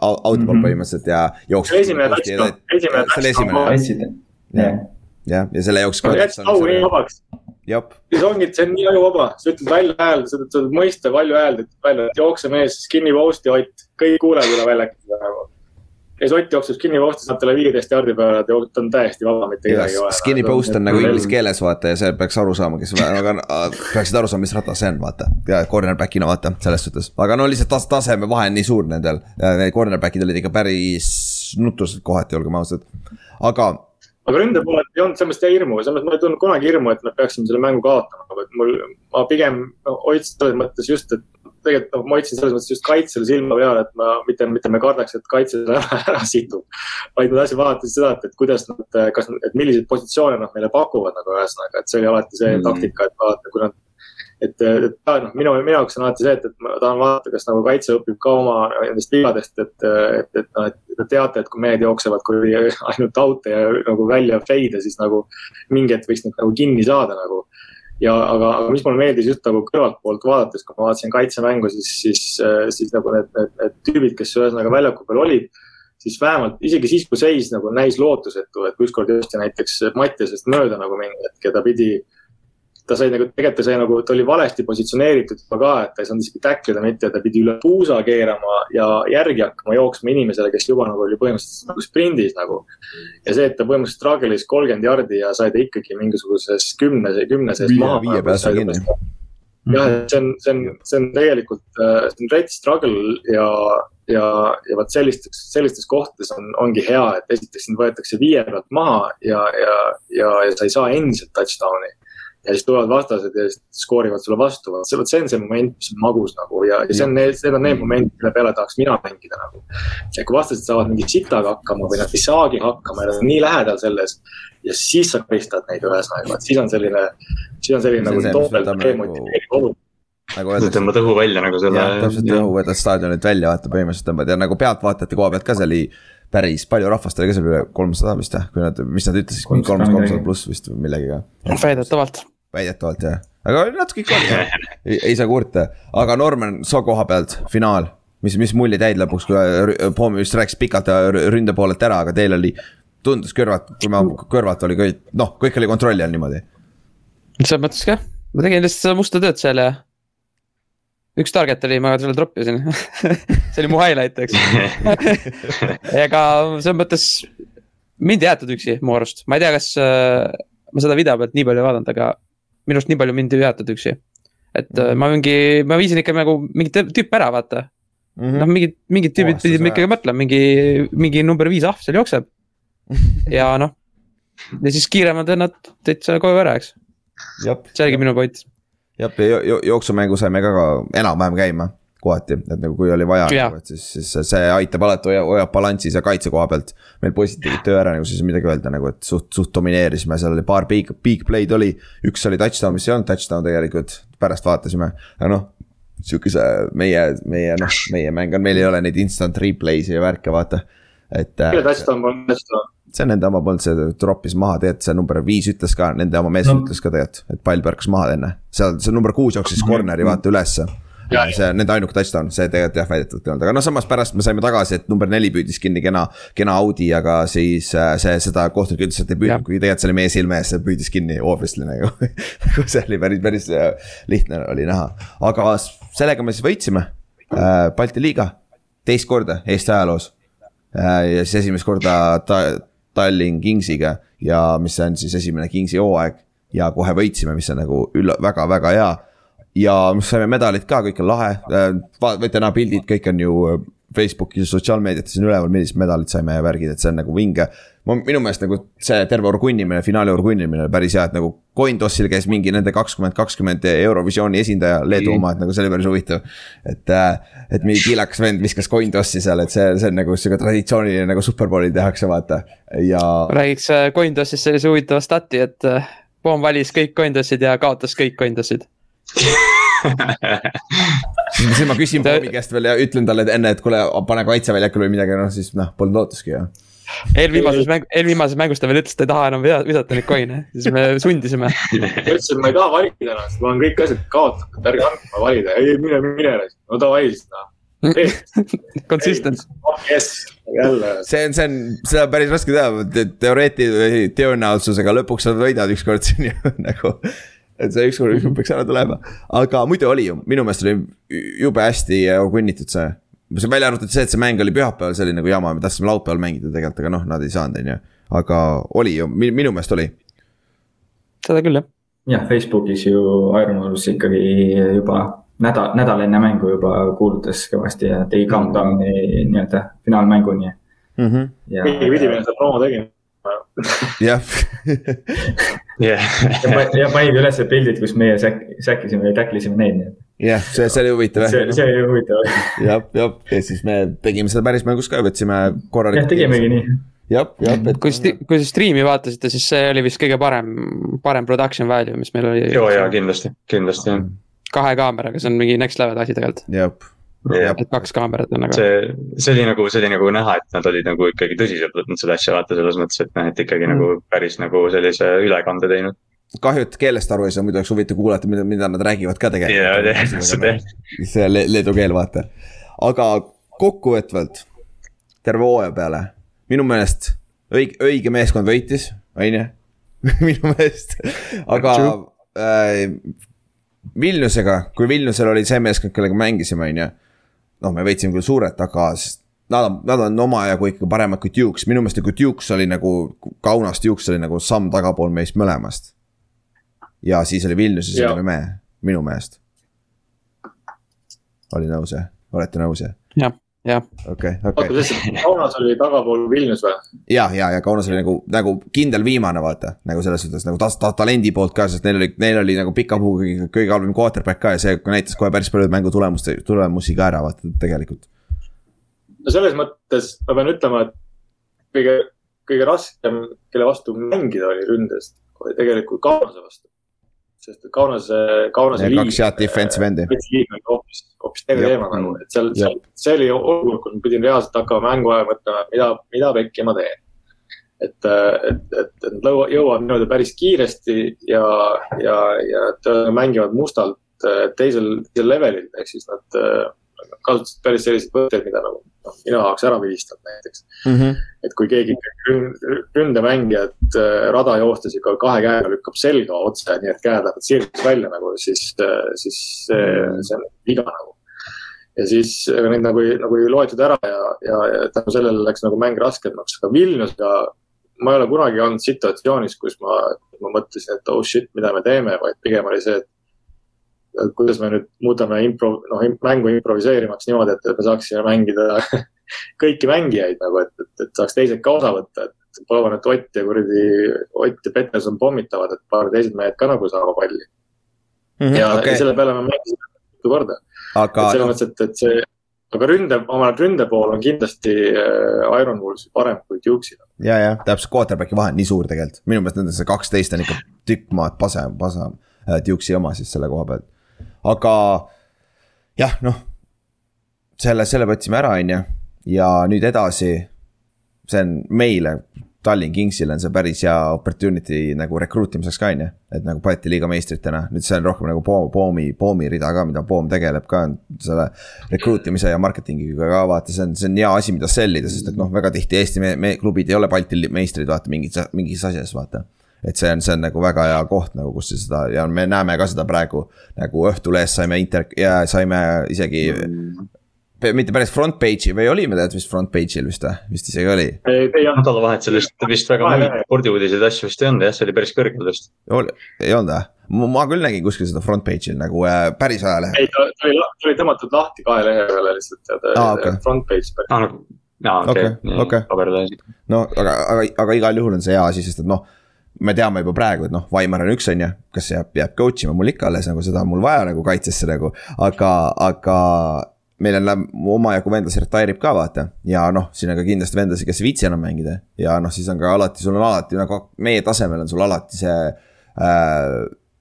B: au- outball
E: Mhm.
B: põhimõtteliselt ja jooksis.
F: esimene touchdown, esimene touchdown,
E: jah.
B: ja selle
F: jättis au nii vabaks siis ongi, see on nii ajuvaba, sa ütled välja hääl, sa ütled mõista valju häält, et välja, et jookse mees, skinny post'i Ott, kõik kuulevad üle väljakule nagu. ja siis Ott jookseb skinny post'i, saab talle viieteist jardi peale, ta on täiesti vaba, mitte kedagi ei ole.
B: skinny post on nagu inglise keeles vaata ja see peaks aru saama, kes, aga peaksid aru saama, mis rada see on, vaata. ja cornerback'ina vaata, selles suhtes, aga no lihtsalt tas-, taseme vahe on nii suur nendel. Cornerback'id olid ikka päris nutused kohati, olgem ausad, aga
F: aga ründe poolelt ei olnud sellest hirmu, selles mõttes ma ei tundnud kunagi hirmu, et me peaksime selle mängu kaotama, aga et mul, ma pigem hoidsin selles mõttes just, et tegelikult noh, ma hoidsin selles mõttes just kaitsele silma peal, et ma mitte, mitte me kardaks, et kaitse ära, ära situb. vaid ma tahtsin vaadata seda, et, et kuidas nad, kas, et milliseid positsioone nad meile pakuvad nagu ühesõnaga, et see oli alati see
B: Mm.
F: mm. taktika, et vaata, kui nad et, et noh, minu, minu jaoks on alati see, et, et ma tahan vaadata, kas nagu kaitse õpib ka oma nendest vigadest, et, et, et noh, et te teate, et kui mehed jooksevad kuradi ainult out'e ja nagu välja fade'e, siis nagu mingi hetk võiks neid nagu kinni saada nagu ja aga, aga mis mulle meeldis just nagu kõrvaltpoolt vaadates, kui ma vaatasin kaitsemängu, siis, siis, siis nagu need, need, need tüübid, kes ühesõnaga väljaku peal olid. siis vähemalt isegi siis, kui seis nagu näis lootusetu, et kui ükskord jõuti näiteks Mattiasest mööda nagu mingi hetk ja ta pidi ta sai nagu, tegelikult ta sai nagu, ta oli valesti positsioneeritud juba ka, et ta ei saanud isegi tacklida mitte, ta pidi üle puusa keerama ja järgi hakkama jooksma inimesele, kes juba nagu oli põhimõtteliselt nagu sprindis nagu. ja see, et ta põhimõtteliselt struggle'is kolmkümmend jardi ja sai ta ikkagi mingisuguses kümnes, kümne sees maha.
B: viie pääse kinni
F: jah, et see on, see on, see on tegelikult, äh, see on rets struggle ja, ja, ja vot sellistes, sellistes kohtades on, ongi hea, et esiteks sind võetakse viie pealt maha ja, ja, ja, ja sa ei saa endiselt touchdown'i ja siis tulevad vastased ja siis skoorivad sulle vastu, vot see, vot see on see moment, mis on magus nagu ja, ja see on need, need on need momendid, mille peale tahaks mina mängida nagu. ja kui vastased saavad mingi sitaga hakkama või nad ei saagi hakkama ja nad on nii lähedal selles. ja siis sa karistad neid ühesõnaga, et siis on selline, siis on selline
B: See on
F: nagu topelt
B: nagu-
F: demotiveeriv olukord.
B: nagu öeldakse,
C: tõmbad õhu välja nagu selle
B: täpselt õhu võtad staadionilt välja, vaata põhimõtteliselt tõmbad ja nagu pealtvaatajate koha pealt ka see oli päris palju rahvast oli ka seal üle kolmsada vist jah, kui nad, mis nad ütlesid, mingi
E: 300
B: kolmsada
E: midagi.
B: pluss vist või millegagi.
D: väidetavalt.
B: Väidetavalt jah, aga natuke ikka oli jah, ei, saa kurta, aga Norman, su koha pealt finaal. mis, mis mulje jäid lõpuks, kui rü- Poomi just rääkis pikalt rü- ründe poolelt ära, aga teil oli, tundus kõrvat, kui ma kõrvalt oli kõik, noh, kõik oli kontrolli all niimoodi.
D: selles mõttes ka, ma tegin lihtsalt seda musta tööd seal ja. üks target oli, ma selle troppisin see oli mu highlight, eks. ega selles mõttes mind ei jäetud üksi mu arust, ma ei tea, kas äh, ma seda video pealt nii palju ei vaadanud, aga minu arust nii palju mind ei jäetud üksi. et äh, ma mingi, ma viisin ikka nagu mingi tõ- tüüp ära, vaata.
B: Mhm.
D: noh, mingid, mingid tüübid pidid
B: ära.
D: ikkagi mõtlema, mingi, mingi number viis ahv seal jookseb. ja noh, ja siis kiiremad vennad selle koju ära, eks, see oligi minu point.
B: jah, ja jo- jooksumängu saime ka enam-vähem käima kohati, et nagu kui oli vaja
D: Jah.,
B: et siis, siis see- aitab alati, hoiab, hoiab balanssis ja kaitse koha pealt. meil poisid tegid töö ära nagu siis midagi öelda nagu, et suht, suht domineerisime, seal oli paar big, big play'd oli. üks oli touchdown, mis ei olnud touchdown tegelikult, pärast vaatasime, aga noh. sihukese meie, meie noh, meie mäng on, meil ei ole neid instant replay'si ja värke, vaata. et äh,
F: kelle touchdown polnud touchdown?
B: see on nende oma polnud, see troppis maha, tegelikult see number viis ütles ka, nende oma mees no.
E: No.
B: ütles ka tegelikult, et pall põrkas maha enne. seal see number kuus jooksis corner'i vaata ülesse. See on nende ainuke touchdown, see tegelikult jah, väidetavalt ei olnud, aga noh, samas pärast me saime tagasi, et number neli püüdis kinni kena, kena Audi, aga siis äh, see, seda kohtunik ütles, et ei püüdnud, kuigi tegelikult see oli meie silme ees, püüdis kinni obviously nagu. see oli päris, päris äh, lihtne oli näha, aga sellega me siis võitsime äh, Balti liiga teist korda Eesti ajaloos. Ja siis esimest korda ta, Tallinn Kingsiga ja mis on siis esimene Kingsi hooaeg. Ja kohe võitsime, mis on nagu ülla-, väga-väga hea. Ja saime medalid ka, kõik on lahe, võite näha pildid, kõik on ju äh, Facebookis ja sotsiaalmeediates on üleval, millised medalid saime ja värgid, et see on nagu vinge. minu meelest nagu see terve orgunnimine, finaali orgunnimine oli päris hea, et nagu Cointossil käis mingi nende kakskümmend, kakskümmend Eurovisiooni esindaja, Leedu oma, et nagu see oli päris huvitav. et, et mingi kiilakas vend viskas Cointossi seal, et see, see on nagu sihuke traditsiooniline nagu superbowlil tehakse, vaata ja
D: räägiks äh, Cointossist sellise huvitava stati, et äh, Poom valis kõik Cointossid ja kaotas kõik Cointossid.
B: Siis, ma küsin Bobby käest veel ja ütlen talle et enne, et kuule, pane kaitseväljakule või midagi, noh siis noh, polnud lootustki ju.
D: eelviimases mäng, eelviimases mängus ta veel ütles, et ta ei taha enam visata neid coin'e, siis me sundisime.
F: ma ütlesin, et ma ei taha valida ennast, ma olen kõik asjad kaotanud, ärge andke mulle valida, ei mine, mine, no davai siis noh.
D: Consistent,
F: jess, jälle.
B: see on, see on, seda on päris raske teha, teoreeti-, tõenäosusega lõpuks sa võidad ükskord siin ju nagu. Et see ükskord, ükskord peaks ära tulema, aga muidu oli ju, minu meelest oli jube hästi orgunnitud see. see välja arvatud see, et see mäng oli pühapäeval, see oli nagu jama, me tahtsime laupäeval mängida tegelikult, aga noh, nad ei saanud, on ju. aga oli ju, minu meelest oli.
D: seda küll jah.
E: jah, Facebookis ju Iron Wolves ikkagi juba nädal, nädal enne mängu juba kuulutas kõvasti ja tegi countdown'i nii-öelda finaalmänguni.
F: keegi pidi meile seda promo tegema.
B: jah,
C: jah,
E: ja pa- ja panid üles pildid, kus meie säk-, säkkisime ja tacklisime neid, nii et
B: jah, see, see oli huvitav
E: see, see oli huvitav.
B: jah, jah, ja siis me tegime seda päris mängus ka, võtsime korralikult.
E: jah, tegimegi nii.
B: jah, jah, et
D: kui kui te striimi vaatasite, siis see oli vist kõige parem, parem production value, mis meil oli.
C: ja, ja kindlasti, kindlasti jah.
D: kahe kaameraga, see on mingi next level asi tegelikult,
B: jep,
C: jah,
D: kaks kaamerat on nagu.
C: see, see oli nagu, see oli nagu näha, et nad olid nagu ikkagi tõsiselt võtnud seda asja, vaata selles mõttes, et noh, et ikkagi
D: Mm.
C: nagu päris nagu sellise ülekande teinud.
B: kahju, et keelest aru ei saa, muidu oleks huvitav kuulata, mida, mida nad räägivad ka
C: ja, ja
B: tegelikult.
C: seda,
B: see le leedu keel, vaata. aga kokkuvõtvalt, terve hooaja peale, minu meelest õige, õige meeskond võitis, on ju, minu meelest, aga äh, Vilniusega, kui Vilniusel oli see meeskond, kellega mängisime, on ju. noh, me võitsime küll suurelt, aga nad on, nad on omajagu ikka paremad kui Dukes, minu meelest nagu Dukes oli nagu, Kaunas Dukes oli nagu samm tagapool meist mõlemast. ja siis oli Vilniuses olime me, minu meelest. oli nõus jah, olete nõus jah?
D: jah, jah,
B: okei, okei.
F: Kaunas oli tagapool Vilnius või?
B: ja, ja, ja Kaunas oli nagu, nagu kindel viimane, vaata nagu selles suhtes nagu ta, ta, talendi poolt ka, sest neil oli, neil oli nagu pika puuga kõige, kõige halvem quarterback ka ja see näitas kohe päris palju mängu tulemust, tulemusi ka ära, vaata tegelikult.
F: no selles mõttes ma pean ütlema, et kõige, kõige raskem, kelle vastu mängida oli ründes, oli tegelikult Kaunase vastu. Sest Kaunase, Kaunase liig.
B: kaks head defensive end'i.
F: liig oli hoopis, hoopis teine teema nagu, et seal
B: Jep.,
F: see oli olukord, kus ma pidin reaalselt hakkama mängu ajal mõtlema, mida, mida pekki ma teen. et, et, et, et nad jõuavad niimoodi päris kiiresti ja, ja, ja äh, mängivad mustalt äh, teisel, teisel levelil, ehk siis nad äh, kasutasid päris selliseid võtteid, mida nagu noh, mina oleks ära vilistanud näiteks. et kui keegi ründemängijat äh, rada joostes ikka kahe käega lükkab selga otse, nii et käed lähevad sirgeks välja nagu, siis, siis see, see on viga nagu. ja siis ega neid nagu, nagu ei loetud ära ja, ja, ja tänu sellele läks nagu mäng raskemaks, aga Vilniusega ma ei ole kunagi olnud situatsioonis, kus ma, ma mõtlesin, et oh shit, mida me teeme, vaid pigem oli see, et kuidas me nüüd muudame impro-, noh, mängu improviseerimaks niimoodi, et me saaksime mängida kõiki mängijaid nagu, et, et, et saaks teised ka osa võtta, et palun, et Ott ja kuradi, Ott ja Peterson pommitavad, et paar teised mehed ka nagu saavad palli. ja okay.,
B: Mhm, okei
F: ja, selle peale me mängisime mitu korda.
B: aga
F: selles mõttes, et, et see, aga ründe, oma ründe pool on kindlasti äh, Iron Wolves parem kui Dukesil.
B: ja, ja täpselt quarterback'i vahe on nii suur tegelikult, minu meelest nende see kaksteist on ikka tükk maad pasem, pasem, Duke'i oma siis selle koha pealt. Aga jah, noh, selle, selle võtsime ära, on ju, ja nüüd edasi, see on meile, Tallinn Kingsile on see päris hea opportunity nagu recruit imiseks ka, on ju. et nagu Balti liiga meistritena, nüüd see on rohkem nagu Poom, Poomi, Poomi rida ka, mida Poom tegeleb ka selle recruit imise ja marketingiga ka vaata, see on, see on hea asi, mida sell ida, sest et noh, väga tihti Eesti me, me klubid ei ole Balti meistrid, vaata mingis, mingis asjas, vaata et see on, see on nagu väga hea koht nagu, kus seda ja me näeme ka seda praegu nagu Õhtulehes saime inter- ja saime isegi mm.. mitte päris front page'i või olime tead vist front page'il vist või, vist isegi oli.
F: ei, ei olnud.
C: nädalavahetusel vist väga muid spordiuudiseid ja asju vist ei olnud jah, see oli päris kõrgel vist.
B: ei olnud või? ma küll nägin kuskil seda front page'il nagu äh, päris ajalehel.
F: ei, ta ta oli, ta oli tõmmatud lahti kahe lehe peale lihtsalt ja ta
B: Aa,
F: oli
B: okei.
F: front page päris.
C: aa Okei,
B: okei.,
C: paberlehes.
B: no aga, aga, aga igal juhul on see hea asi, sest et noh. Me teame juba praegu, et noh, Vaimar on üks, on ju, kas jääb, jääb coach ima mul ikka alles nagu seda on mul vaja nagu kaitsesse nagu, aga, aga. meil on omajagu vendasid retire ib ka vaata ja noh, siin on ka kindlasti vendasid, kes ei viitsi enam mängida ja noh, siis on ka alati, sul on alati nagu meie tasemel on sul alati see äh,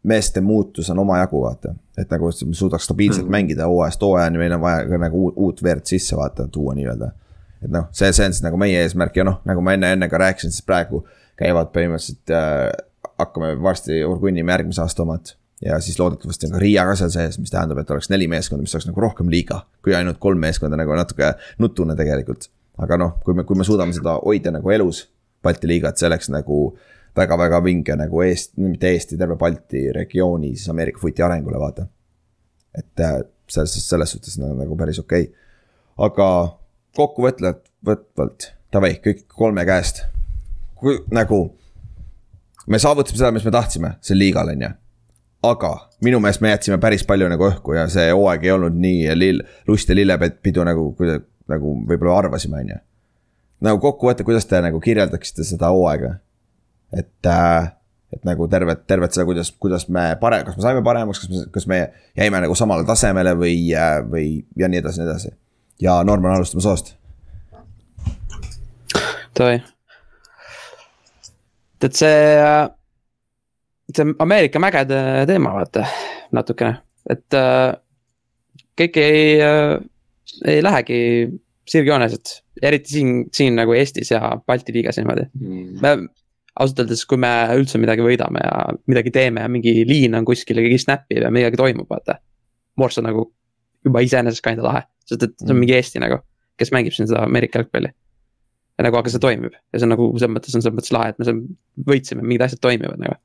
B: meeste muutus on omajagu, vaata. et nagu me suudaks stabiilselt mm. mängida hooajast hooajani, meil on vaja ka nagu uut, uut verd sisse vaata, tuua nii-öelda. et noh, see, see on siis nagu meie eesmärk ja noh, nagu ma enne, enne ka rääkisin, siis praegu käivad põhimõtteliselt äh,. hakkame varsti orgunnima järgmise aasta omad ja siis loodetavasti on ka Riia ka seal sees, mis tähendab, et oleks neli meeskonda, mis oleks nagu rohkem liiga. kui ainult kolm meeskonda nagu natuke nutune tegelikult. aga noh, kui me, kui me suudame seda hoida nagu elus, Balti liigat, see oleks nagu väga-väga vinge nagu Eest-, mitte Eesti, terve Balti regiooni siis Ameerika footi arengule, vaata. et äh, selles, selles suhtes on nagu päris okei okay.. aga kokkuvõtvalt, võtvalt, davai, kõik kolme käest. Kui nagu, me saavutasime seda, mis me tahtsime, sel liigal on ju. aga minu meelest me jätsime päris palju nagu õhku ja see hooaeg ei olnud nii lill, lust ja lillepidu nagu, nagu võib-olla arvasime, on ju nagu kokkuvõte, kuidas te nagu kirjeldaksite seda hooaega? et äh,, et nagu tervet, tervet seda, kuidas, kuidas me pare-, kas me saime paremaks, kas me, kas me jäime nagu samale tasemele või, või ja nii edasi, nii edasi. ja Norman, alustame soost.
D: Davai. Et see, see Ameerika mägede teema, vaata, natukene. et äh, kõik ei äh,, ei lähegi sirgjooneliselt, eriti siin, siin nagu Eestis ja Balti liigas niimoodi
C: Mm.
D: me ausalt öeldes, kui me üldse midagi võidame ja midagi teeme ja mingi liin on kuskil ja keegi snapib ja midagi toimub, vaata. Morse on nagu juba iseenesest kinda lahe, sest et see on
B: Mm.
D: mingi Eesti nagu, kes mängib siin seda Ameerika jalgpalli. Nagu, aga see toimib ja see on nagu selles mõttes on selles mõttes lahe, et me seal võitsime, mingid asjad toimivad nagu.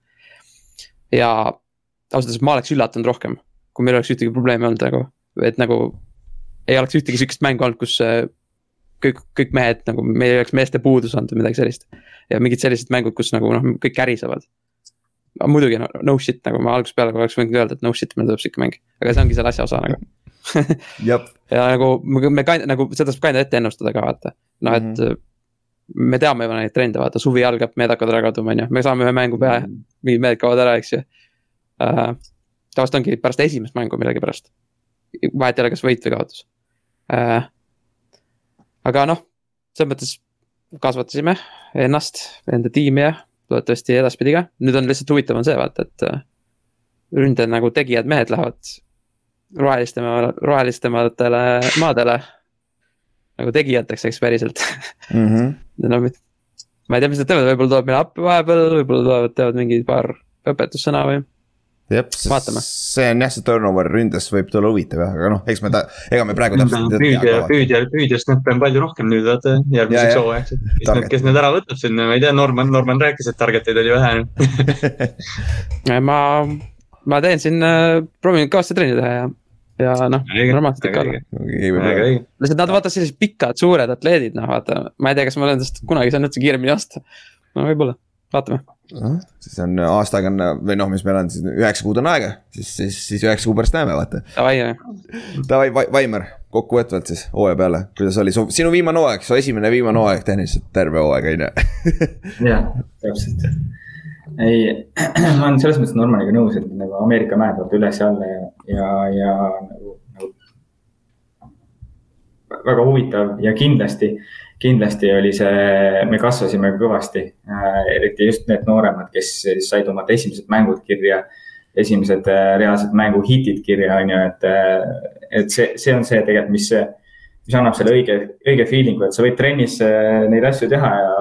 D: ja ausalt öeldes ma oleks üllatunud rohkem, kui meil oleks ühtegi probleemi olnud nagu, et nagu. ei oleks ühtegi sihukest mängu olnud, kus äh, kõik, kõik mehed nagu, meil ei oleks meeste puudus olnud või midagi sellist ja mingid sellised mängud, kus nagu noh, kõik kärisevad. muidugi no, no shit nagu ma algusest peale oleks võinud öelda, et no shit, meil tuleb sihuke mäng, aga see ongi selle asja osa nagu. ja nagu me, me kind, nagu seda saab kind ette ennustada ka vaata, noh et mm. -hmm. Me teame juba neid trende, vaata suvi algab, mehed hakkavad ära kaduma, on ju, me saame ühe mängu peale, mingid mehed kaovad ära, eks ju uh,. tavaliselt ongi pärast esimest mängu millegipärast. vahet ei ole, kas võit või kaotus uh,. aga noh, selles mõttes kasvatasime ennast, enda tiimi ja loodetavasti edaspidi ka, nüüd on lihtsalt huvitav on see vaata, et äh, ründe nagu tegijad mehed lähevad rohelistema, rohelistematele maadele. Nagu tegijateks, eks päriselt
B: Mhm.
D: no ma ei tea, mis nad teevad, võib-olla tuleb meile appi vahepeal, võib-olla tulevad, teevad mingi paar õpetussõna või.
B: jah,
D: Vaatame.
B: see on jah, see turnover ründes võib tulla huvitav jah, aga noh, eks me ta, ega me praegu täpselt ei
C: püüdja, püüdja, püüdjast nüüd on palju rohkem nüüd vaata
B: Ja,
C: järgmiseks
B: ja.
C: hooajaks, et kes need, kes need ära võtab sinna, ma ei tea, Norman, Norman rääkis, et target eid oli vähe
D: ma, ma teen siin äh,, proovin kõvasti trenni teha ja, ja noh, ikka olla. lihtsalt nad vaata sellised pikad, suured atleedid, noh vaata, ma ei tea, kas ma olen nendest kunagi saan üldse kiiremini osta. no võib-olla, vaatame.
B: siis on aasta aega on või noh, mis meil on siis üheksa kuud on aega, siis, siis, siis üheksa kuu pärast näeme, vaata.
D: Davai,
B: Davai, Vaimar, kokkuvõtvalt siis hooaja peale, kuidas oli su, sinu viimane hooaeg, su esimene viimane hooaeg tehniliselt terve hooaeg on ju.
E: jah, täpselt. Ei, ma olen selles mõttes Normaniga nõus, et nagu Ameerika mäed vaata üles ja alla ja, ja, ja nagu, nagu. väga huvitav ja kindlasti, kindlasti oli see, me kasvasime kõvasti äh,. eriti just need nooremad, kes said omad esimesed mängud kirja. esimesed äh, reaalsed mänguhitid kirja, on ju, et, et see, see on see tegelikult, mis, mis annab selle õige, õige feeling'u, et sa võid trennis äh, neid asju teha ja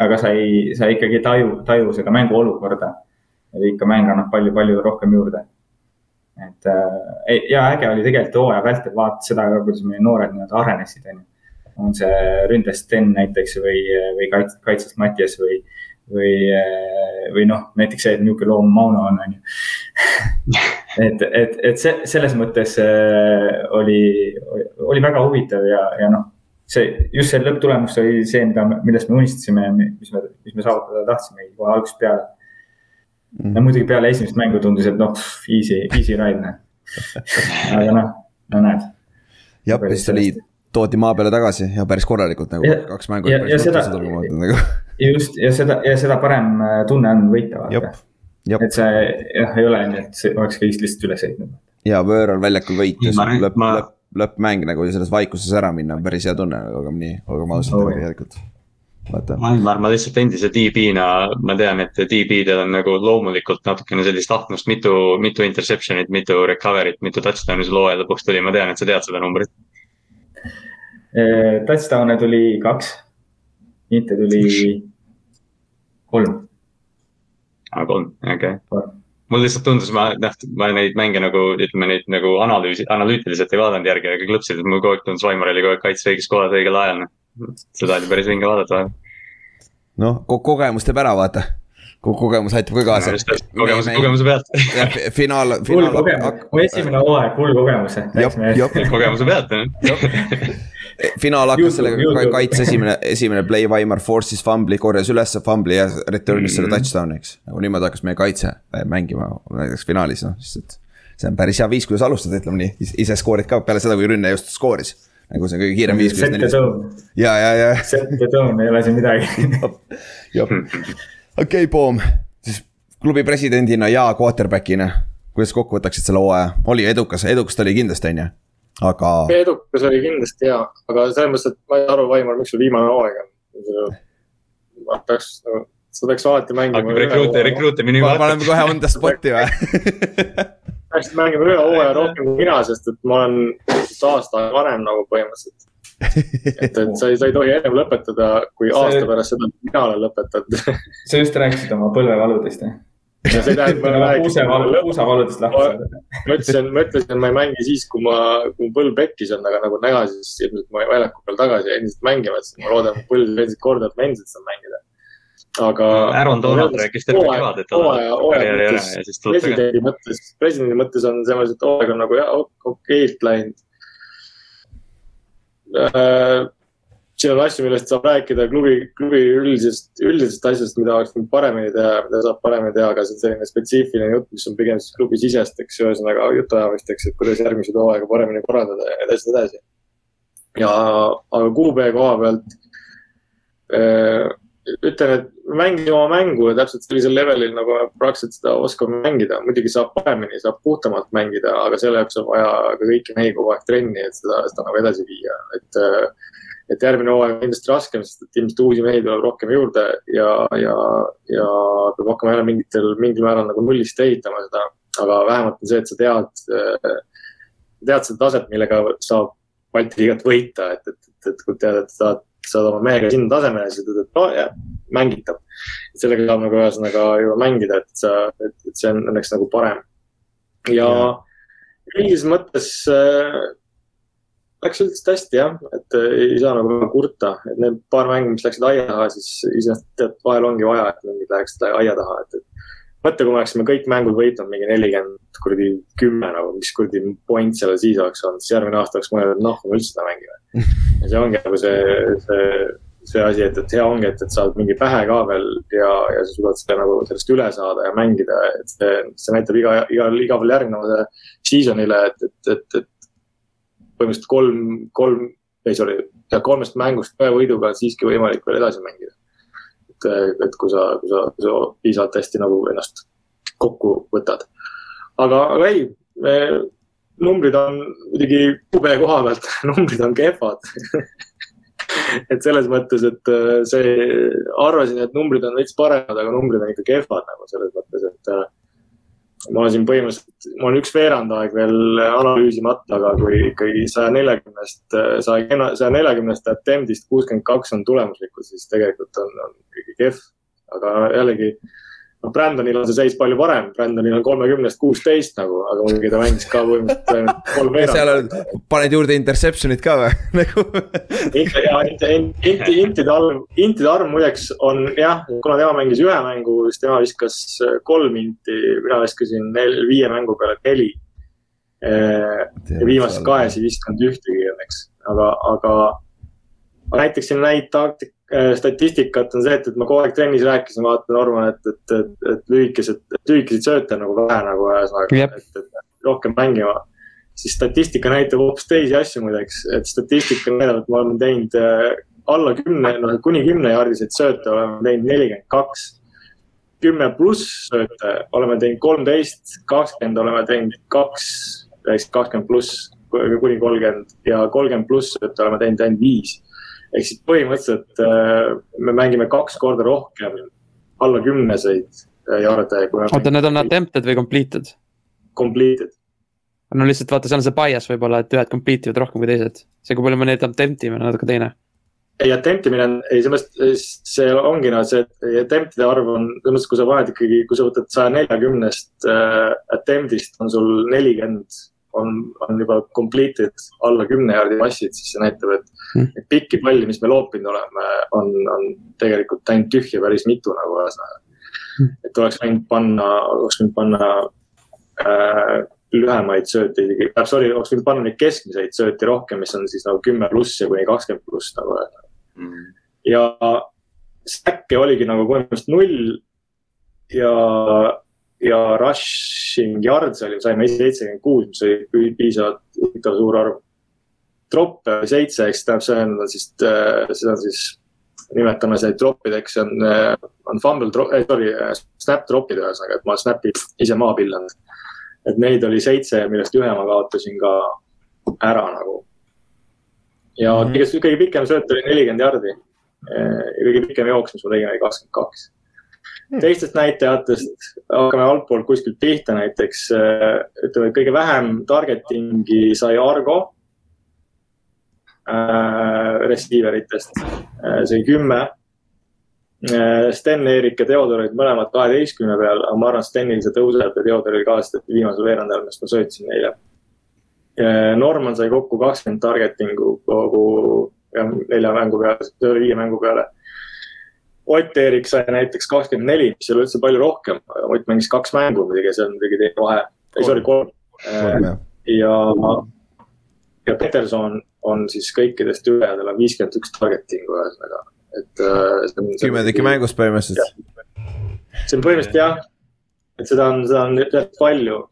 E: aga sa ei, sa ikkagi ei taju, taju seda mängu olukorda. et ikka mäng annab palju-palju rohkem juurde. et äh, ja äge oli tegelikult hooaja vältel vaadata seda ka, kuidas meie noored nii-öelda arenesid, on ju. on see ründest Sten näiteks või, või kaits-, kaitsest Mattias või, või, või noh, näiteks see, et niisugune loom Mauno on, on ju. et, et, et see selles mõttes äh, oli, oli väga huvitav ja, ja noh see, just see lõpptulemus oli see, mida, millest me unistasime ja mi- mis me, mis me saavutada tahtsime kohe algusest peale. no muidugi peale esimest mängu tundus, et noh, easy, easy ride noh. aga noh, no näed.
B: jah, siis oli, toodi maa peale tagasi ja päris korralikult nagu
E: Ja-
B: kaks mängu.
E: ja- ja seda-
B: Nagu.
E: just ja seda ja seda parem äh, tunne on võita vaata., et see jah, ei ole nii, et see oleks kõigist lihtsalt üle sõitnud.
B: ja võõral väljakul võit ja
C: Ma-
B: siis lõpp, lõpp, lõppmäng nagu selles vaikuses ära minna on päris hea tunne, olgem nii, olgem ausad
E: Oh,
B: nagu
E: jah.
B: tegelikult. vaata,
C: Almar, ma lihtsalt endise DB-na, ma tean, et DB-del on nagu loomulikult natukene sellist ahnust, mitu, mitu interception'it, mitu recovery't, mitu touchdown'i sul hooaja lõpuks tuli, ma tean, et sa tead seda numbrit.
E: Äh, Touchdown'e tuli kaks, inte tuli kolm.
C: aa, kolm, okei okay. Mul lihtsalt tundus, ma noh, ma neid mänge nagu ütleme neid nagu analüüsi, analüütiliselt ei vaadanud järgi, aga klõpsid, et mul kogu aeg tundus, Vaimar oli kogu aeg kaitse õiges kohas õigel ajal. seda oli päris vinge vaadata vahel.
B: noh, kogemus teeb ära, vaata. kogemus aitab ka kaasa.
C: kogemuse, kogemuse pealt,
B: finaal,
E: hull
B: finaal.
E: kogemus, mu esimene hooaeg, hull kogemus.
B: jah, jah,
C: kogemuse pealt jah.
B: finaal hakkas sellega kaitse esimene, esimene play, Vaimar force'is fumbli, korjas ülesse fumbli ja return'is selle
C: Mhm.
B: touchdown'i, eks. nagu niimoodi hakkas meie kaitse mängima näiteks finaalis, noh, sest et see on päris hea viis, kuidas alustada, ütleme nii, ise skoorid ka peale seda, kui rünne just skooris. nagu see on kõige kiirem viis,
E: set the tone,
B: ja, ja, ja.
E: Set the tone, ei ole siin midagi.
B: okei, Poom, siis klubi presidendina ja quarterback'ina, kuidas kokku võtaksid selle hooaja, oli edukas, edukas ta oli kindlasti, on ju, aga
F: edukas oli kindlasti hea, aga selles mõttes, et ma ei aru, Vaimar, miks sul viimane hooaeg on. ma peaks, sa peaks alati mängima.
C: hakkab minu
B: pa- paneme kohe on the spot'i või?
F: peaksid mängima ühe hooaja rohkem kui mina, sest et ma olen aasta varem nagu põhimõtteliselt. et, et sa ei, sa ei tohi ennem lõpetada, kui aasta pärast seda, kui mina olen lõpetanud.
E: sa just rääkisid oma põlvevaludest, jah?
F: Ja see tähendab, ma rääkisin,
E: puusavalud, puusavaludest lahti saada.
F: ma ütlesin, ma ütlesin, et ma ei mängi siis, kui ma, kui mu põlv pekkis on, aga nagu näha, siis ilmselt ma väljaku peal tagasi endiselt mängima, siis ma loodan, et põlv endiselt korda, et ma endiselt saan mängida. aga.
C: Aaron Donald rääkis terve kevad, et ta
F: hooaja, hooaja mõttes presidendi mõttes, presidendi mõttes on selles mõttes, et hooaeg on nagu okeilt läinud. Siin on asju, millest saab rääkida klubi, klubi üldisest, üldisest asjast, mida oleks võinud paremini teha, mida saab paremini teha, aga see on selline spetsiifiline jutt, mis on pigem siis klubi sisesteks, ühesõnaga jutuajamisteks, et kuidas järgmised hooaega paremini korraldada ja nii edasi, nii edasi. ja, aga kuupäeva koha pealt äh, ütlen, et mängime oma mängu ja täpselt sellisel levelil, nagu me praktiliselt seda oskame mängida. muidugi saab paremini, saab puhtamalt mängida, aga selle jaoks on vaja ka kõiki mehi kogu aeg trenni, et seda, seda nagu edasi viia, et. Et järgmine hooaeg on kindlasti raskem, sest et ilmselt uusi mehi tuleb rohkem juurde ja, ja, ja peab hakkama jälle mingitel, mingil määral nagu nullist ehitama seda. aga vähemalt on see, et sa tead, tead seda taset, millega saab Balti liigat võita, et, et, et, et kui tead, et saad, saad oma mehega sinna tasemele, siis ütled, et no jah, mängitav. sellega saab nagu ühesõnaga juba mängida, et sa, et, et see on õnneks nagu parem. ja üldises mõttes äh, läks üldiselt hästi jah, et äh, ei saa nagu kurta, et need paar mängu, mis läksid aia taha, siis iseenesest tead, vahel ongi vaja, et mingid läheksid aia taha, et, et mõtle, kui me oleksime kõik mängud võitnud mingi nelikümmend kuradi kümme nagu, mis kuradi point sellel siis oleks olnud, siis järgmine aasta oleks mõelnud, et noh, me üldse seda mängime. ja see ongi nagu see, see, see asi, et, et hea ongi, et, et saad mingi pähe ka veel ja, ja sa suudad seda nagu sellest üle saada ja mängida, et see, see näitab iga, igal, igale järgnevale season'ile, et, et, et, et põhimõtteliselt kolm, kolm, ei sorry, kolmest mängust ühe võiduga on siiski võimalik veel edasi mängida et, et kui sa, kui sa, kui sa piisavalt hästi nagu ennast kokku võtad. aga, aga ei, numbrid on muidugi QB koha pealt, numbrid on kehvad et selles mõttes, et äh, see, arvasin, et numbrid on veits paremad, aga numbrid on ikka kehvad nagu selles mõttes, et äh, ma siin põhimõtteliselt, mul on üks veerand aeg veel analüüsimata, aga kui ikkagi saja neljakümnest, saja, saja neljakümnest attempt'ist kuuskümmend kaks on tulemuslikud, siis tegelikult on, on ikkagi kehv. aga jällegi, noh, Brandonil on see seis palju parem, Brandonil on kolmekümnest kuusteist nagu, aga muidugi ta mängis ka põhimõtteliselt kolm
B: seal
F: veerand
B: on, paned juurde interception'id ka või? nagu
F: ikka ja inti, inti, intide arv, intide arv muideks on jah, kuna tema mängis ühe mängu, siis tema viskas kolm inti, mina viskasin nel-, viie mängu peale neli. viimased kahes ei visanud ühtegi õnneks, aga, aga aga näiteks siin näit-, taktik-, statistikat on see, et, et ma kogu aeg trennis rääkisin, vaata Norman, et, et, et, et lühikesed, lühikeseid sööte on nagu vähe nagu ühesõnaga
D: Jep.,
F: et, et rohkem mängima siis statistika näitab hoopis teisi asju muideks, et statistika näitab, et me oleme teinud äh, alla kümne, noh kuni kümnejaardiseid sööte oleme teinud nelikümmend kaks. kümme pluss sööte oleme teinud kolmteist, kakskümmend oleme teinud kaks, kakskümmend pluss kuni kolmkümmend ja kolmkümmend pluss sööte oleme teinud ainult viis. Ehk siis põhimõtteliselt äh, me mängime kaks korda rohkem alla kümneseid äh, jaarde,
D: oota, need on attempted või completed?
F: completed.
D: no lihtsalt vaata, seal on see bias võib-olla, et ühed complete ivad rohkem kui teised. see, kui palju me neid attempt ime, on natuke teine.
F: ei, attempt imine on, ei, sellest, see ongi noh, see attempt'ide arv on, selles mõttes, kui sa paned ikkagi, kui sa võtad saja neljakümnest äh, attempt'ist on sul nelikümmend on, on juba completed alla kümne jaardi passid, siis see näitab, et
D: Hmm.
F: mm. pikki palli, mis me loopinud oleme, on, on tegelikult ainult tühja päris mitu nagu ühesõnaga
D: Hmm.
F: et oleks võinud panna, oleks võinud panna äh, lühemaid sööte isegi, sorry, oleks võinud panna neid keskmiseid sööti rohkem, mis on siis nagu kümme pluss ja kuni kakskümmend pluss nagu
C: Mm.
F: ja stack'e oligi nagu põhimõtteliselt null ja, ja rushing yards oli, saime seitsekümmend kuus, mis oli pii- piisavalt huvitav suur arv. Droppe oli seitse, eks tähendab, see on siis, seda on siis, nimetame see on, on fumble drop, sorry, snap drop'id ühesõnaga, et ma snap'i ise maha pillan. et neid oli seitse, millest ühe ma kaotasin ka ära nagu. ja
B: Mhm.
F: kõige, kõige pikem sööt oli nelikümmend jardi. ja kõige pikem jooks, mis ma tegin, oli kakskümmend kaks. Teistest näitajatest hakkame altpoolt kuskilt pihta, näiteks äh, ütleme, et kõige vähem targeting'i sai Argo äh, receiver itest äh,, see oli kümme äh,. Sten, Eerik ja Theodor olid mõlemad kaheteistkümne peal, aga ma arvan, Stenil see tõuseb ja Theodoril ka, sest et viimasel veerandajal, millest ma söötsin neile äh,. Norman sai kokku kakskümmend targeting'u kogu nelja mängu peale, viie mängu peale Ott Eerik sai näiteks kakskümmend neli, mis ei ole üldse palju rohkem, Ott mängis kaks mängu muidugi, see on muidugi teine vahe, ei sorry, kolm. ja, ja Peterson on siis kõikidest ülejäädel on viiskümmend üks targeting'u ühesõnaga, et. äh,
B: kümme tükki mängust põhimõtteliselt.
F: see on põhimõtteliselt jah, et seda on, seda on tead palju.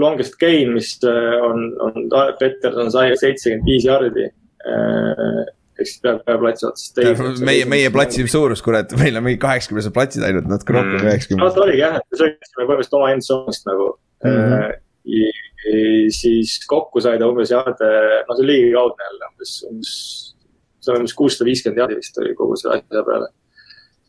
F: Longest gain, mis äh, on, on Peterson sai seitsekümmend viis jardi äh, ehk siis peab, peab platsi otsast
B: teise. meie, meie platsi suurus, kurat, meil on mingi kaheksakümnesed platsid ainult, natuke rohkem kui üheksakümne.
F: no ta oligi jah, et me sõitsime põhimõtteliselt oma end zone'ist nagu mm. -hmm. Ja, siis kokku sai ta umbes jaarde, no see oli ligikaudne jälle umbes, umbes, see on umbes kuussada viiskümmend jaardi vist oli kogu selle asja peale.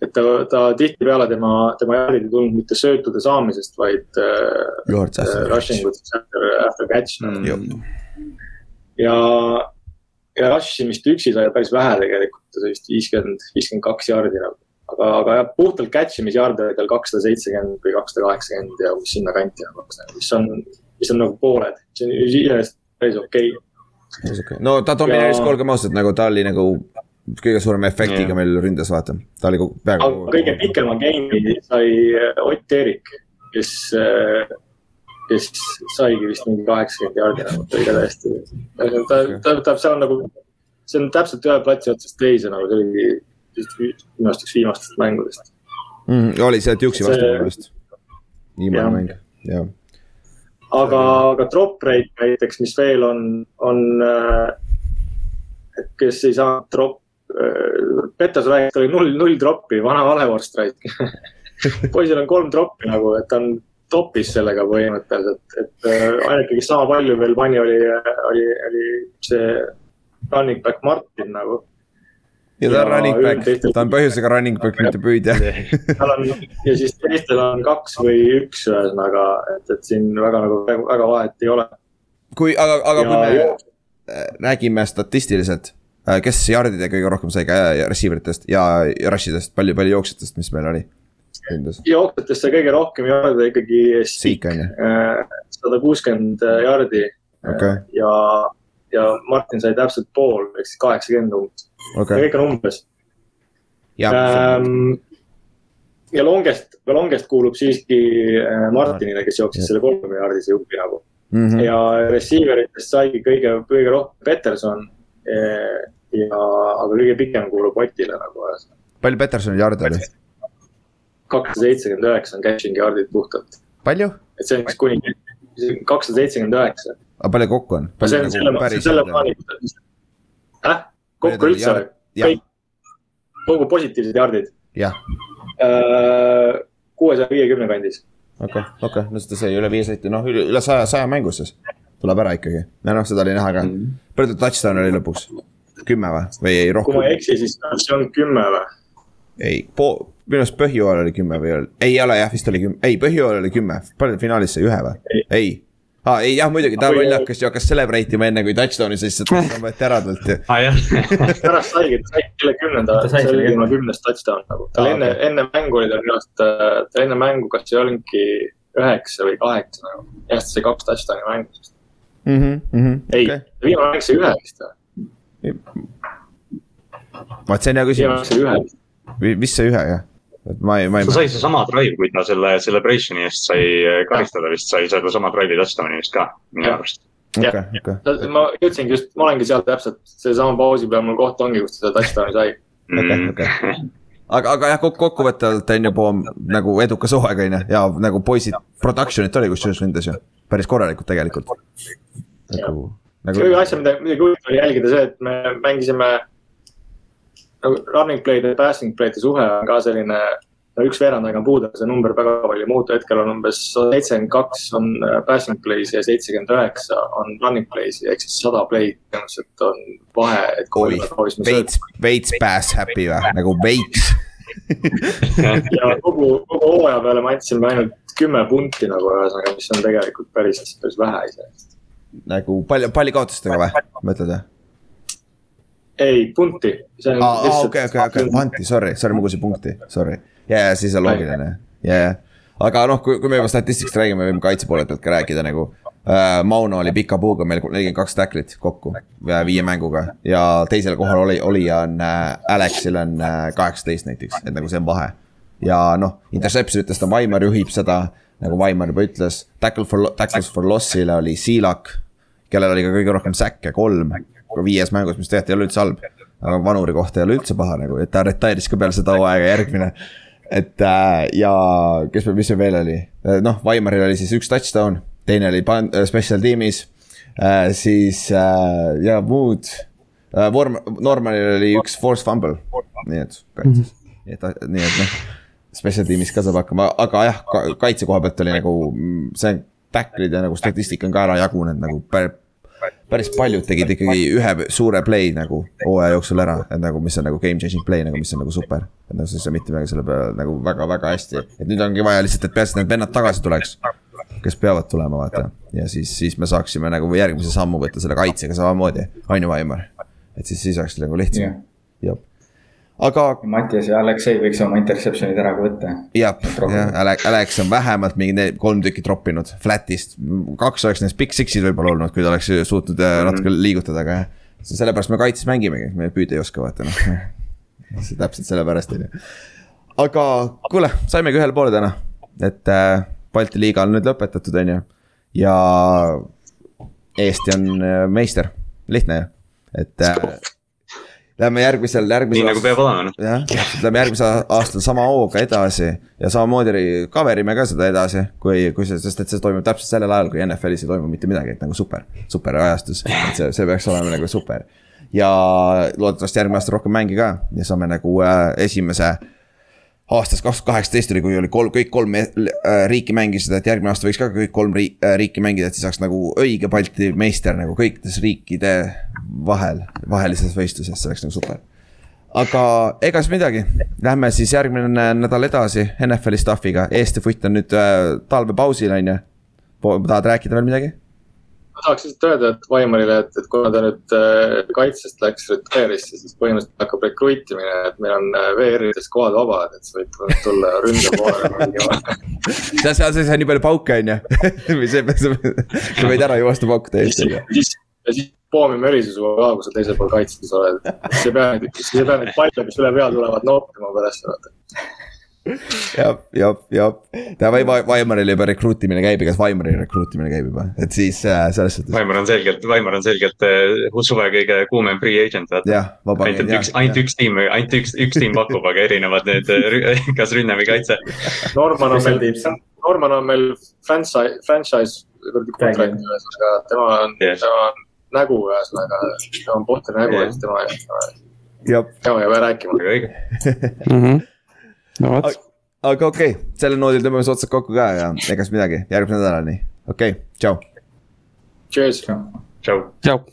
F: et ta, ta tihtipeale tema, tema jaardid ei tulnud mitte söötude saamisest, vaid äh, rushing utest after, after catch mm.. ja ja rush imist üksi sai päris vähe tegelikult, vist viiskümmend, viiskümmend kaks jaardi nagu. aga, aga jah, puhtalt catch tal kakssada seitsekümmend või kakssada kaheksakümmend ja umbes sinnakanti nagu, mis on, mis on nagu pooled, see on iseenesest päris okei okay.
B: no ta domineeris ja..., olgem ausad, nagu ta oli nagu kõige suurema efektiga ja. meil ründes, vaata, ta oli kogu,
F: peaaegu. kõige pikema game'i sai Ott Eerik, kes kes saigi vist mingi kaheksakümmend jaardi nagu, ta oli ka täiesti. ta, ta, ta, seal on nagu, see on täpselt ühe platsi otsast teise nagu, see oligi minu arust üks viimastest mängudest
B: mm,. oli see Duke'i vastu minu meelest. viimane mäng, jah.
F: aga, aga drop rate näiteks, mis veel on, on äh,, kes ei saanud drop äh,, Peterson rääkis, tal oli null, null drop'i, vana valevorst rääkis poisil on kolm drop'i nagu, et ta on topis sellega põhimõtteliselt, et äh, ainuke, kes sama palju veel pani, oli, oli, oli see running back Martin nagu.
B: ja ta on running back, ta on põhjusega running back, mitte püüdja
F: tal on ja siis teistel on kaks või üks ühesõnaga, et, et siin väga nagu väga vahet ei ole.
B: kui, aga, aga ja, kui me ja. Räägime statistiliselt, äh, kes jardide kõige rohkem sai ka receiver itest ja rush idest, palju, palju jooksjatest, mis meil oli?
F: Jooksjatesse kõige rohkem jaarde ikkagi Stik, äh, sada kuuskümmend jaardi
B: okay..
F: ja, ja Martin sai täpselt pool, ehk siis kaheksakümmend umbes okay., kõik on umbes. Ähm, ja longest, longest kuulub siiski äh, Martinile, kes jooksis selle kolme jaardise jupi nagu mm. -hmm. ja receiver itest saigi kõige, kõige rohkem Peterson. Äh, ja, aga kõige pikem kuulub Otile nagu.
B: palju Petersoni jaarde oli?
F: Kakssada seitsekümmend üheksa on catching yard'id puhtalt.
B: palju?
F: et see on siis kuni kakssada seitsekümmend üheksa.
B: aga palju kokku on?
F: see on selle, selle plaaniga. äh, kokku üldse või? kõik, kogu positiivsed yard'id.
B: jah.
F: Äh, kuuesaja viiekümne kandis.
B: okei okay,, okei okay., no seda sai üle viie senti, noh üle saja, saja mängus siis tuleb ära ikkagi. ja noh, seda oli näha ka mm. -hmm. palju ta touchdown oli lõpuks? kümme või, või ei rohkem?
F: kui ma ei eksi, siis see on kümme või?
B: ei, pool, minu arust põhjooajal oli kümme või oli, ei ole jah, vist oli kümme, ei põhjooajal oli kümme, palju finaalis sai ühe või? ei, ei aa ah,, ei jah, muidugi ta lollakas ju hakkas celebrate ima enne kui touchdown'i, sest see touchdown võeti ära talt ju.
C: aa jah.
F: pärast saigi, ta sai selle kümnenda, see oli tema kümnes touchdown nagu, tal enne, enne mängu oli tal minu arust, äh, tal enne mängu, kas see olnudki üheksa või kaheksa nagu. jah, ta sai kaks touchdown'i mängu
B: mm. -hmm, mm -hmm,
F: ei okay., viimane mäng sai ühe vist või?
B: vaat see on hea küsimus.
F: viimane sai ühe vist.
B: mis see ühe jah? Et ma ei, ma ei.
C: ta sai seesama drive, kui ta selle celebration'i eest sai karistada vist, sai sedasama drive'i touchdown'i vist ka, minu arust.
B: Okay.
F: ma jõudsingi just, ma olengi seal täpselt, seesama pausi peal mul koht ongi, kus ta seda touchdown'i sai.
B: okei, mm. okei. aga, aga jah, kokkuvõtvalt on ju poom nagu edukas hooaeg on ju ja nagu poisid, production'it oli kusjuures ründes ju, päris korralikult tegelikult.
F: nagu, nagu. kõige asja, mida, mida huvitav oli jälgida see, et me mängisime running play'de ja passing play'de suhe on ka selline, no üks veerand aega on puudu, see number väga palju ei muutu, hetkel on umbes seitsekümmend kaks on äh, passing play's ja seitsekümmend üheksa on running play's ehk siis sada play'd tõenäoliselt on vahe, et.
B: veits, veits pass happy või, nagu veits
F: ja kogu, kogu hooaja peale me andsime ainult kümme punti nagu ühesõnaga, mis on tegelikult päris, päris vähe iseenesest.
B: nagu palju, pallikaotustega või, mõtled või?
F: ei,
B: aa, okei, okei, okei, anti, sorry, sorry, ma kuulsin punkti, sorry. ja, ja siis on loogiline, ja, ja. aga noh, kui, kui me juba statistikast räägime, võime kaitse poole pealt ka rääkida nagu. Äh,. Mauno oli pika puuga meil nelikümmend kaks tacklit kokku äh, viie mänguga. Ja teisel kohal oli, olija on äh,, Alexil on äh, kaheksateist näiteks, et nagu see on vahe. ja noh, interception ütles ta, Vaimar juhib seda, nagu Vaimar juba ütles, tackle for, tackles for loss'ile oli Siilak, kellel oli ka kõige rohkem säkke, kolm, viies mängus, mis tegelikult ei ole üldse halb. aga vanuri kohta ei ole üldse paha nagu, et ta retire'is ka peale seda hooaega järgmine. et äh, ja kes, mis see veel oli, noh, Vaimaril oli siis üks touchdown, teine oli pan-, special tiim'is äh,, siis äh, ja muud. Äh,. Vorm-, Normanil oli üks force fumble, nii et kaitses, nii et, nii et noh special tiimis ka saab hakkama, aga jah, kaitse koha pealt oli nagu mm, see tacklid ja nagu statistika on ka ära jagunenud nagu päris paljud tegid ikkagi ühe suure play nagu hooaja jooksul ära, et nagu, mis on nagu game changing play nagu, mis on nagu super. et noh, siis ei saa mitte midagi selle peale nagu väga-väga hästi, et nüüd ongi vaja lihtsalt, et peaasi, et need vennad tagasi tuleks. kes peavad tulema, vaata ja siis, siis me saaksime nagu järgmise sammu võtta selle kaitsega samamoodi, on ju, Vaimar. et siis, siis oleks nagu lihtsam
E: jah,
B: jah. Aga
E: Mattias ja Aleksei võiks oma interception'id ära ka võtta.
B: jah, Alex, Alex on vähemalt mingi kolm tükki troppinud flat'ist. kaks oleks neist big six'id võib-olla olnud, kui ta oleks suutnud äh, natuke liigutada, aga jah. sellepärast me kaitses mängimegi, me püüda ei oska vaata noh. see täpselt sellepärast on ju. aga kuule, saimegi ühele poole täna, et äh, Balti liiga on nüüd lõpetatud, on ju. ja Eesti on äh, meister, lihtne ju, et äh, Lähme järgmisel,
C: nii
B: järgmisel
C: nagu peab olema, noh.
B: jah, täpselt, lähme järgmise aastal sama hooga edasi ja samamoodi cover ime ka seda edasi, kui, kui see, sest et see toimub täpselt sellel ajal, kui NFL-is ei toimu mitte midagi, et nagu super, super ajastus, et see, see peaks olema nagu super. ja loodetavasti järgmine aasta rohkem mänge ka ja saame nagu äh, esimese aastast kaks tuhat kaheksateist oli, kui oli kolm, kõik kolm äh, riiki mängisid, et järgmine aasta võiks ka kõik kolm riik, äh, riiki mängida, et siis saaks nagu õige Balti meister nagu kõikides riikide vahel, vahelises võistluses, see oleks nagu super. aga ega siis midagi, lähme siis järgmine nädal edasi NFL-i stuff'iga, Eesti Foot on nüüd äh, talvepausil, on ju. tahad rääkida veel midagi?
F: Ma tahaks lihtsalt öelda, et Vaimarile, et, et kuna ta nüüd äh, kaitsest läks retire'isse, siis põhimõtteliselt hakkab rekruutimine, et meil on äh, VR-ides kohad vabad, et sa võid tulla ründe poole mängima.
B: seal, seal sees on nii palju pauke, on ju. või see, sa võid ära joosta pauku täiesti,
F: ja siis poomime erisuse ka, kui sa teisel pool kaitses oled. sa ei pea sa ei pea neid palle, mis üle pea tulevad, noppima pärast vaata.
B: jah, jah, jah. ta vai-, vai-, Vaimaril juba rekruutimine käib, igas Vaimaril rekruutimine käib juba, et siis äh, selles suhtes.
C: Vaimar on selgelt, Vaimar on selgelt äh, suve kõige kuumem free agent, vaata. ainult üks, ainult üks tiim, ainult üks, üks tiim pakub, aga erinevad need äh, kas rünne või kaitse.
F: Norman on meil
E: teams.,
F: Norman on meil franchise, franchise kontrakt ühesõnaga, tema on
C: Yes.
F: yes., tema on nägu ühesõnaga, tema on Potteri nägu ja
C: Jah.
F: siis tema, tema ei pea rääkima.
C: väga õige.
D: Mhm. no vot,
B: aga okei okay., sellel noodil tõmbame siis otsad kokku ka ja ega siis midagi, järgmise nädalani, okei okay,, tšau.
F: Cheers.
C: tšau.
D: tšau.